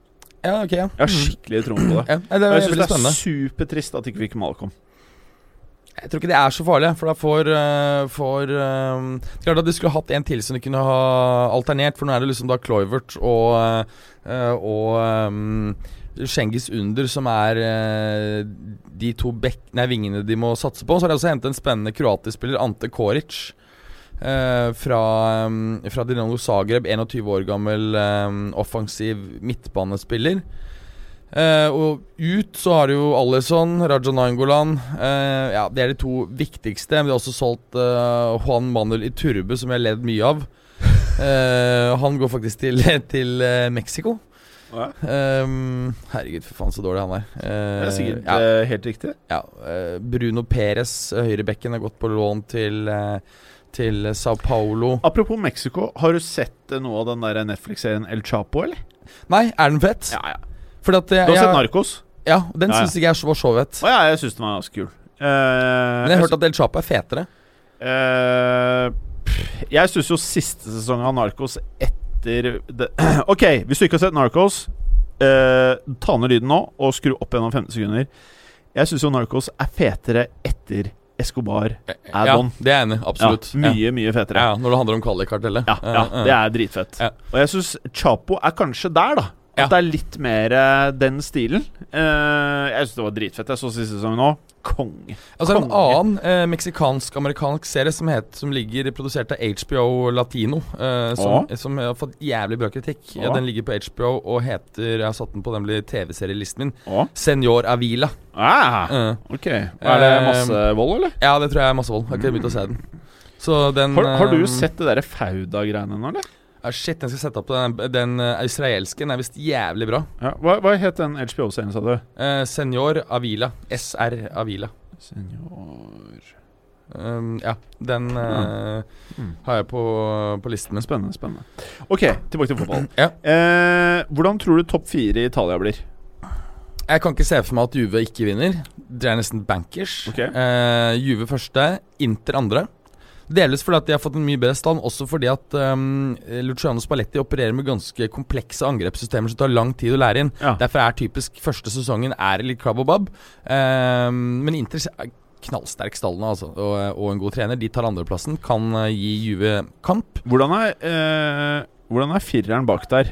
ja, ok, ja. Jeg har skikkelig tro på det. ja. Det er jeg syns det er spennende. supertrist at ikke vi fikk Malcolm. Jeg tror ikke det er så farlig, for da får, uh, får um, Klart at du skulle hatt en til som du kunne ha alternert, for nå er det liksom da Cloyvert og uh, Og um, Cengiz Under som er uh, de to nei, vingene de må satse på. Så har de også hentet en spennende kroatisk spiller, Ante Koric. eh, fra, um, fra Dinamo Zagreb, 21 år gammel um, offensiv midtbanespiller. Eh, og ut så har du jo Alison, Raja Nangolan eh, ja, det er de to viktigste. Men de har også solgt eh, Juan Manuel Iturbe, som jeg har ledd mye av. Eh, han går faktisk til, (laughs) til eh, Mexico. Ja. Um, herregud, for faen så dårlig han er. Det Eh, er sikkert ja, eh, helt riktig. ja, Uh, Bruno Perez, eh, høyrebekken, har gått på lån til, uh, til Sao Paulo. Apropos Mexico, har du sett eh, noe av den der Netflix-serien El Chapo, eller? Nei, er den fett? Ja, ja. Jeg, Du har sett jeg, Narkos? Ja, den Ja, ja. syns ikke jeg var så fett. Å ja, jeg syns den var ganske kul. Uh, Men jeg har hørt at El Chapo er fetere. Uh, jeg syns jo siste sesong av Narcos etter det, (clears throat) Ok, hvis du ikke har sett Narcos, eh, ta ned lyden nå og skru opp gjennom 15 sekunder. Jeg syns jo Narcos er fetere etter Escobar Ja, add-on. det er jeg enig. Absolutt. Ja, mye, mye fetere. Ja, når det handler om Kali-kartellet. Ja, ja, det er dritfett. Ja. Og jeg syns Chapo er kanskje der, da. At det er litt mer eh, den stilen. Uh, jeg syns det var dritfett. Jeg så siste sesong nå. Konge. Altså En annen eh, meksikansk-amerikansk serie som, het, som ligger produsert av HBO Latino, eh, som, som har fått jævlig bra kritikk. Ja, den ligger på HBO og heter Jeg har satt den på nemlig TV-serielisten min. Å? Senor Avila. Ah, uh. ok. Er det masse vold, eller? ja, det tror jeg er masse vold. Jeg har ikke begynt å se den. Så den Har, har du sett det derre Fauda-greiene nå, eller? Ah, Shit, den skal sette opp den, den eh, israelske. Den er visst jævlig bra. Ja. Hva, hva het den HBO-serien, sa du? Eh, Senor Avila. SR Avila. Senior Um, ja, den eh, Mm. har jeg på, på listen min. Spennende, spennende. Ok, tilbake til fotball. (clears throat) Ja. Eh, hvordan tror du topp fire i Italia blir? Jeg kan ikke se for meg at Juve ikke vinner. Det er nesten bankers. Okay. Eh, Juve første, Inter andre. Delvis fordi at de har fått en mye bedre stand, også fordi at um, Luciano Spalletti opererer med ganske komplekse angrepssystemer som tar lang tid å lære inn. Ja. Derfor er typisk første sesongen er litt krabb og babb. Um, men Inter er knallsterk stall nå, altså, og, og en god trener. De tar andreplassen, kan eh, gi Juve kamp. Hvordan er, eh, hvordan er fireren bak der?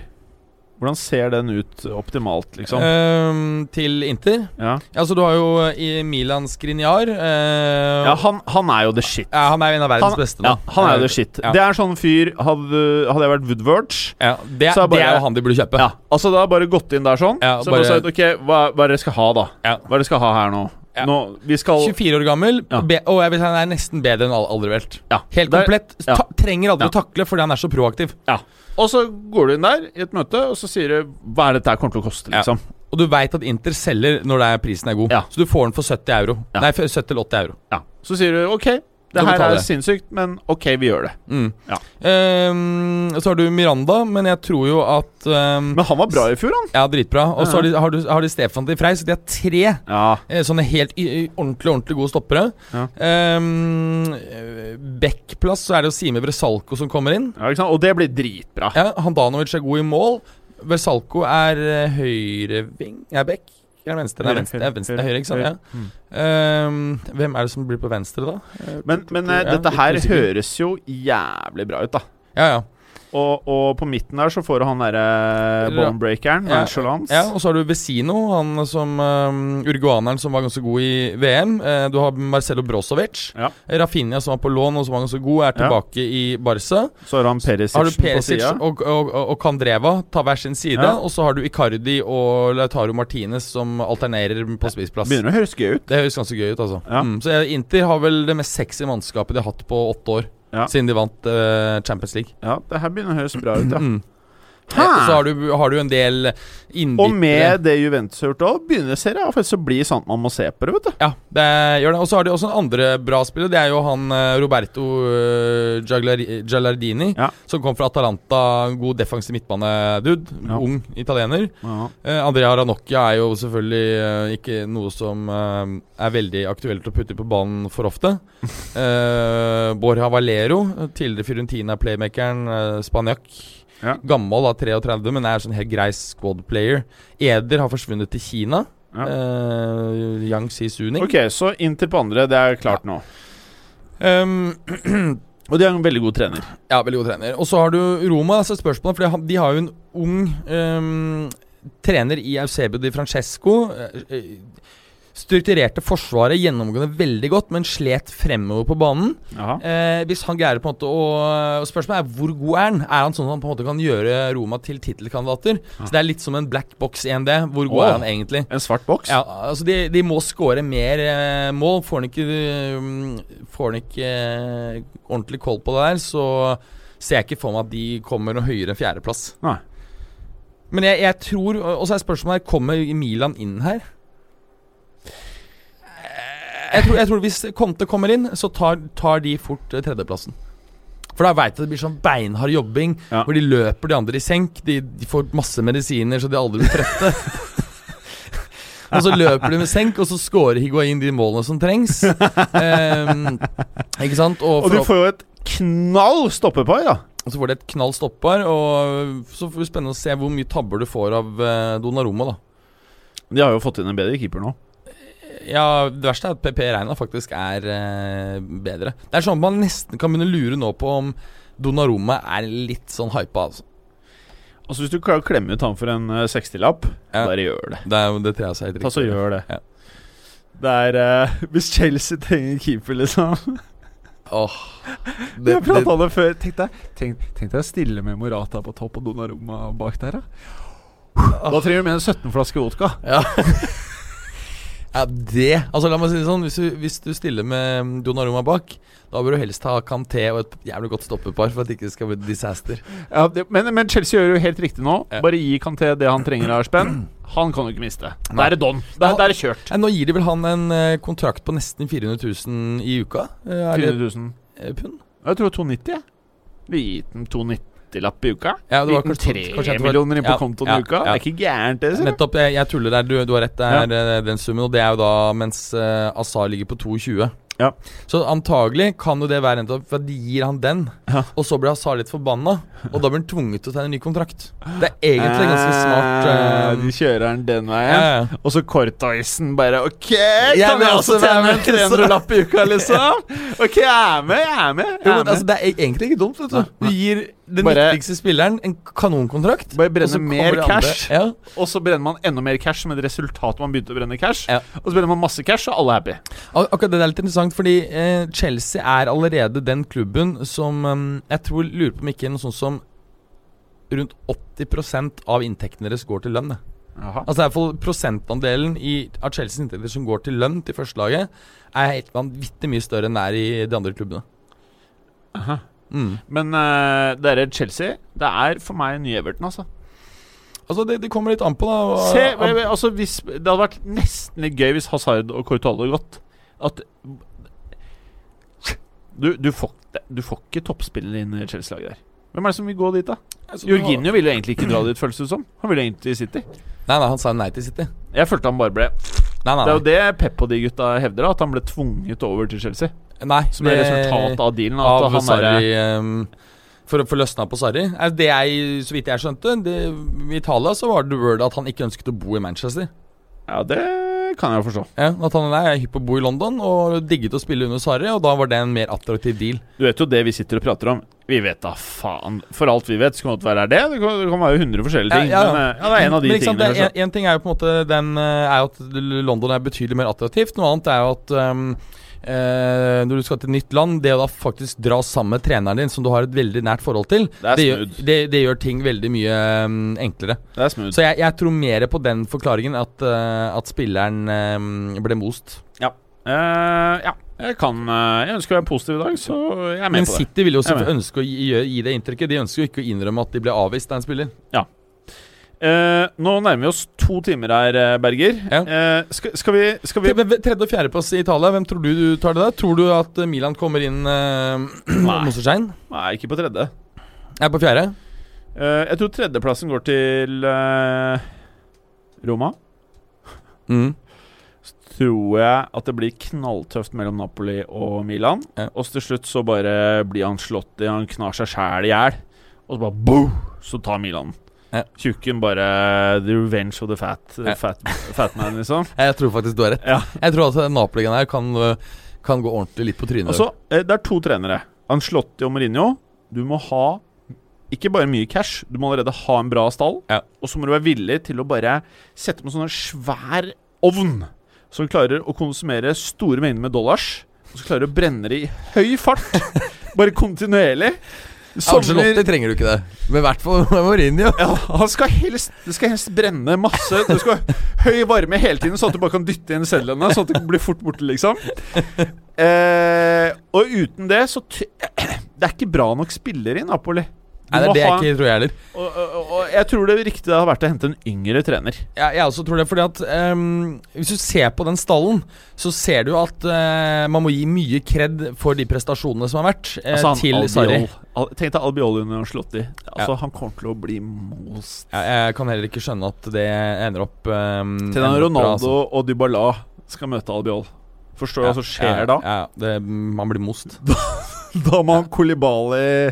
Hvordan ser den ut optimalt, liksom? Um, til Inter. ja. Altså, du har jo i Milan Skriniar. uh, ja, han, han er jo the shit. Ja, han er jo en av verdens Han, beste nå. ja, han er jo the shit. Ja. Det er en sånn fyr Hadde, hadde jeg vært Woodward Ja, det, er det er jo han de burde kjøpe. Ja, altså da bare gått inn der sånn. Ja, så bare- bare sagt ok, hva, hva er det dere skal ha, da? Ja. Hva er det dere skal ha her nå? Ja. nå vi skal 24 år gammel, Ja. be, og jeg vil si han er nesten bedre enn Al- Alderweireld. ja, Helt der- komplett. ja. Ta, trenger aldri Ja. å takle fordi han er så proaktiv. Ja. Og så går du inn der i et møte, og så sier du hva er dette her kommer til å koste, Ja. liksom. Og du veit at Inter selger når det er, prisen er god. Ja. Så du får den for 70 euro. Ja. Nei, for 70 eller 80 euro. Ja. Så sier du ok, det her er sinnssykt, men ok, vi gjør det. Mm. Ja. Um, så har du Miranda, men jeg tror jo at um, Men han var bra i fjor, han. Ja, dritbra. Og så har, de, har, du, har de Stefan til Frey, så de har tre Ja. eh, sånne helt ordentlig ordentlig gode stoppere. Ja. Um, eh, Bekkplass så er det jo Sime Bresalco som kommer inn. ja, ikke sant? Og det blir dritbra. Ja, Handanovic er god i mål. Bresalco er uh, høyreving er Bekk. Det venstre? Nei, venstre. Venstre, høyre, ikke sant? Ja. Ehm, hvem er det som blir på venstre, da? Men, men uh, dette her høres jo jævlig bra ut, da. Ja, ja. Og, og på midten der så får du han derre bonebreakeren, Ja. Nonchalance. ja, og så har du Vesino, han som um, uruguaneren som var ganske god i VM. Uh, du har Marcelo Brozovic. Ja. Rafinha som var på lån og som var ganske god, er tilbake i Barca. Så har han Perisic, Har du på Perisic sida. og, og, og, Kandreva tar hver sin side. Ja. Og så har du Icardi og Lautaro Martinez som alternerer på spissplass. Begynner å høres gøy ut. Det høres ganske gøy ut, altså. Ja. Mm, så Inter har vel det mest sexy mannskapet de har hatt på åtte år. Ja. Siden de vant uh, Champions League. Ja, det her begynner å høres bra ut, ja. Mm. Hæ? Eh, Så har du, har du en del innbyttere Og med det Juventus har gjort òg, begynner serien å bli sånn sant man må se på det, vet du. Ja, det gjør det. Og så har de også en andre bra spiller. Det er jo han eh, Roberto eh, Giallardini, Ja. som kom fra Atalanta. God defensiv midtbanedude. Ja. Ung italiener. Ja. Andrea Ranocchia er jo selvfølgelig ikke noe som er veldig aktuelt å putte på banen for ofte. (laughs) Eh, Borja Valero, tidligere Fiorentina-playmakeren, uh, spanjakk. Ja. Gammel, da, 33, men er sånn helt grei squad player. Eder har forsvunnet til Kina. Ja. Uh, Yang Si-Suning. Ok, så Inter på andre, det er klart nå. Um, (clears throat) Og de er en veldig god trener. ja, veldig god trener. Og så har du Roma. Altså spørsmålet, for de har- de har jo en ung um, trener i Eusebio di Francesco. Uh, eh, Strukturerte forsvaret gjennomgående veldig godt, men slet fremover på banen. Eh, hvis han greier på en måte å Spørsmålet er hvor god er han? Er han sånn at han på en måte kan gjøre Roma til tittelkandidater? Så det er litt som en black box 1D. Hvor god oh, er han egentlig? En svart boks? Ja, altså de, de må skåre mer eh, mål. Får han ikke, eh, får han ikke eh, ordentlig koll på det der, så ser jeg ikke for meg at de kommer noe høyere enn fjerdeplass. Nei. Men jeg, jeg tror Og så er spørsmålet her Kommer Milan inn her? Jeg tror, jeg tror Hvis Conte kommer inn, så tar, tar de fort eh, tredjeplassen. For da veit jeg det blir sånn beinhard jobbing, Ja. hvor de løper de andre i senk. De, de får masse medisiner så de aldri blir trette. (laughs) og så løper de med senk, og så scorer Higuain de målene som trengs. Um, ikke sant? Og du for- får jo et knall stoppepar, da. og så får de et knall stoppepar, og så får det spennende å se hvor mye tabber du får av Donnaroma, da. De har jo fått inn en bedre keeper nå. Ja, det verste er at PP Reina faktisk er eh, bedre. Det er sånn at man nesten kan begynne å lure nå på om Donnarumma er litt sånn hypa, altså. Altså Hvis du klarer å klemme ut han for en uh, 60-lapp, Ja. bare gjør det. Det, er, det tror jeg er helt Ta så gjør det. Ja. Det er eh, (laughs) Hvis Chelsea trenger keeper, liksom Åh, (laughs) Vi har pratet om det før. Tenk deg, tenk, tenk deg å stille med Morata på topp og Donnarumma bak der, da. Da trenger du med en 17-flaske vodka. ja. (laughs) Ja, det Altså, la meg si det sånn. Hvis du, hvis du stiller med mm, Donnarumma bak, da bør du helst ha Kanté og et jævlig godt stoppepar for at det ikke skal bli disaster. Ja, det, men, men, Chelsea gjør jo helt riktig nå. Ja. Bare gi Kanté det han trenger av spenn. Han kan jo ikke miste. Da er det don. Da er det kjørt. Ja, nå gir de vel han en eh, kontrakt på nesten 400 000 i uka? Eh, er 400 000 eh, pund? Jeg tror 290, jeg. Vi gir dem 290 femtilapp i uka. Ja, det var kanskje, sånn- tre millioner inn på ja, kontoen ja, i uka. Det er ikke gærent, det. Nettopp. Jeg, jeg, tuller der. Du, du har rett. Det er eh, den summen. Og det er jo da mens uh, Azar ligger på 22. Ja. Så antagelig kan jo det være endt opp For de gir han den, ja. og så blir Asar litt forbanna. Og da blir han tvunget til å tegne en ny kontrakt. Det er egentlig ganske eh, smart. Um... de kjører han den veien, ja, og så Kortoisen bare OK, kan vi altså, også tegne en 300-lapp i uka, liksom? (laughs) OK, jeg er med, jeg er med. Jeg er med. Jo, men, altså, det er e-, egentlig ikke dumt, vet du. Du gir den Bare- viktigste spilleren en kanonkontrakt. Bare brenne mer cash, Ja. og så brenner man enda mer cash som et resultat man begynte å brenne cash. Ja. Og så brenner man masse cash, og alle er happy. Ak akkurat det er litt interessant, fordi eh, Chelsea er allerede den klubben som um, Jeg tror lurer på om ikke noe sånt som rundt 80% av inntektene deres går til lønn. Aha. Altså i hvert fall Prosentandelen i, av Chelseas inntekter som går til lønn til førstelaget, er helt vanvittig mye større enn det er i de andre klubbene. Aha. Mm. Men uh, det er Chelsea. Det er for meg nye Everton, altså. Altså det, det kommer litt an på, da. Se, altså hvis, det hadde vært nesten litt gøy hvis Hazard og Courtois hadde gått. At du, du, får, du får ikke toppspillere inn i Chelsea-laget der. Hvem er det som vil gå dit, da? Altså, Jorginho ville egentlig ikke dra dit, føles det som. Han ville egentlig til City. Nei, nei, han sa nei til City. Jeg følte han bare ble Nei, nei, Det er jo det Pep og de gutta hevder, at han ble tvunget over til Chelsea. nei Som er det- resultatet av dealen. At av han Sarri er, um, For å få løsna på Sarri. Det jeg, så vidt jeg skjønte, det, i Italia så var det word at han ikke ønsket å bo i Manchester. Ja, det kan jeg forstå. Ja, Nathaniel er hypp på å bo i London og digget å spille under Sarri, og da var det en mer attraktiv deal. Du vet jo det vi sitter og prater om. Vi vet da faen. For alt vi vet, så kan det være det. Det kan, det kan være 100 forskjellige ting. Ja, ja. Men eh, ja, det er en av de sant, tingene. er, en, en ting er jo på en måte den eh, Er at London er betydelig mer attraktivt. Noe annet er jo at ehm, eh, når du skal til et nytt land, det å da faktisk dra sammen med treneren din, som du har et veldig nært forhold til, Det er det, gjør, det, det gjør ting veldig mye um, enklere. Er. Så jeg, jeg tror mer på den forklaringen, at, uh, at spilleren um, ble most. Eh, ja, jeg kan Jeg ønsker å være positiv i dag, så jeg er med Men på det. Men City vil jo ønske å gi, gi det inntrykket. De ønsker jo ikke å innrømme at de ble avvist av en spiller. Eh, nå nærmer vi oss to timer her, eh, Berger. Ja. Eh, skal, skal vi, skal vi Tre- Tredje- og fjerdeplass i Italia, hvem tror du du tar det der? Tror du at Milan kommer inn eh. (clears throat) Mosterstein? Nei, ikke på tredje. Er på fjerde? Eh, jeg tror tredjeplassen går til eh, Roma. Mm. Tror jeg at det blir knalltøft mellom Napoli og Milan. Ja. Og så til slutt så bare blir han slått i Han knar seg sjæl i hjel. Og så bare boom, så tar Milan. Ja. Tjukken bare The revenge of the fat, Ja. fat, fat man, liksom. (laughs) Jeg tror faktisk du har rett. Ja. Jeg tror at Napoli-en her kan, øh, kan gå ordentlig litt på trynet. Altså, eh, det er to trenere. Anslotti og Mourinho. Du må ha ikke bare mye cash, du må allerede ha en bra stall. Ja. Og så må du være villig til å bare sette sånn en svær ovn som klarer å konsumere store mengder med dollars. Og så klarer du å brenne det i høy fart. (laughs) bare kontinuerlig. Angelotti trenger du ikke det. Men i hvert fall Mourinho. ja, han skal helst, Det skal helst brenne masse. Du skal ha høy varme hele tiden, sånn at du bare kan dytte inn cellene. Sånn at det blir fort borte, liksom. Eh, og uten det så (clears throat) Det er ikke bra nok spillere i Napoli. Nei, det er det jeg ikke tror jeg heller. og, og, og jeg tror det riktige har vært å hente en yngre trener. Jeg, jeg også tror det, fordi at um, Hvis du ser på den stallen, så ser du at uh, man må gi mye kred for de prestasjonene som har vært uh, Altså, han til Sarri. Al Tenk deg Albiol under Slotti. Altså, Ja. Han kommer til å bli most. Jeg, jeg kan heller ikke skjønne at det ender opp um, Til den Ronaldo og Dybala skal møte Albiol. Forstår du hva som skjer ja, da? Ja, det, man blir most. (laughs) Da må han Kolibali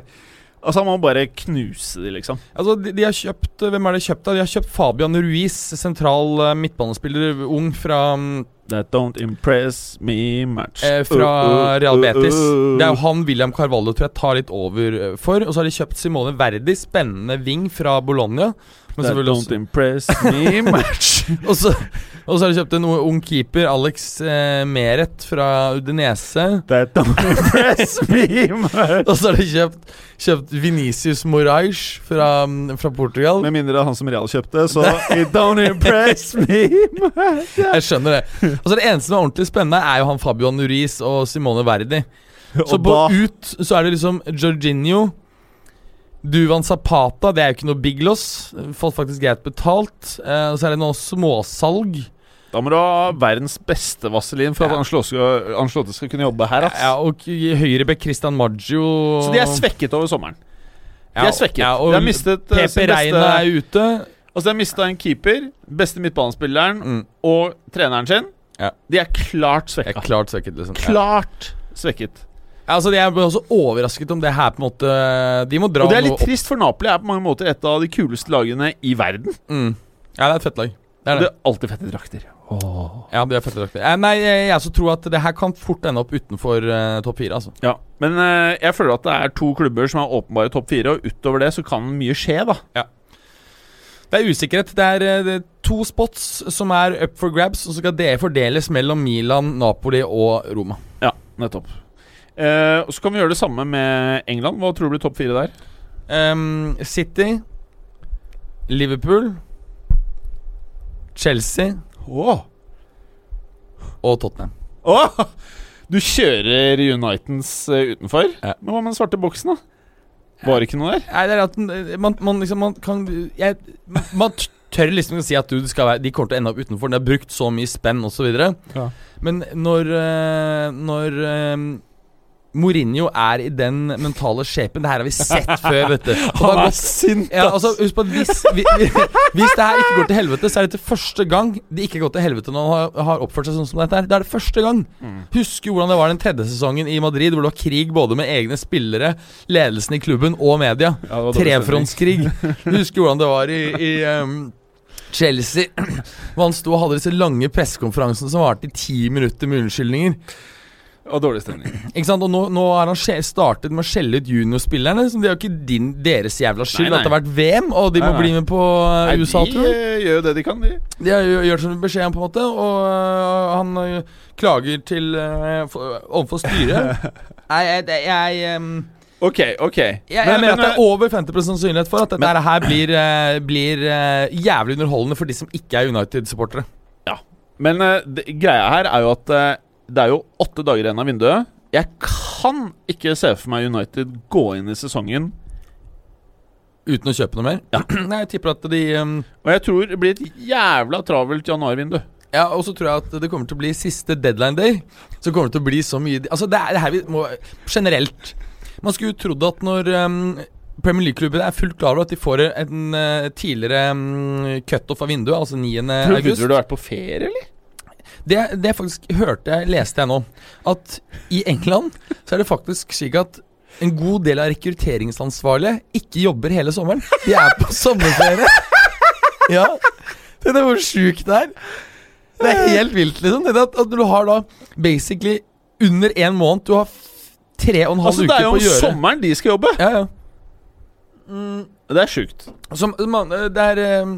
Altså, han må bare knuse de, liksom. Altså, de, de har kjøpt Hvem er det kjøpt av? De har kjøpt Fabian Ruiz, sentral uh, midtbanespiller, ung fra um, That don't impress me much. eh, Fra Uh, uh, Real Betis. uh, uh. Det er jo han William Carvalho tror jeg tar litt over eh, for. Og så har de kjøpt Simone Verdi, spennende wing fra Bologna. Men selvfølgelig don't impress me (laughs) much. og, så, og så har de kjøpt en ung keeper, Alex eh, Meret fra Udinese. That don't (laughs) impress me much. Og så har de kjøpt, kjøpt Venicius Moraes fra, mm, fra Portugal. Med mindre det er han som Real kjøpte, så (laughs) it don't impress me much. Jeg skjønner det. Og så Det eneste som er ordentlig spennende, er jo han Fabio Nuris og Simone Verdi. Så Og på da ut så er det liksom Jorginho Duvan Zapata, det er jo ikke noe big loss. Fått faktisk greit betalt. Eh, og så er det noe småsalg. Da må du ha verdens beste vaselin for Ja. at skal, skal kunne jobbe her. Ass. Ja, og høyrebekk Christian Maggio Så de er svekket over sommeren. De er svekket. Ja, og de har mistet eh, PP Reina er ute. Altså De har mista en keeper, beste midtbanespilleren Mm. og treneren sin. Ja. De er klart svekka. er klart svekket, liksom. Klart svekket. Ja, altså, Jeg ble også overrasket om det her på en måte De må dra Og det er litt trist, for Napoli er på mange måter et av de kuleste lagene i verden. Mm. Ja, det er et fett lag. Det er det det. er alltid fette drakter. Ja, det er fette drakter. Eh, Nei, jeg, jeg så tror at det her kan fort ende opp utenfor eh, topp fire, altså. Ja, Men eh, jeg føler at det er to klubber som er åpenbare topp fire, og utover det så kan mye skje, da. Det er usikkerhet. Det er, eh, det er to spots som er up for grabs, og så skal det fordeles mellom Milan, Napoli og Roma. Ja, nettopp. Eh, og Så kan vi gjøre det samme med England. Hva tror du blir topp fire der? Um, City, Liverpool, Chelsea oh. og Tottenham. Oh! Du kjører Uniteds uh, utenfor? Ja. Men hva med den svarte boksen, da? Var det ikke noe der? Nei, det er at eh, man, man liksom Man kan jeg, Man tør liksom å si at du skal være de kommer til å ende opp utenfor. De har brukt så mye spenn osv. Ja. Men når eh, Når eh, Mourinho er i den mentale shapen Det her har vi sett (laughs) før, vet du. Det har gått sint, Ja, altså, husk på at hvis, vi, vi, (laughs) hvis det her ikke går til helvete, så er dette første gang det ikke gått til helvete når han har, har oppført seg sånn som dette her. Det er det første gang. Mm. Husker hvordan det var den tredje sesongen i Madrid, hvor det var krig både med egne spillere, ledelsen i klubben og media. Ja, det Trefrontskrig. (laughs) Husker hvordan det var i, i um, Chelsea, (clears throat) hvor han sto og hadde disse lange pressekonferansene som varte i ti minutter med unnskyldninger. Og dårlig stemning. Ikke sant? Og nå, nå har han startet med å skjelle ut juniorspillerne. Det er jo ikke din, deres jævla skyld Nei, nei. at det har vært VM, og de Nei, må bli med på uh, USA, de tror jeg. De gjør jo det de kan, de. De har jo gjort som beskjed om, på en måte, og uh, han klager til uh, for- overfor styret. (laughs) Nei, jeg, jeg, jeg, um, Ok, ok. jeg, jeg mener at det er over 50 sannsynlighet for at dette her blir, blir jævlig underholdende for de som ikke er United-supportere. Men eh, det, greia her er jo at eh, det er jo åtte dager igjen av vinduet. Jeg kan ikke se for meg United gå inn i sesongen Uten å kjøpe noe mer? Ja. (clears throat) Nei, jeg tipper at de um... Og jeg tror det blir et jævla travelt januarvindu. Ja, og så tror jeg at det kommer til å bli siste deadline day. Så kommer det til å bli så mye Altså, det er det her vi må Generelt. Man skulle jo trodd at når um, Premier League-klubben er fullt klar over at de får en uh, tidligere um, cutoff av vinduet, altså 9. Tror august du du har vært på ferie, eller? Det, det faktisk hørte jeg, leste jeg nå, at i England så er det faktisk slik at en god del av rekrutteringsansvarlige ikke jobber hele sommeren. De er på sommerferie. (laughs) Ja. Det er hvor sjukt det er. Det er helt vilt, liksom. Det at, at du har da basically under en måned Du har tre og en halv Altså, uke det er jo om sommeren de skal jobbe! Ja, ja. Det er sjukt. Det er eh,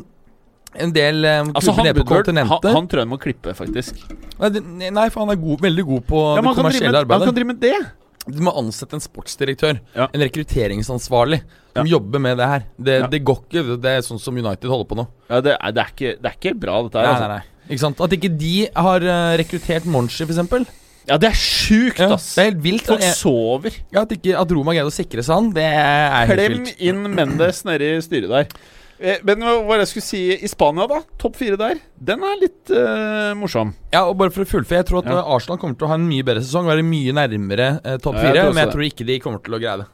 en del um, Altså, han, på han, han tror jeg må klippe, faktisk. Nei, Nei, for han er god, veldig god på Ja, det kommersielle med, han kan drive med det! Du må ansette en sportsdirektør. Ja. En rekrutteringsansvarlig som Ja. jobber med det her. Det, det går ikke. Det er sånn som United holder på nå. Ja, det, er, det, er ikke, det er ikke bra, dette her. Nei, altså. nei, nei. Ikke sant? At ikke de har uh, rekruttert Monchi, f.eks. Ja, det er sjukt, Ja, ass! det er helt vilt. Folk Jeg- sover. Ja, at, ikke, at Roma greide å sikre seg han, det er helt Klem vilt. inn Mendes nedi styret der. Eh, Men hva jeg skulle si I Spania, da? Topp fire der. Den er litt uh, morsom. Ja, og bare for å fullføre, jeg tror at Ja. eh, Arsenal kommer til å ha en mye bedre sesong. Være mye nærmere eh, topp fire. Ja, men jeg det. tror ikke de kommer til å greie det.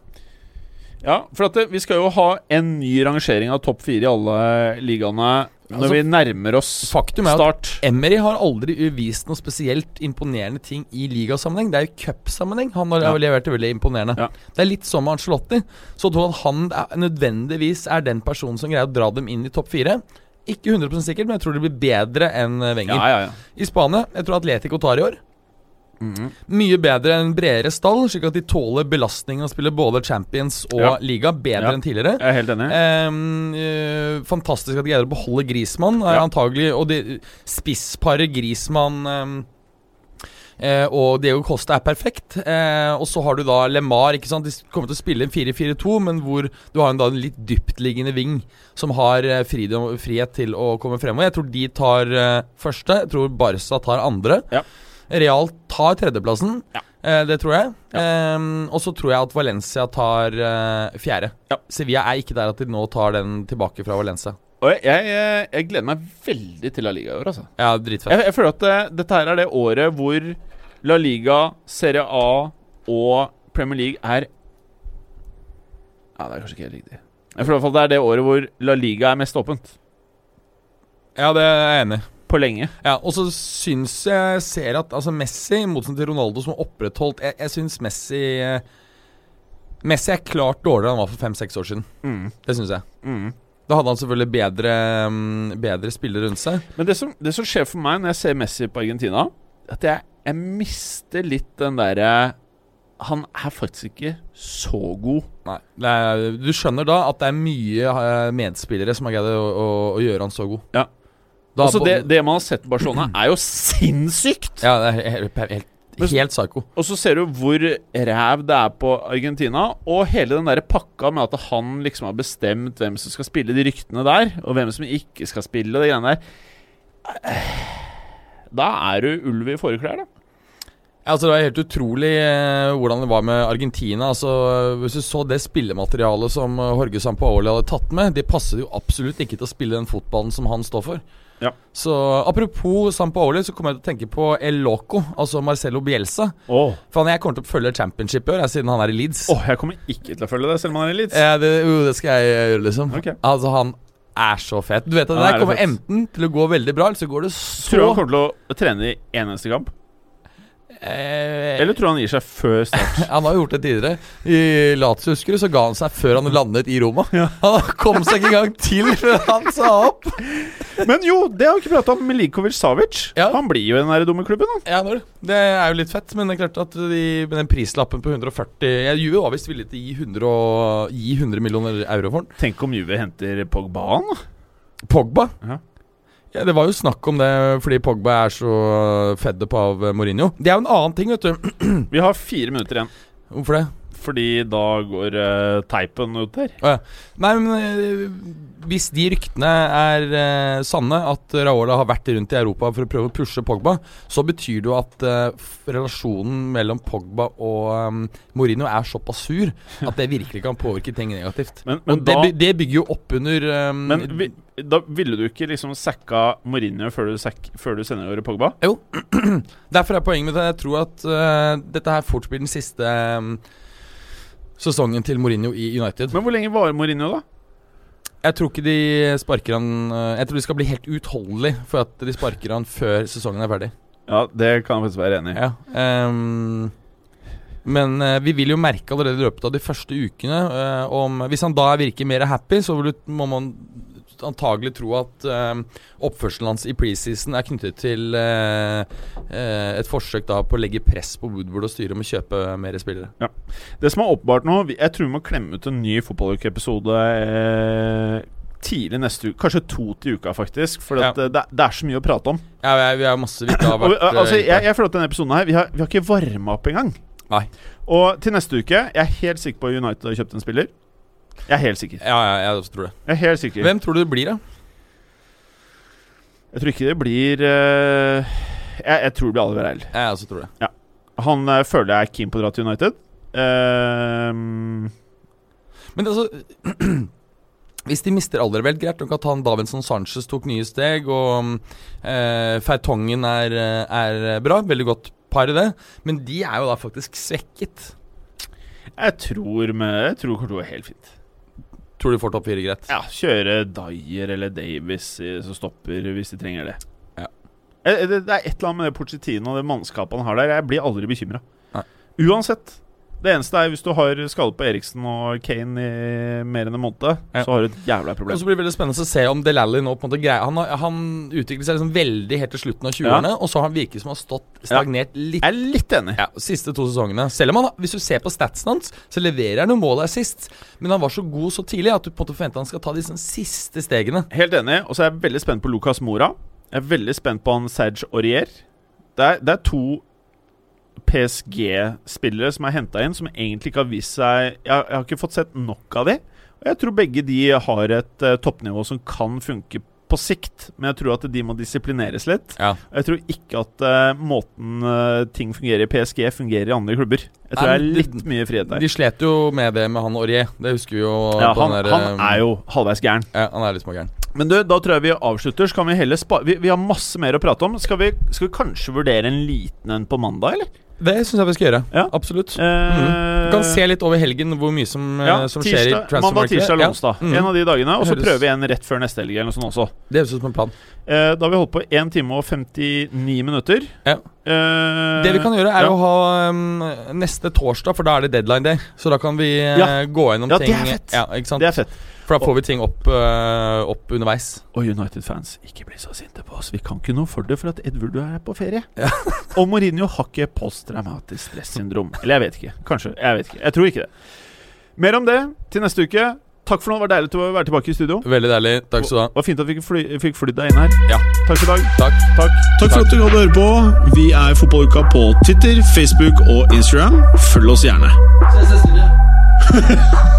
Ja, for at vi skal jo ha en ny rangering av topp fire i alle ligaene Når Altså, vi nærmer oss Faktum er at. Emery har aldri vist noe spesielt imponerende ting i ligasammenheng. Det er jo cupsammenheng han har Ja. levert det veldig imponerende. Ja. Det er litt som med Arncelotti. Så tror jeg han er, nødvendigvis er den personen som greier å dra dem inn i topp fire. Ikke 100% sikkert, men jeg tror det blir bedre enn Wenger. Ja, ja, ja. I Spania, jeg tror Atletico tar i år. Mhm. Mye bedre enn bredere stall, slik at de tåler belastningen å spille både Champions og Ja. liga bedre Ja. enn tidligere. Jeg er helt enig. Ehm, eh, fantastisk at de greier å beholde Grismann, Ja. antagelig. Og de, spissparet Grismann ehm, eh, og Diego Costa er perfekt. Eh, og så har du da LeMar. ikke sant? De kommer til å spille en 4-4-2, men hvor du har en, da en litt dyptliggende ving som har eh, frihet til å komme fremover. Jeg tror de tar eh, første. Jeg tror Barca tar andre. Ja. Real tar tredjeplassen. Ja. Eh, det tror jeg. Ehm, og så tror jeg at Valencia tar uh, fjerde. Ja. Sevilla er ikke der at de nå tar den tilbake fra Valencia. Og jeg, jeg, jeg gleder meg veldig til La Liga i år, altså. Ja, dritfett. Jeg, jeg føler at det, dette her er det året hvor La Liga, Serie A og Premier League er Ja, det er kanskje ikke helt riktig. Jeg føler i hvert fall det er det året hvor La Liga er mest åpent. Ja, det er jeg enig i. På lenge. Ja, og så syns jeg ser at altså Messi, i motsetning til Ronaldo, som har opprettholdt Jeg, jeg syns Messi eh, Messi er klart dårligere enn han var for fem-seks år siden. Mm. Det syns jeg. Mm. Da hadde han selvfølgelig bedre, mm, bedre spillere rundt seg. Men det som, det som skjer for meg når jeg ser Messi på Argentina, at jeg, jeg mister litt den derre Han er faktisk ikke så god. Nei, det er, Du skjønner da at det er mye eh, medspillere som har greid å, å, å gjøre han så god. Ja. Altså det, det man har sett i Barcelona, er jo sinnssykt! Ja, det er helt, helt, helt psyko. Og så ser du hvor ræv det er på Argentina, og hele den der pakka med at han liksom har bestemt hvem som skal spille de ryktene der, og hvem som ikke skal spille og de greiene der. Da er du ulv i fåreklær, da. Ja, altså Det var helt utrolig eh, hvordan det var med Argentina. Altså Hvis du så det spillematerialet som eh, Jorge Sampaoli hadde tatt med, det passet jo absolutt ikke til å spille den fotballen som han står for. Ja. Så Apropos Sampaoli, så kommer jeg til å tenke på El Loco, altså Marcelo Bielsa. Oh. For han, Jeg kommer til å følge championship i år, siden han er i Leeds. jeg kommer ikke til å følge det, selv om han er i Leeds. Ja, det, jo, det skal jeg gjøre, liksom. Okay. Altså Han er så fet. Du vet at Det er der kommer fett. enten til å gå veldig bra, eller så går det så Tror du han kommer til å trene i eneste kamp? Eh, Eller tror du han gir seg før start? (laughs) Han har gjort det tidligere. I Lazio husker du, så ga han seg før han landet i Roma. Han kom seg ikke engang til før han sa opp. Men jo, det har vi ikke prata om Milikovic Savic. Ja. Han blir jo i den dumme klubben, han. Ja, Det er jo litt fett, men det er klart at de, med den prislappen på 140 ja, Juve var visst villig til å gi 100, og, gi 100 millioner euro for den. Tenk om Juve henter Pogba, han. Pogba? Ja. Ja, Det var jo snakk om det fordi Pogba er så fed up av Mourinho. Det er jo en annen ting, vet du. Vi har fire minutter igjen. Hvorfor det? Fordi da går uh, teipen ut. Å ja. Nei, men uh, hvis de ryktene er eh, sanne, at Raola har vært rundt i Europa for å prøve å pushe Pogba, så betyr det jo at relasjonen mellom Pogba og um, Mourinho er såpass sur at det virkelig kan påvirke ting negativt. Men, men og det, da det, det bygger jo opp under um, Men vi, da ville du ikke liksom sacka Mourinho før du, sack, før du sender over Pogba? (clears throat) Derfor er poenget mitt at jeg tror at dette her fort blir den siste um, sesongen til Mourinho i United. Men hvor lenge varer Mourinho, da? Jeg tror ikke de sparker han eh, Jeg tror de skal bli helt utholdelig for at de sparker han før sesongen er ferdig. Ja, det kan jeg faktisk være enig i. Ja, um, men uh, vi vil jo merke allerede i løpet av de første ukene uh, om Hvis han da virker mer happy, så vil du, må man antagelig tro at eh, oppførselen hans i preseason er knyttet til eh, eh, et forsøk da på å legge press på Woodward og styret om å kjøpe mer spillere. Det som er åpenbart nå Jeg tror vi må klemme ut en ny fotballukeepisode eh, tidlig neste uke. Kanskje to til uka, faktisk. For Ja. eh, det, det er så mye å prate om. Ja, vi er masse vi ikke har vært eh, altså, jeg, jeg føler at denne episoden her Vi har, vi har ikke varma opp engang. Nei. Og til neste uke Jeg er helt sikker på at United har kjøpt en spiller. Jeg er helt sikker. Ja, ja, jeg også tror det. Jeg er helt sikker Hvem tror du det blir, da? Jeg tror ikke det blir eh, jeg, jeg tror det blir Alverell. Jeg også tror det. Han eh, føler jeg er keen på å dra til United. Ehm, Men altså (clears throat) Hvis de mister Alderweireld, greit nok at han Davinson Sanchez tok nye steg, og eh, Fertongen er, eh, er bra. Veldig godt par i det. Men de er jo da faktisk svekket. jeg tror med, Jeg tror å gå helt fint. Tror du får topp fire greit. Ja, kjøre Dyer eller Davis som stopper hvis de trenger det. Ja. Eh, Det, det er et eller annet med det Porcetino og det mannskapet han har der. Jeg blir aldri bekymra. Uansett. Det eneste er hvis du har skade på Eriksen og Kane i mer enn en måned, Ja. så har du et jævla problem. Og så blir det veldig spennende å se om Delally nå på en måte greier Han, han utvikler seg liksom veldig helt til slutten av 20-årene, og så har han virket som han har stått stagnert litt. Jeg er litt enig. Ja, Siste to sesongene. Selv om han, hvis du ser på statsen hans, så leverer han noen mål sist, Men han var så god så tidlig at du på en måte forventer han skal ta de sånn siste stegene. Helt enig. Og så er jeg veldig spent på Lucas Mora. Jeg er veldig spent på han Serge Aurier. Det er, det er to PSG-spillere som er henta inn, som egentlig ikke har vist seg jeg, jeg har ikke fått sett nok av de. Og jeg tror begge de har et uh, toppnivå som kan funke på sikt, men jeg tror at de må disiplineres litt. Ja. Jeg tror ikke at uh, måten uh, ting fungerer i PSG, fungerer i andre klubber. Jeg tror Nei, det er litt mye frihet der. De slet jo med det med han Aurier. Det husker vi jo. Ja, han, der, han er jo halvveis gæren. ja, Han er litt smågæren. Men du, da tror jeg vi avslutter. Så kan vi heller spa vi, vi har masse mer å prate om. Skal vi, skal vi kanskje vurdere en liten en på mandag, eller? Det syns jeg vi skal gjøre. Ja. Absolutt. Eh, Du kan se litt over helgen hvor mye som, eh, ja, som skjer i tirsdag, Mandag, tirsdag eller onsdag. Mm. En av de dagene. Og så prøver vi en rett før neste helg eller noe sånt også. Det høres ut som en plan. Eh, da har vi holdt på 1 time og 59 minutter. Ja. Eh, Det vi kan gjøre, er å ha um, neste torsdag, for da er det deadline day. Så da kan vi uh, gå gjennom Ja, det er fett. Ja, ikke sant? Det er fett. For da får vi ting opp, eh, opp underveis. Og United-fans, ikke bli så sinte på oss. Vi kan ikke noe for det for at Edward er på ferie. Ja. (laughs) og Mourinho har ikke posttraumatisk stressyndrom. Eller jeg vet ikke. Kanskje. Jeg vet ikke. Jeg tror ikke det. Mer om det til neste uke. Takk for nå. Det var deilig å være tilbake i studio. Veldig deilig. Takk skal du ha. Det var fint at vi fikk, fly, fikk flydd deg inn her. Ja. Takk for i dag. Takk. Takk. Takk for at du hadde høre på. Vi er Fotballuka på Twitter, Facebook og Instagram. Følg oss gjerne. (laughs)